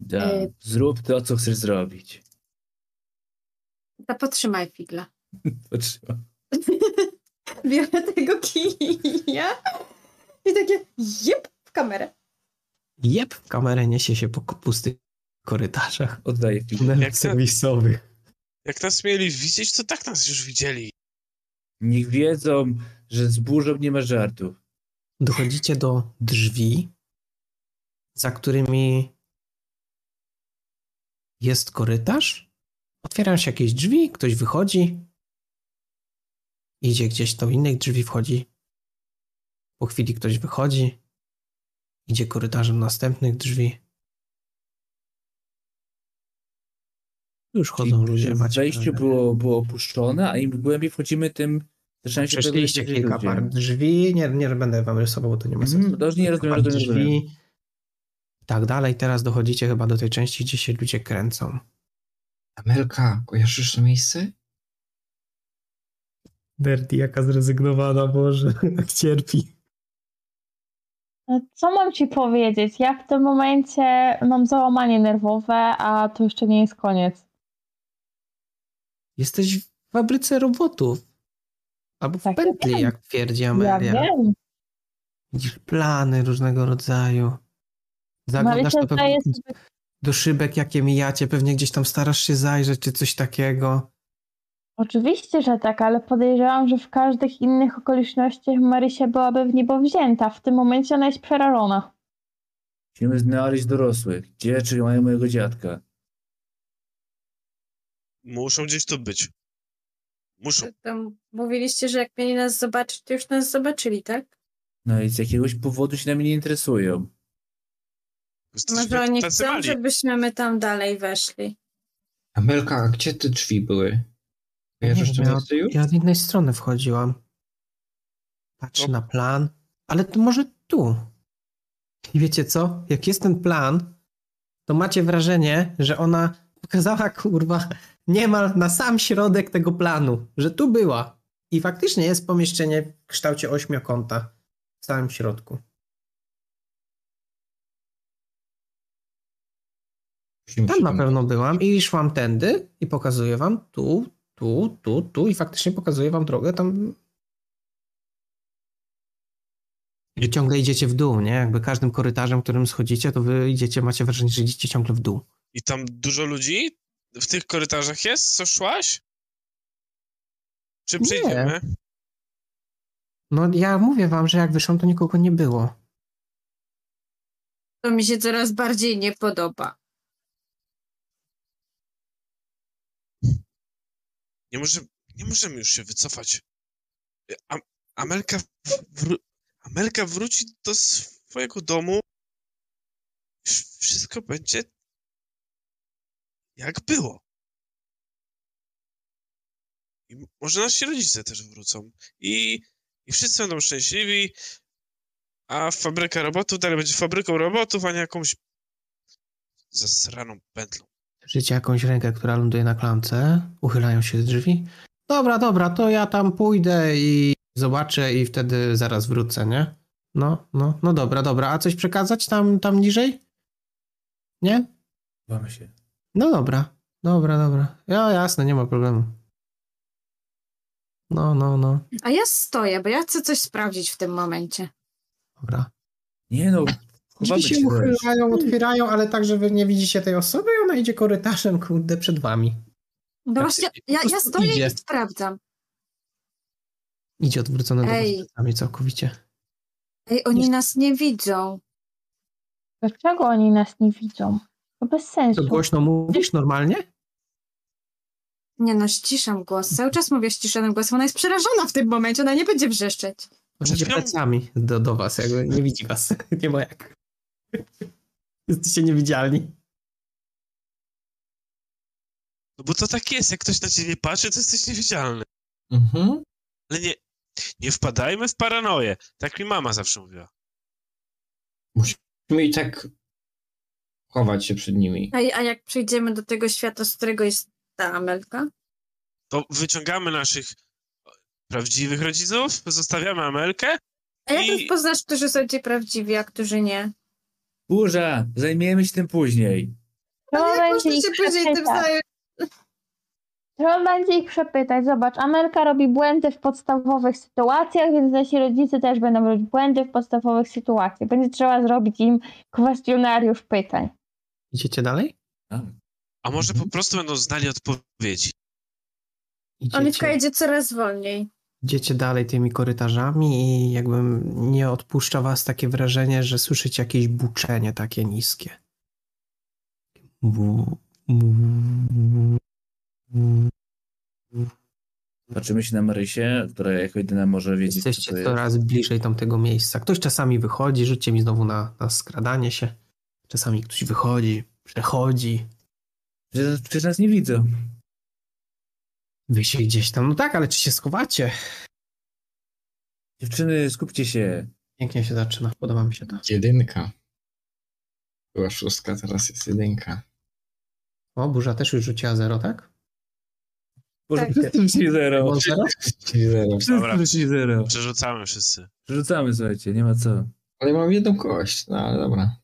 Da. E, Zrób to, co chcesz zrobić. To potrzymaj figla. (laughs) Potrzeba. (laughs) Biorę tego kija i takie jep w kamerę. Jep, w kamerę niesie się po pustych korytarzach Oddaję to- serwisowych. Jak nas mieli widzieć, to tak nas już widzieli. Niech wiedzą, że z burzą nie ma żartów. Dochodzicie do drzwi, za którymi jest korytarz. Otwierają się jakieś drzwi, ktoś wychodzi, idzie gdzieś do innych drzwi, wchodzi. Po chwili ktoś wychodzi, idzie korytarzem następnych drzwi. Już chodzą Czyli ludzie. w wejściu było, było opuszczone, a im głębiej wchodzimy, tym zaczynają się Przeszliście kilka ludzie. par drzwi. Nie, nie będę wam rysował, bo to nie ma sensu. Mhm, to już nie rozumiem, rozumiem, drzwi. Tak dalej. Teraz dochodzicie chyba do tej części, gdzie się ludzie kręcą. Amelka, kojarzysz to miejsce? Derty, jaka zrezygnowana, Boże, (laughs) jak cierpi. No, Co mam ci powiedzieć? Ja w tym momencie mam załamanie nerwowe, a to jeszcze nie jest koniec. Jesteś w fabryce robotów. Albo w Tak, pętli, wiem. jak twierdzi Ja Amelia. wiem. Widzisz plany różnego rodzaju. Zaglądasz pewno zdaje sobie do szybek, jakie mijacie. Pewnie gdzieś tam starasz się zajrzeć, czy coś takiego. Oczywiście, że tak, ale podejrzewam, że w każdych innych okolicznościach Marysia byłaby w niebo wzięta. W tym momencie ona jest przerażona. Musimy znaleźć dorosłych. Gdzie trzymają mojego dziadka? Muszą gdzieś tu być. Muszą. Tam mówiliście, że jak mieli nas zobaczyć, to już nas zobaczyli, tak? No i z jakiegoś powodu się nami nie interesują. Może oni tacy chcą, żebyśmy my tam dalej weszli. Amelka, a gdzie te drzwi były? Kojarzysz to ja, miejsce już? ja z innej strony wchodziłam. Patrzę No. na plan, ale to może tu. I wiecie co? Jak jest ten plan, to macie wrażenie, że ona pokazała, kurwa, niemal na sam środek tego planu, że tu była. I faktycznie jest pomieszczenie w kształcie ośmiokąta w samym środku. Tam na pewno byłam i szłam tędy i pokazuję wam tu, tu, tu, tu i faktycznie pokazuję wam drogę tam. I ciągle idziecie w dół, nie? Jakby każdym korytarzem, którym schodzicie, to wy idziecie, macie wrażenie, że idziecie ciągle w dół. I tam dużo ludzi w tych korytarzach jest, co szłaś? Czy Nie. przejdziemy? No ja mówię wam, że jak wyszłam, to nikogo nie było. To mi się coraz bardziej nie podoba. Nie, może, nie możemy już się wycofać. A, Amelka, wró- Amelka wróci do swojego domu. Wszystko będzie jak było. I może nasi rodzice też wrócą. I, I wszyscy będą szczęśliwi. A fabryka robotów dalej będzie fabryką robotów, a nie jakąś zasraną pętlą. Słyszycie jakąś rękę, która ląduje na klamce, uchylają się drzwi. Dobra, dobra, to ja tam pójdę i zobaczę i wtedy zaraz wrócę, nie? No, no, no dobra, dobra. A coś przekazać tam, tam niżej? Nie? Chowamy się. No dobra, dobra, dobra. Ja jasne, nie ma problemu. No, no, no. A ja stoję, bo ja chcę coś sprawdzić w tym momencie. Dobra. Nie no, Drzwi się. uchylają, otwierają, ale tak, że wy nie widzicie tej osoby i ona idzie korytarzem, kurde, przed wami. No Tak, właśnie, ja, po ja prostu stoję idzie. i sprawdzam. Idzie odwrócona do plecami całkowicie. Ej, oni nas nie widzą. Dlaczego oni nas nie widzą? To bez To sensu. głośno mówisz normalnie? Nie no, ściszam głos. Cały czas mówię ściszonym głosem. Ona jest przerażona w tym momencie, ona nie będzie wrzeszczeć. Chwilą- plecami do, do was, jakby nie widzi was. (laughs) Nie ma jak. Jesteście niewidzialni. No bo to tak jest, jak ktoś na ciebie patrzy, to jesteś niewidzialny. Mhm. Ale nie, nie wpadajmy w paranoję. Tak mi mama zawsze mówiła. Musimy i tak chować się przed nimi. A, a jak przejdziemy do tego świata, z którego jest ta Amelka? To wyciągamy naszych prawdziwych rodziców, zostawiamy Amelkę. A jak I- rozpoznasz, którzy są ci prawdziwi, a którzy nie? Burza, zajmiemy się tym później. Trzeba jak będzie ich się później tym przepytać. zająć? Trzeba będzie ich przepytać. Zobacz, Amelka robi błędy w podstawowych sytuacjach, więc nasi rodzice też będą robić błędy w podstawowych sytuacjach. Będzie trzeba zrobić im kwestionariusz pytań. Idziecie dalej? A, może Mhm. po prostu będą znali odpowiedzi. Oliwka Idziecie, idzie coraz wolniej. idziecie dalej tymi korytarzami i jakby nie odpuszcza was takie wrażenie, że słyszycie jakieś buczenie takie niskie. Bu, bu, bu, bu. patrzymy się na Marysię, która jako jedyna może wiedzieć, co Jesteście to jest. coraz bliżej tamtego miejsca. Ktoś czasami wychodzi, rzućcie mi znowu na, na skradanie się. Czasami ktoś wychodzi, przechodzi. Przecież, nas nie widzą. Wy się gdzieś tam. No tak, ale czy się schowacie? Dziewczyny, skupcie się. Pięknie się zaczyna. Podoba mi się to. Jedynka. Była szóstka, teraz jest jedynka. O, burza też już rzuciła zero, tak? Boże, Tak. wszyscy rzucili zero. Zero? Zero. Wszyscy rzucili zero. Przerzucamy wszyscy. Rzucamy, słuchajcie, nie ma co. Ale mam jedną kość, no ale dobra.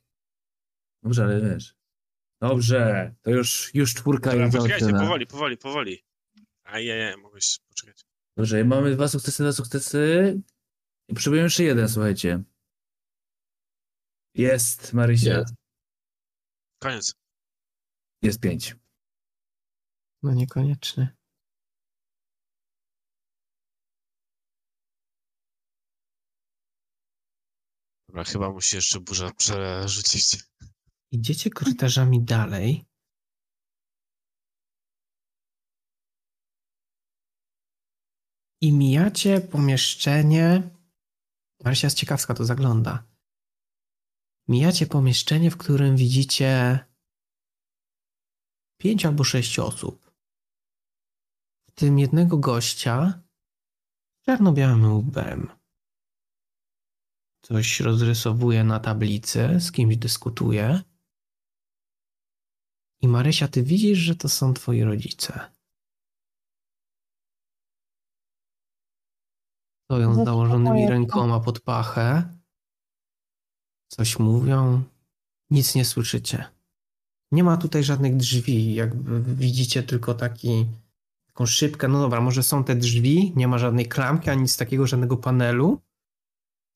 Dobrze, ale wiesz. Dobrze, to już, już czwórka Dobra, jest Poczekajcie, powoli, powoli, powoli. A je, je, mogłeś poczekać. Dobrze, mamy dwa sukcesy, dwa sukcesy. I potrzebujemy jeszcze jeden, słuchajcie. Jest, Marysia. Jest. Koniec. Jest pięć. No niekoniecznie. Dobra, chyba musi jeszcze burza przerzucić. Idziecie korytarzami dalej. I mijacie pomieszczenie. Marysia jest ciekawska, to zagląda. Mijacie pomieszczenie, w którym widzicie pięć albo sześć osób. W tym jednego gościa z czarno-białym łbem. Coś rozrysowuje na tablicy, z kimś dyskutuje. I Marysia, ty widzisz, że to są twoi rodzice. Stoją z założonymi rękoma pod pachę. Coś mówią. Nic nie słyszycie. Nie ma tutaj żadnych drzwi. Jakby widzicie tylko taki, taką szybkę. No dobra, może są te drzwi, nie ma żadnej klamki, ani nic takiego, żadnego panelu.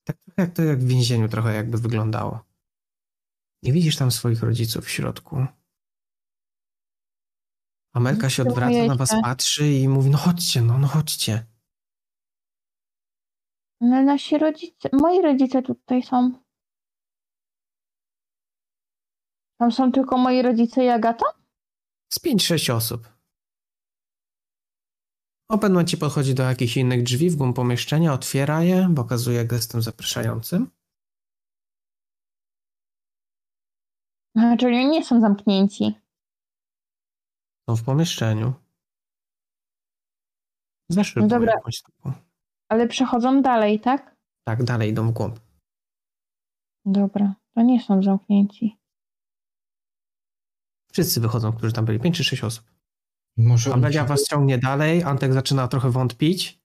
Tak trochę jak to jak w więzieniu trochę jakby wyglądało. Nie widzisz tam swoich rodziców w środku. Amelka się odwraca, na was patrzy i mówi, no chodźcie, no, no chodźcie. No nasi rodzice, moi rodzice tutaj są. Tam są tylko moi rodzice i Agata? Z 5-6 osób. O pewnym momencie podchodzi do jakichś innych drzwi w głąb pomieszczenia, otwiera je, pokazuje gestem zapraszającym. A, czyli nie są zamknięci. Są w pomieszczeniu. Zeszły No dobra. jakąś taką. Ale przechodzą dalej, tak? Tak, dalej idą w głąb. Dobra, to nie są zamknięci. Wszyscy wychodzą, którzy tam byli. 5 czy 6 osób. Może Amelia się- was ciągnie dalej, Antek zaczyna trochę wątpić.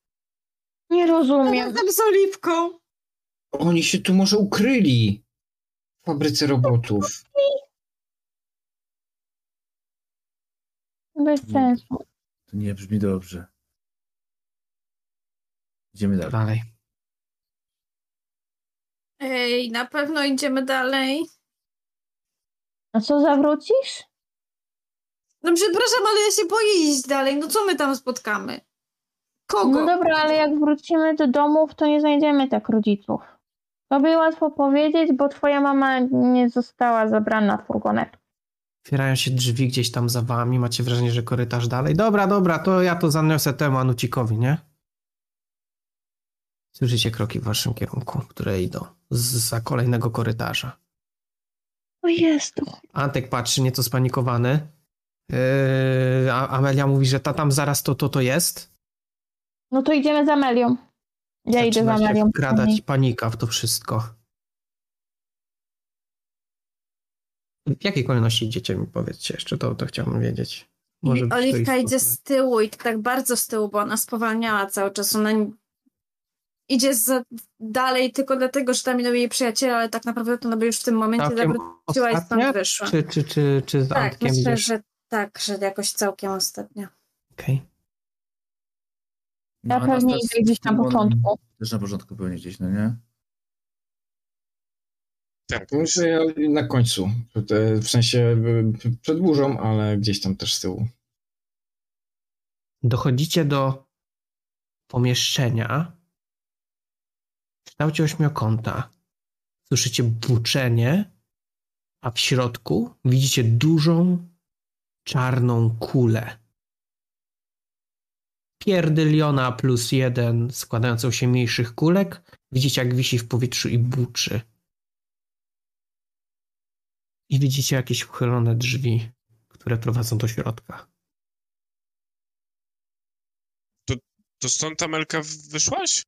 Nie rozumiem. Razem z Oliwką. Oni się tu może ukryli w fabryce robotów. Bez sensu. To nie brzmi dobrze. Idziemy dalej. Dalej. Ej, na pewno idziemy dalej. A co zawrócisz? No przepraszam, ale ja się boję iść dalej. No co my tam spotkamy? Kogo? No dobra, ale jak wrócimy do domów, to nie znajdziemy tak rodziców. Tobie łatwo powiedzieć, bo twoja mama nie została zabrana w furgonet. Otwierają się drzwi gdzieś tam za wami, macie wrażenie, że korytarz dalej. Dobra, dobra, to ja to zaniosę temu Anucikowi, nie? Słyszycie kroki w waszym kierunku, które idą za kolejnego korytarza. O Jezu. Antek patrzy nieco spanikowany. Yy, a Amelia mówi, że ta tam zaraz to, to, to jest. No to idziemy za Melią. Ja idę za Zaczyna się Melią. wkradać panika w to wszystko. W jakiej kolejności idziecie mi powiedzcie jeszcze, to, to chciałbym wiedzieć. Może Oliwka idzie z tyłu i to tak bardzo z tyłu, bo ona spowalniała cały czas. Ona idzie za, dalej tylko dlatego, że tam idą jej przyjaciele, ale tak naprawdę to ona by już w tym momencie Całkiem zawróciła i stąd wyszła. Czy, czy, czy, czy z tak, Antkiem myślę, idziesz? że tak, że jakoś całkiem ostatnio. Okej. No, Ja pewnie idę gdzieś na początku. Też na początku pewnie gdzieś, no nie? Tak, Może ja na końcu. W sensie y, przed burzą, ale gdzieś tam też z tyłu. Dochodzicie do pomieszczenia w kształcie ośmiokąta. Słyszycie buczenie, a w środku widzicie dużą, czarną kulę. Pierdyliona plus jeden składającą się mniejszych kulek. Widzicie, jak wisi w powietrzu i buczy. I widzicie jakieś uchylone drzwi, które prowadzą do środka. To stąd Amelka w- wyszłaś?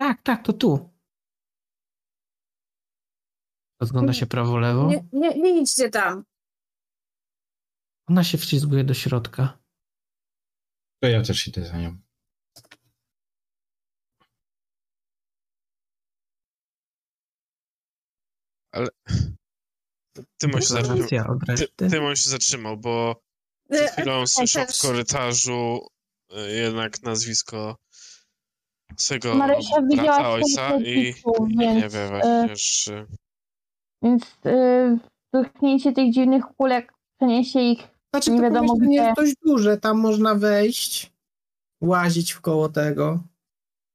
Tak, tak, to tu. Rozgląda się prawo-lewo. Nie, nie, nie idźcie tam. Ona się wślizguje do środka. To ja też idę za nią. Tymon się zatrzymał, ty. Tymon się zatrzymał, bo E, przed chwilą słyszał też. w korytarzu e, jednak nazwisko swojego Marysia widziała brata, ojca i rodziców, nie więc, wie e, właśnie, czy... Więc yy, dotknięcie tych dziwnych kulek przeniesie ich Znaczy, nie to wiadomo gdzie. jest dość duże, tam można wejść, łazić w koło tego.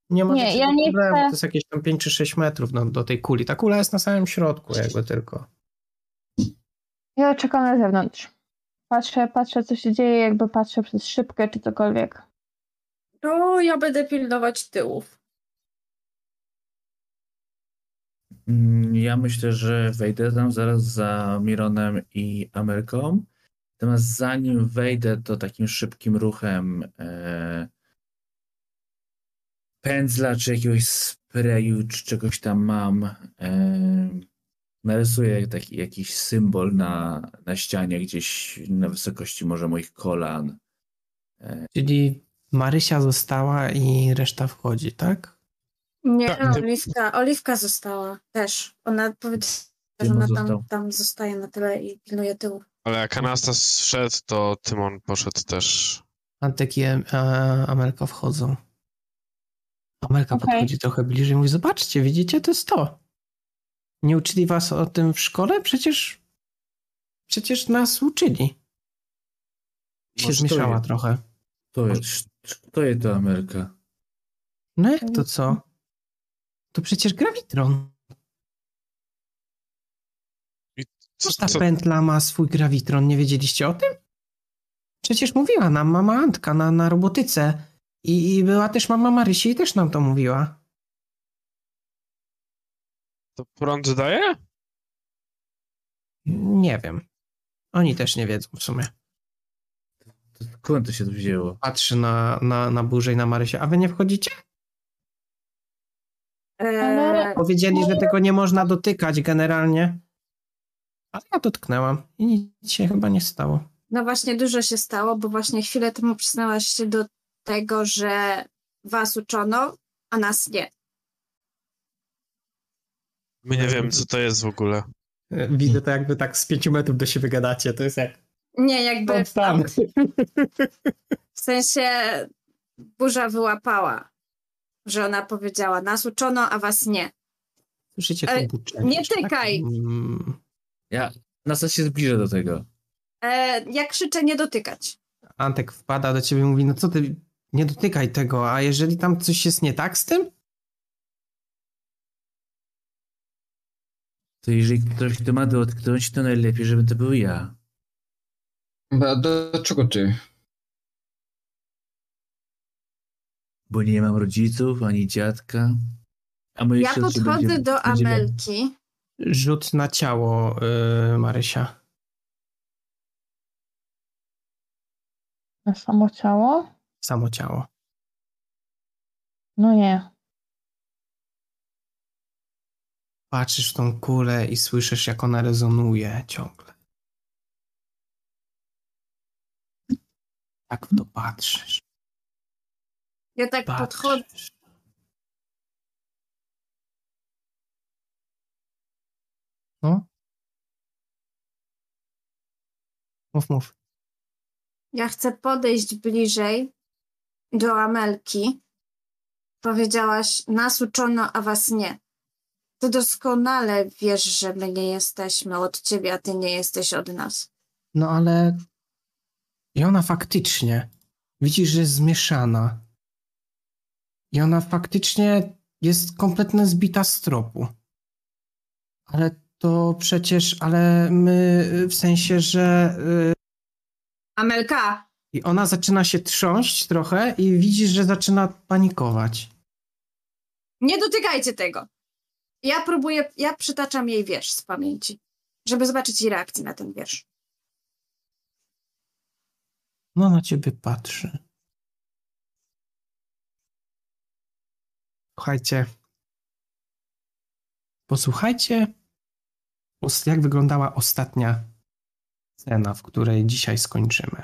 Nie ma Nie, ja nie problemu. chcę- To jest jakieś tam 5 czy 6 metrów no, do tej kuli. Ta kula jest na samym środku jakby tylko. Ja czekam na zewnątrz. Patrzę, patrzę, co się dzieje, jakby patrzę przez szybkę czy cokolwiek. To ja będę pilnować tyłów. Mm, Ja myślę, że wejdę tam zaraz za Mironem i Ameryką. Natomiast zanim wejdę, to takim szybkim ruchem e, pędzla, czy jakiegoś sprayu, czy czegoś tam mam, e, narysuję taki jakiś symbol na, na ścianie, gdzieś na wysokości może moich kolan. Czyli Marysia została i reszta wchodzi, tak? Nie, Tak, Oliwka, Oliwka została też. Ona powiedziała, że ona tam, tam zostaje na tyle i pilnuje tyłu. Ale jak Anastas wszedł, to Tymon poszedł też. Antek i e, Amelka wchodzą. Amelka Okej. podchodzi trochę bliżej i mówi, zobaczcie, widzicie, to jest to. Nie uczyli was o tym w szkole? Przecież przecież nas uczyli. Się to zmieszała jest. trochę. To jest, to jest to Ameryka. No jak to co? To przecież grawitron. Co, Ta co, pętla ma swój grawitron, nie wiedzieliście o tym? Przecież mówiła nam mama Antka na, na robotyce. I, I była też mama Marysi i też nam to mówiła. To prąd daje? Nie wiem. Oni też nie wiedzą w sumie. Skąd to się tu wzięło? Patrzy na, na, na burzę i na Marysię. A wy nie wchodzicie? Eee, Powiedzieli, że tego nie można dotykać generalnie. Ale ja dotknęłam i nic się chyba nie stało. no właśnie dużo się stało, bo właśnie chwilę temu przyznałaś się do tego, że was uczono, a nas nie. My nie wiemy, co to jest w ogóle. Widzę to jakby tak z pięciu metrów do siebie gadacie. To jest jak Nie, jakby w, tam. w sensie burza wyłapała, że ona powiedziała, nas uczono, a was nie. Słyszycie buczenie? nie tak? tykaj. Mm. Ja na co się zbliżę do tego. E, jak krzyczę, nie dotykać. Antek wpada do ciebie i mówi, no co ty, nie dotykaj tego, a jeżeli tam coś jest nie tak z tym? To jeżeli ktoś to ma dotknąć, to najlepiej, żeby to był ja. Ba, do czego ty? Bo nie mam rodziców, ani dziadka. A moje Ja podchodzę będzie- do będzie- Amelki. Rzut na ciało, yy, Marysia. Na samo ciało? Samo ciało. No nie. Patrzysz w tą kulę i słyszysz, jak ona rezonuje ciągle. Tak w to patrzysz. Ja tak podchodzę. Patrzysz. No? Mów, mów. Ja chcę podejść bliżej do Amelki. Powiedziałaś, nas uczono, a was nie. Ty doskonale wiesz, że my nie jesteśmy od ciebie, a ty nie jesteś od nas. No ale. I ona faktycznie. Widzisz, że jest zmieszana. I ona faktycznie jest kompletnie zbita z tropu. Ale to przecież, ale my w sensie, że. y, Amelka, I ona zaczyna się trząść trochę i widzisz, że zaczyna panikować. nie dotykajcie tego. Ja próbuję, ja przytaczam jej wiersz z pamięci, żeby zobaczyć jej reakcję na ten wiersz. No na ciebie patrzy. Słuchajcie. Posłuchajcie, os- jak wyglądała ostatnia scena, w której dzisiaj skończymy.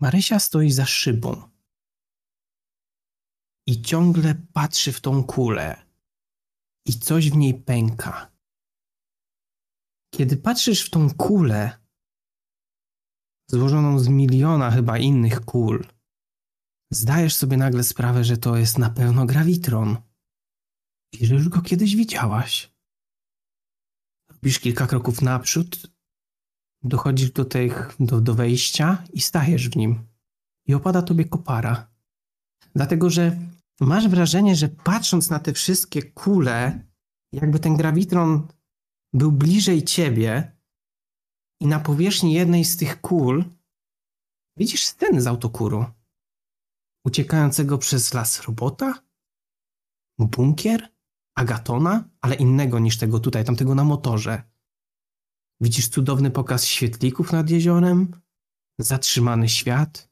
Marysia stoi za szybą i ciągle patrzy w tą kulę i coś w niej pęka. Kiedy patrzysz w tą kulę, złożoną z miliona chyba innych kul, zdajesz sobie nagle sprawę, że to jest na pewno grawitron i że już go kiedyś widziałaś. Robisz kilka kroków naprzód, dochodzisz do, tych, do, do wejścia i stajesz w nim. i opada tobie kopara. Dlatego, że masz wrażenie, że patrząc na te wszystkie kule, jakby ten grawitron był bliżej ciebie i na powierzchni jednej z tych kul widzisz sceny z autokuru. Uciekającego przez las robota, bunkier, Agatona, ale innego niż tego tutaj, tamtego na motorze. Widzisz cudowny pokaz świetlików nad jeziorem, zatrzymany świat,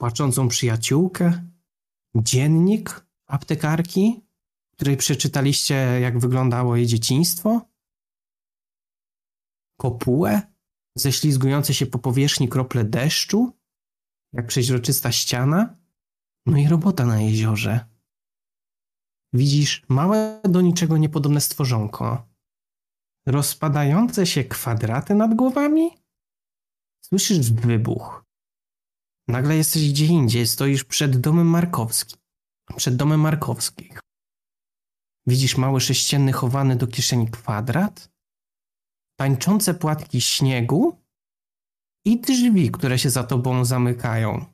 płaczącą przyjaciółkę, dziennik aptekarki, w której przeczytaliście, jak wyglądało jej dzieciństwo, kopułę, ześlizgujące się po powierzchni krople deszczu, jak przeźroczysta ściana, no i robota na jeziorze. Widzisz małe do niczego niepodobne stworzonko, rozpadające się kwadraty nad głowami? Słyszysz wybuch. Nagle jesteś gdzie indziej, stoisz przed domem Markowskim. Przed domem Markowskich. Widzisz mały sześcienny chowany do kieszeni kwadrat, tańczące płatki śniegu i drzwi, które się za tobą zamykają.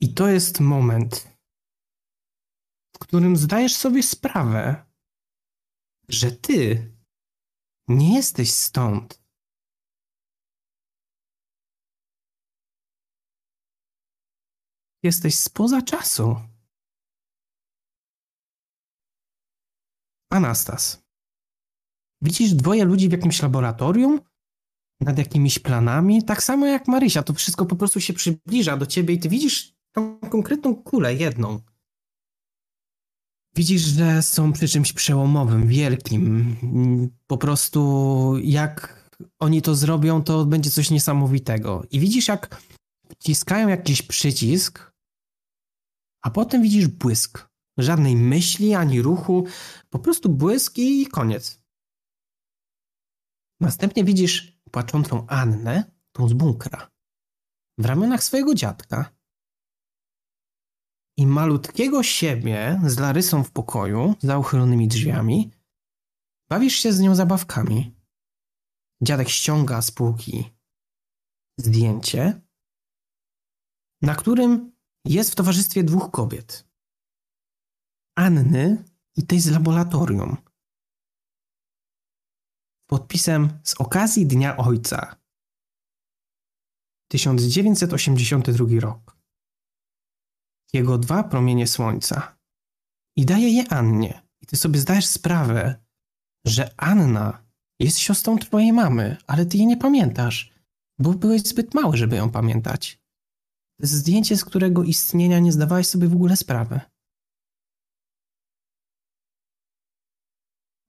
I to jest moment, w którym zdajesz sobie sprawę, że ty nie jesteś stąd. Jesteś spoza czasu. Anastas. Widzisz dwoje ludzi w jakimś laboratorium? Nad jakimiś planami? Tak samo jak Marysia. To wszystko po prostu się przybliża do ciebie i ty widzisz tą konkretną kulę, jedną. Widzisz, że są przy czymś przełomowym, wielkim. Po prostu jak oni to zrobią, to będzie coś niesamowitego. I widzisz, jak wciskają jakiś przycisk, a potem widzisz błysk. Żadnej myśli ani ruchu, po prostu błysk i koniec. Następnie widzisz płaczącą Annę, tą z bunkra, w ramionach swojego dziadka i malutkiego siebie z Larysą w pokoju, za uchylonymi drzwiami. Bawisz się z nią zabawkami. Dziadek ściąga z półki zdjęcie, na którym jest w towarzystwie dwóch kobiet. Anny i tej z laboratorium. Podpisem z okazji Dnia Ojca. 1982 rok. Jego dwa promienie słońca. I daje je Annie. I ty sobie zdajesz sprawę, że Anna jest siostrą twojej mamy, ale ty jej nie pamiętasz, bo byłeś zbyt mały, żeby ją pamiętać. To jest zdjęcie, z którego istnienia nie zdawałeś sobie w ogóle sprawy.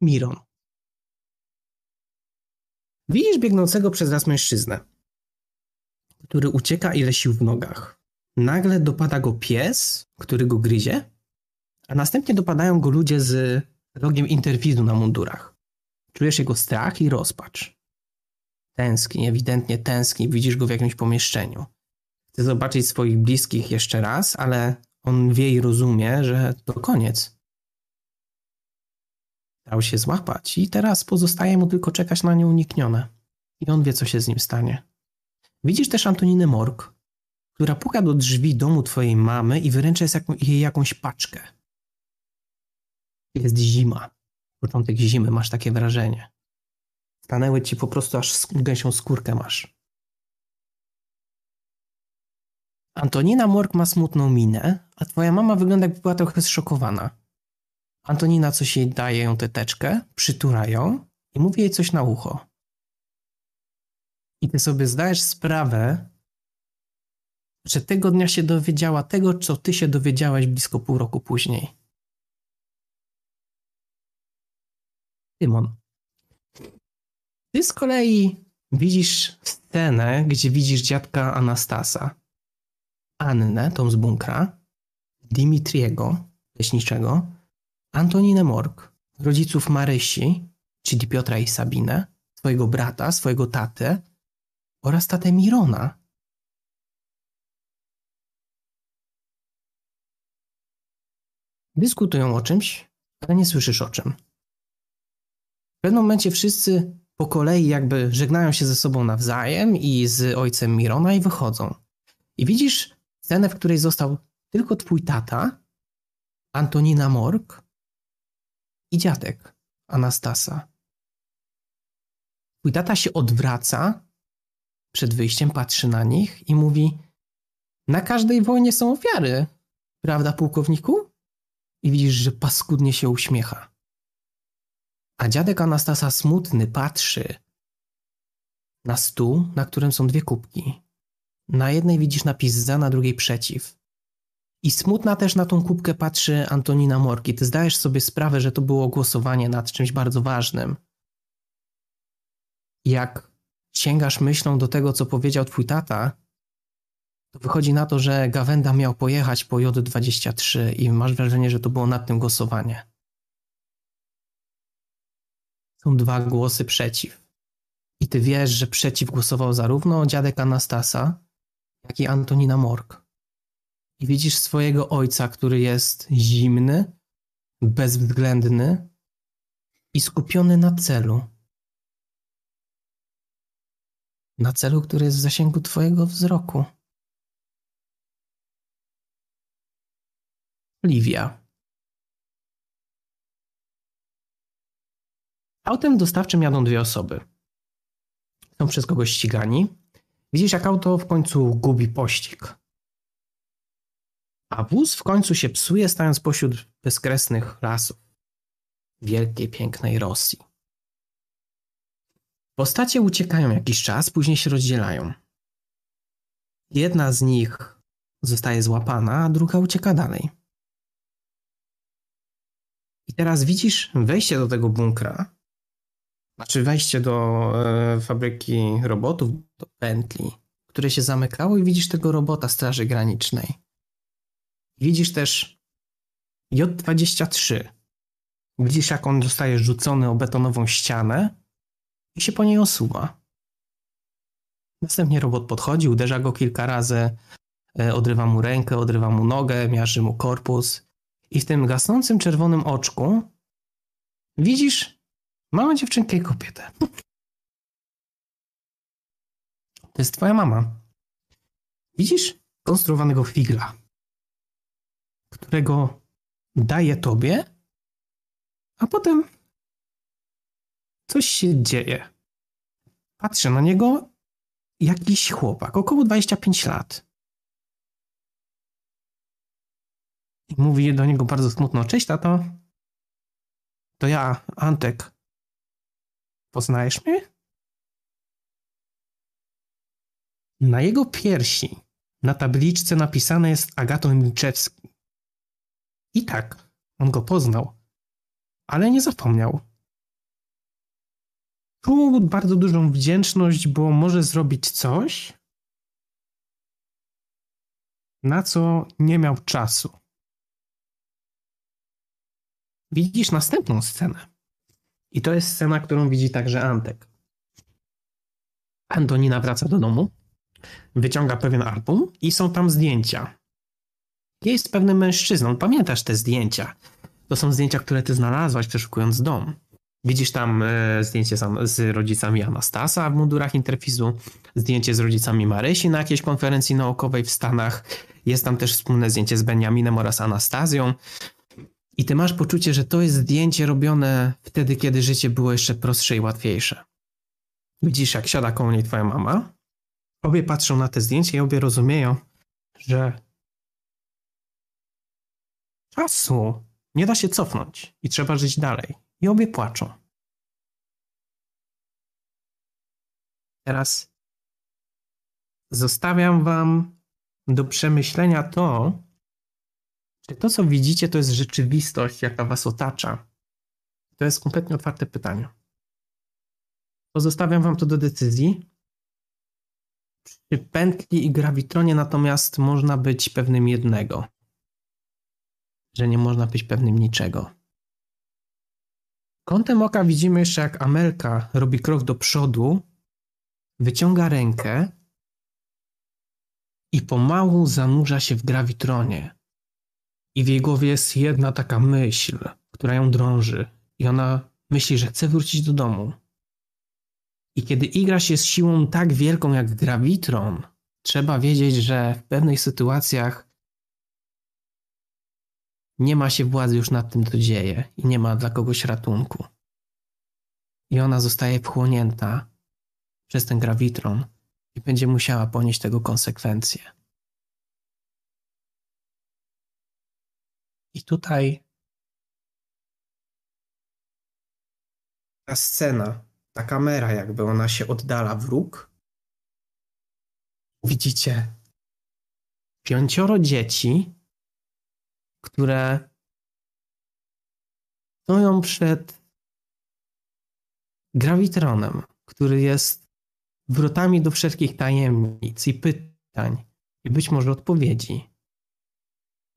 Miron. Widzisz biegnącego przez las mężczyznę, który ucieka ile sił w nogach. Nagle dopada go pies, który go gryzie, a następnie dopadają go ludzie z rogiem interwizu na mundurach. Czujesz jego strach i rozpacz. Tęskni, ewidentnie tęskni, widzisz go w jakimś pomieszczeniu. Chce zobaczyć swoich bliskich jeszcze raz, ale on wie i rozumie, że to koniec. Dał się złapać i teraz pozostaje mu tylko czekać na nieuniknione. I on wie, co się z nim stanie. Widzisz też Antoninę Morg, która puka do drzwi domu twojej mamy i wyręcza jej jakąś paczkę. Jest zima. Początek zimy, masz takie wrażenie. Stanęły ci po prostu aż gęsią skórkę masz. Antonina Morg ma smutną minę, a twoja mama wygląda jakby była trochę zszokowana. Antonina coś jej daje ją teteczkę, przytura ją i mówi jej coś na ucho. I ty sobie zdajesz sprawę, że tego dnia się dowiedziała tego, co ty się dowiedziałeś blisko pół roku później. Tymon. Ty z kolei widzisz scenę, gdzie widzisz dziadka Anastasa, Annę, tą z bunkra, Dimitriego, leśniczego, Antoninę Morg, rodziców Marysi, czyli Piotra i Sabinę, swojego brata, swojego tatę oraz tatę Mirona. Dyskutują o czymś, ale nie słyszysz o czym. W pewnym momencie wszyscy po kolei jakby żegnają się ze sobą nawzajem i z ojcem Mirona i wychodzą. I widzisz scenę, w której został tylko twój tata, Antonina Morg i dziadek Anastasa. Twój tata się odwraca przed wyjściem, patrzy na nich i mówi: Na każdej wojnie są ofiary, prawda, pułkowniku? I widzisz, że paskudnie się uśmiecha. A dziadek Anastasa smutny patrzy na stół, na którym są dwie kubki. Na jednej widzisz napis za, na drugiej przeciw. I smutna też na tą kubkę patrzy Antonina Morki. Ty zdajesz sobie sprawę, że to było głosowanie nad czymś bardzo ważnym. Jak sięgasz myślą do tego, co powiedział twój tata, to wychodzi na to, że Gawenda miał pojechać po J23 i masz wrażenie, że to było nad tym głosowanie. Są dwa głosy przeciw. I ty wiesz, że przeciw głosował zarówno dziadek Anastasa, jak i Antonina Morg. I widzisz swojego ojca, który jest zimny, bezwzględny i skupiony na celu. Na celu, który jest w zasięgu twojego wzroku. Livia. Autem dostawczym jadą dwie osoby. Są przez kogoś ścigani. Widzisz, jak auto w końcu gubi pościg. A wóz w końcu się psuje, stając pośród bezkresnych lasów wielkiej, pięknej Rosji. Postacie uciekają jakiś czas, później się rozdzielają. Jedna z nich zostaje złapana, a druga ucieka dalej. I teraz widzisz wejście do tego bunkra, znaczy wejście do e, fabryki robotów, do pętli, które się zamykało i widzisz tego robota Straży Granicznej. Widzisz też J-23. Widzisz, jak on zostaje rzucony o betonową ścianę i się po niej osuwa. Następnie robot podchodzi, uderza go kilka razy, e, odrywa mu rękę, odrywa mu nogę, miarzy mu korpus. I w tym gasnącym czerwonym oczku widzisz małą dziewczynkę i kobietę. To jest twoja mama. Widzisz konstruowanego figla którego daje tobie, a potem coś się dzieje. Patrzę na niego jakiś chłopak, około 25 lat. I mówi do niego bardzo smutno: Cześć, tato. To ja, Antek. Poznajesz mnie? Na jego piersi na tabliczce napisane jest Agaton Milczewski. I tak, on go poznał, ale nie zapomniał. Czuł bardzo dużą wdzięczność, bo może zrobić coś, na co nie miał czasu. Widzisz następną scenę. I to jest scena, którą widzi także Antek. Antonina wraca do domu, wyciąga pewien album i są tam zdjęcia jest pewnym mężczyzną. Pamiętasz te zdjęcia? To są zdjęcia, które ty znalazłaś przeszukując dom. Widzisz tam e, zdjęcie z rodzicami Anastasa w mundurach Interfizu, zdjęcie z rodzicami Marysi na jakiejś konferencji naukowej w Stanach. Jest tam też wspólne zdjęcie z Benjaminem oraz Anastazją. I ty masz poczucie, że to jest zdjęcie robione wtedy, kiedy życie było jeszcze prostsze i łatwiejsze. Widzisz, jak siada koło niej twoja mama. Obie patrzą na te zdjęcia i obie rozumieją, że czasu. Nie da się cofnąć i trzeba żyć dalej. I obie płaczą. Teraz zostawiam Wam do przemyślenia to, czy to, co widzicie, to jest rzeczywistość, jaka Was otacza. To jest kompletnie otwarte pytanie. Pozostawiam Wam to do decyzji. Przy pętli i grawitronie natomiast można być pewnym jednego że nie można być pewnym niczego. Kątem oka widzimy jeszcze, jak Amelka robi krok do przodu, wyciąga rękę i pomału zanurza się w grawitronie. I w jej głowie jest jedna taka myśl, która ją drąży, i ona myśli, że chce wrócić do domu. I kiedy igra się z siłą tak wielką jak grawitron, trzeba wiedzieć, że w pewnych sytuacjach nie ma się władzy już nad tym, co dzieje i nie ma dla kogoś ratunku. I ona zostaje wchłonięta przez ten grawitron i będzie musiała ponieść tego konsekwencje. I tutaj ta scena, ta kamera, jakby ona się oddala w róg. Widzicie pięcioro dzieci, które stoją przed grawitronem, który jest wrotami do wszelkich tajemnic i pytań i być może odpowiedzi.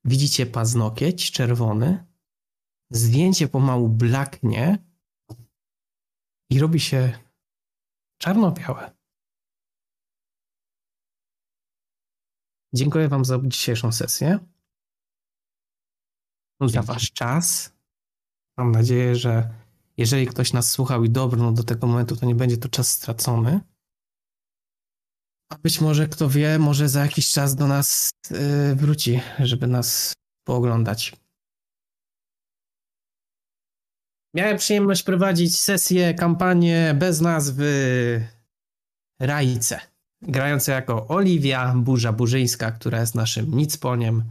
Widzicie paznokieć czerwony, zdjęcie pomału blaknie i robi się czarno-białe. Dziękuję Wam za dzisiejszą sesję. Za Wasz czas. Mam nadzieję, że jeżeli ktoś nas słuchał i dobrnął do tego momentu, to nie będzie to czas stracony. A być może, kto wie, może za jakiś czas do nas yy, wróci, żeby nas pooglądać. Miałem przyjemność prowadzić sesję, kampanię bez nazwy Rajce. Grająca jako Oliwia Burza Burzyńska, która jest naszym nicponiem.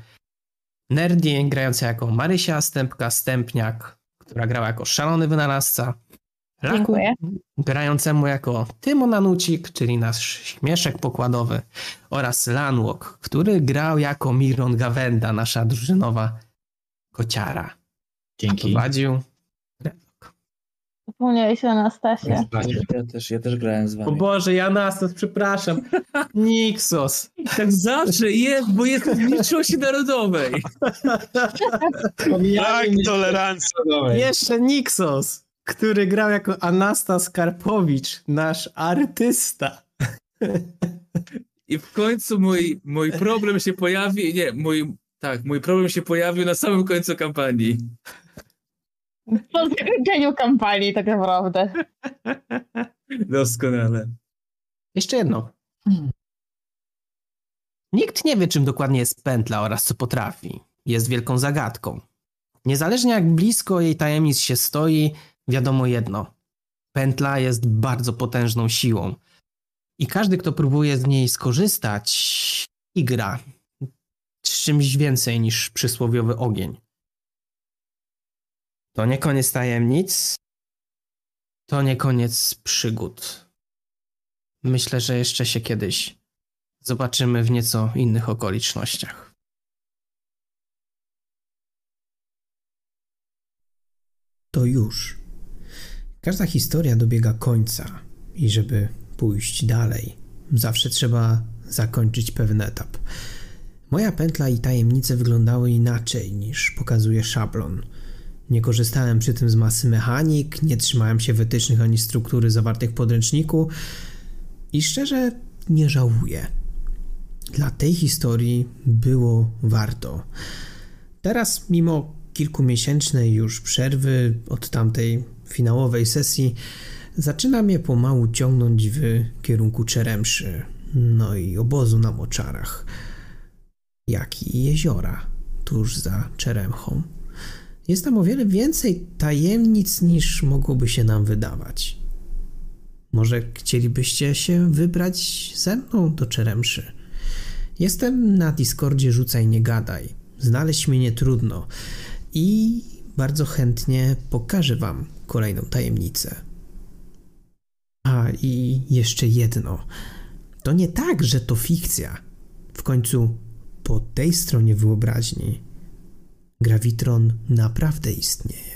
Nerdy grająca jako Marysia Stępka Stępniak, która grała jako szalony wynalazca. Laku Dziękuję. grającemu jako Tymon Anucik, czyli nasz śmieszek pokładowy oraz Lanwok, który grał jako Miron Gawenda, nasza drużynowa kociara. Dzięki. Prowadził Zapomniałeś o Anastasie. Ja też, ja też grałem z O wami. Boże, Janastos, przepraszam. Nixos. Tak zawsze jest, bo jest w mniejszości narodowej. Tak, tolerancja. Jeszcze Nixos, który grał jako Anastas Karpowicz, nasz artysta. I w końcu mój, mój problem się pojawi, nie, mój, tak, mój problem się pojawił na samym końcu kampanii. Po zakończeniu kampanii tak naprawdę. (laughs) Doskonale. Jeszcze jedno. Nikt nie wie, czym dokładnie jest pętla oraz co potrafi. Jest wielką zagadką. Niezależnie jak blisko jej tajemnic się stoi, wiadomo jedno. Pętla jest bardzo potężną siłą. I każdy, kto próbuje z niej skorzystać, igra z czymś więcej niż przysłowiowy ogień. To nie koniec tajemnic. To nie koniec przygód. Myślę, że jeszcze się kiedyś zobaczymy w nieco innych okolicznościach. To już. Każda historia dobiega końca i żeby pójść dalej, zawsze trzeba zakończyć pewien etap. Moja pętla i tajemnice wyglądały inaczej niż pokazuje szablon. Nie korzystałem przy tym z masy mechanik, nie trzymałem się wytycznych ani struktury zawartych w podręczniku i szczerze nie żałuję. Dla tej historii było warto. Teraz, mimo kilkumiesięcznej już przerwy od tamtej finałowej sesji, zaczyna mnie pomału ciągnąć w kierunku Czeremszy, no i obozu na moczarach, jak i jeziora tuż za Czeremchą. Jest tam o wiele więcej tajemnic niż mogłoby się nam wydawać. Może chcielibyście się wybrać ze mną do Czeremszy? Jestem na Discordzie Rzucaj Nie Gadaj. Znaleźć mnie nie trudno i bardzo chętnie pokażę wam kolejną tajemnicę. A i jeszcze jedno. To nie tak, że to fikcja. W końcu po tej stronie wyobraźni Grawitron naprawdę istnieje.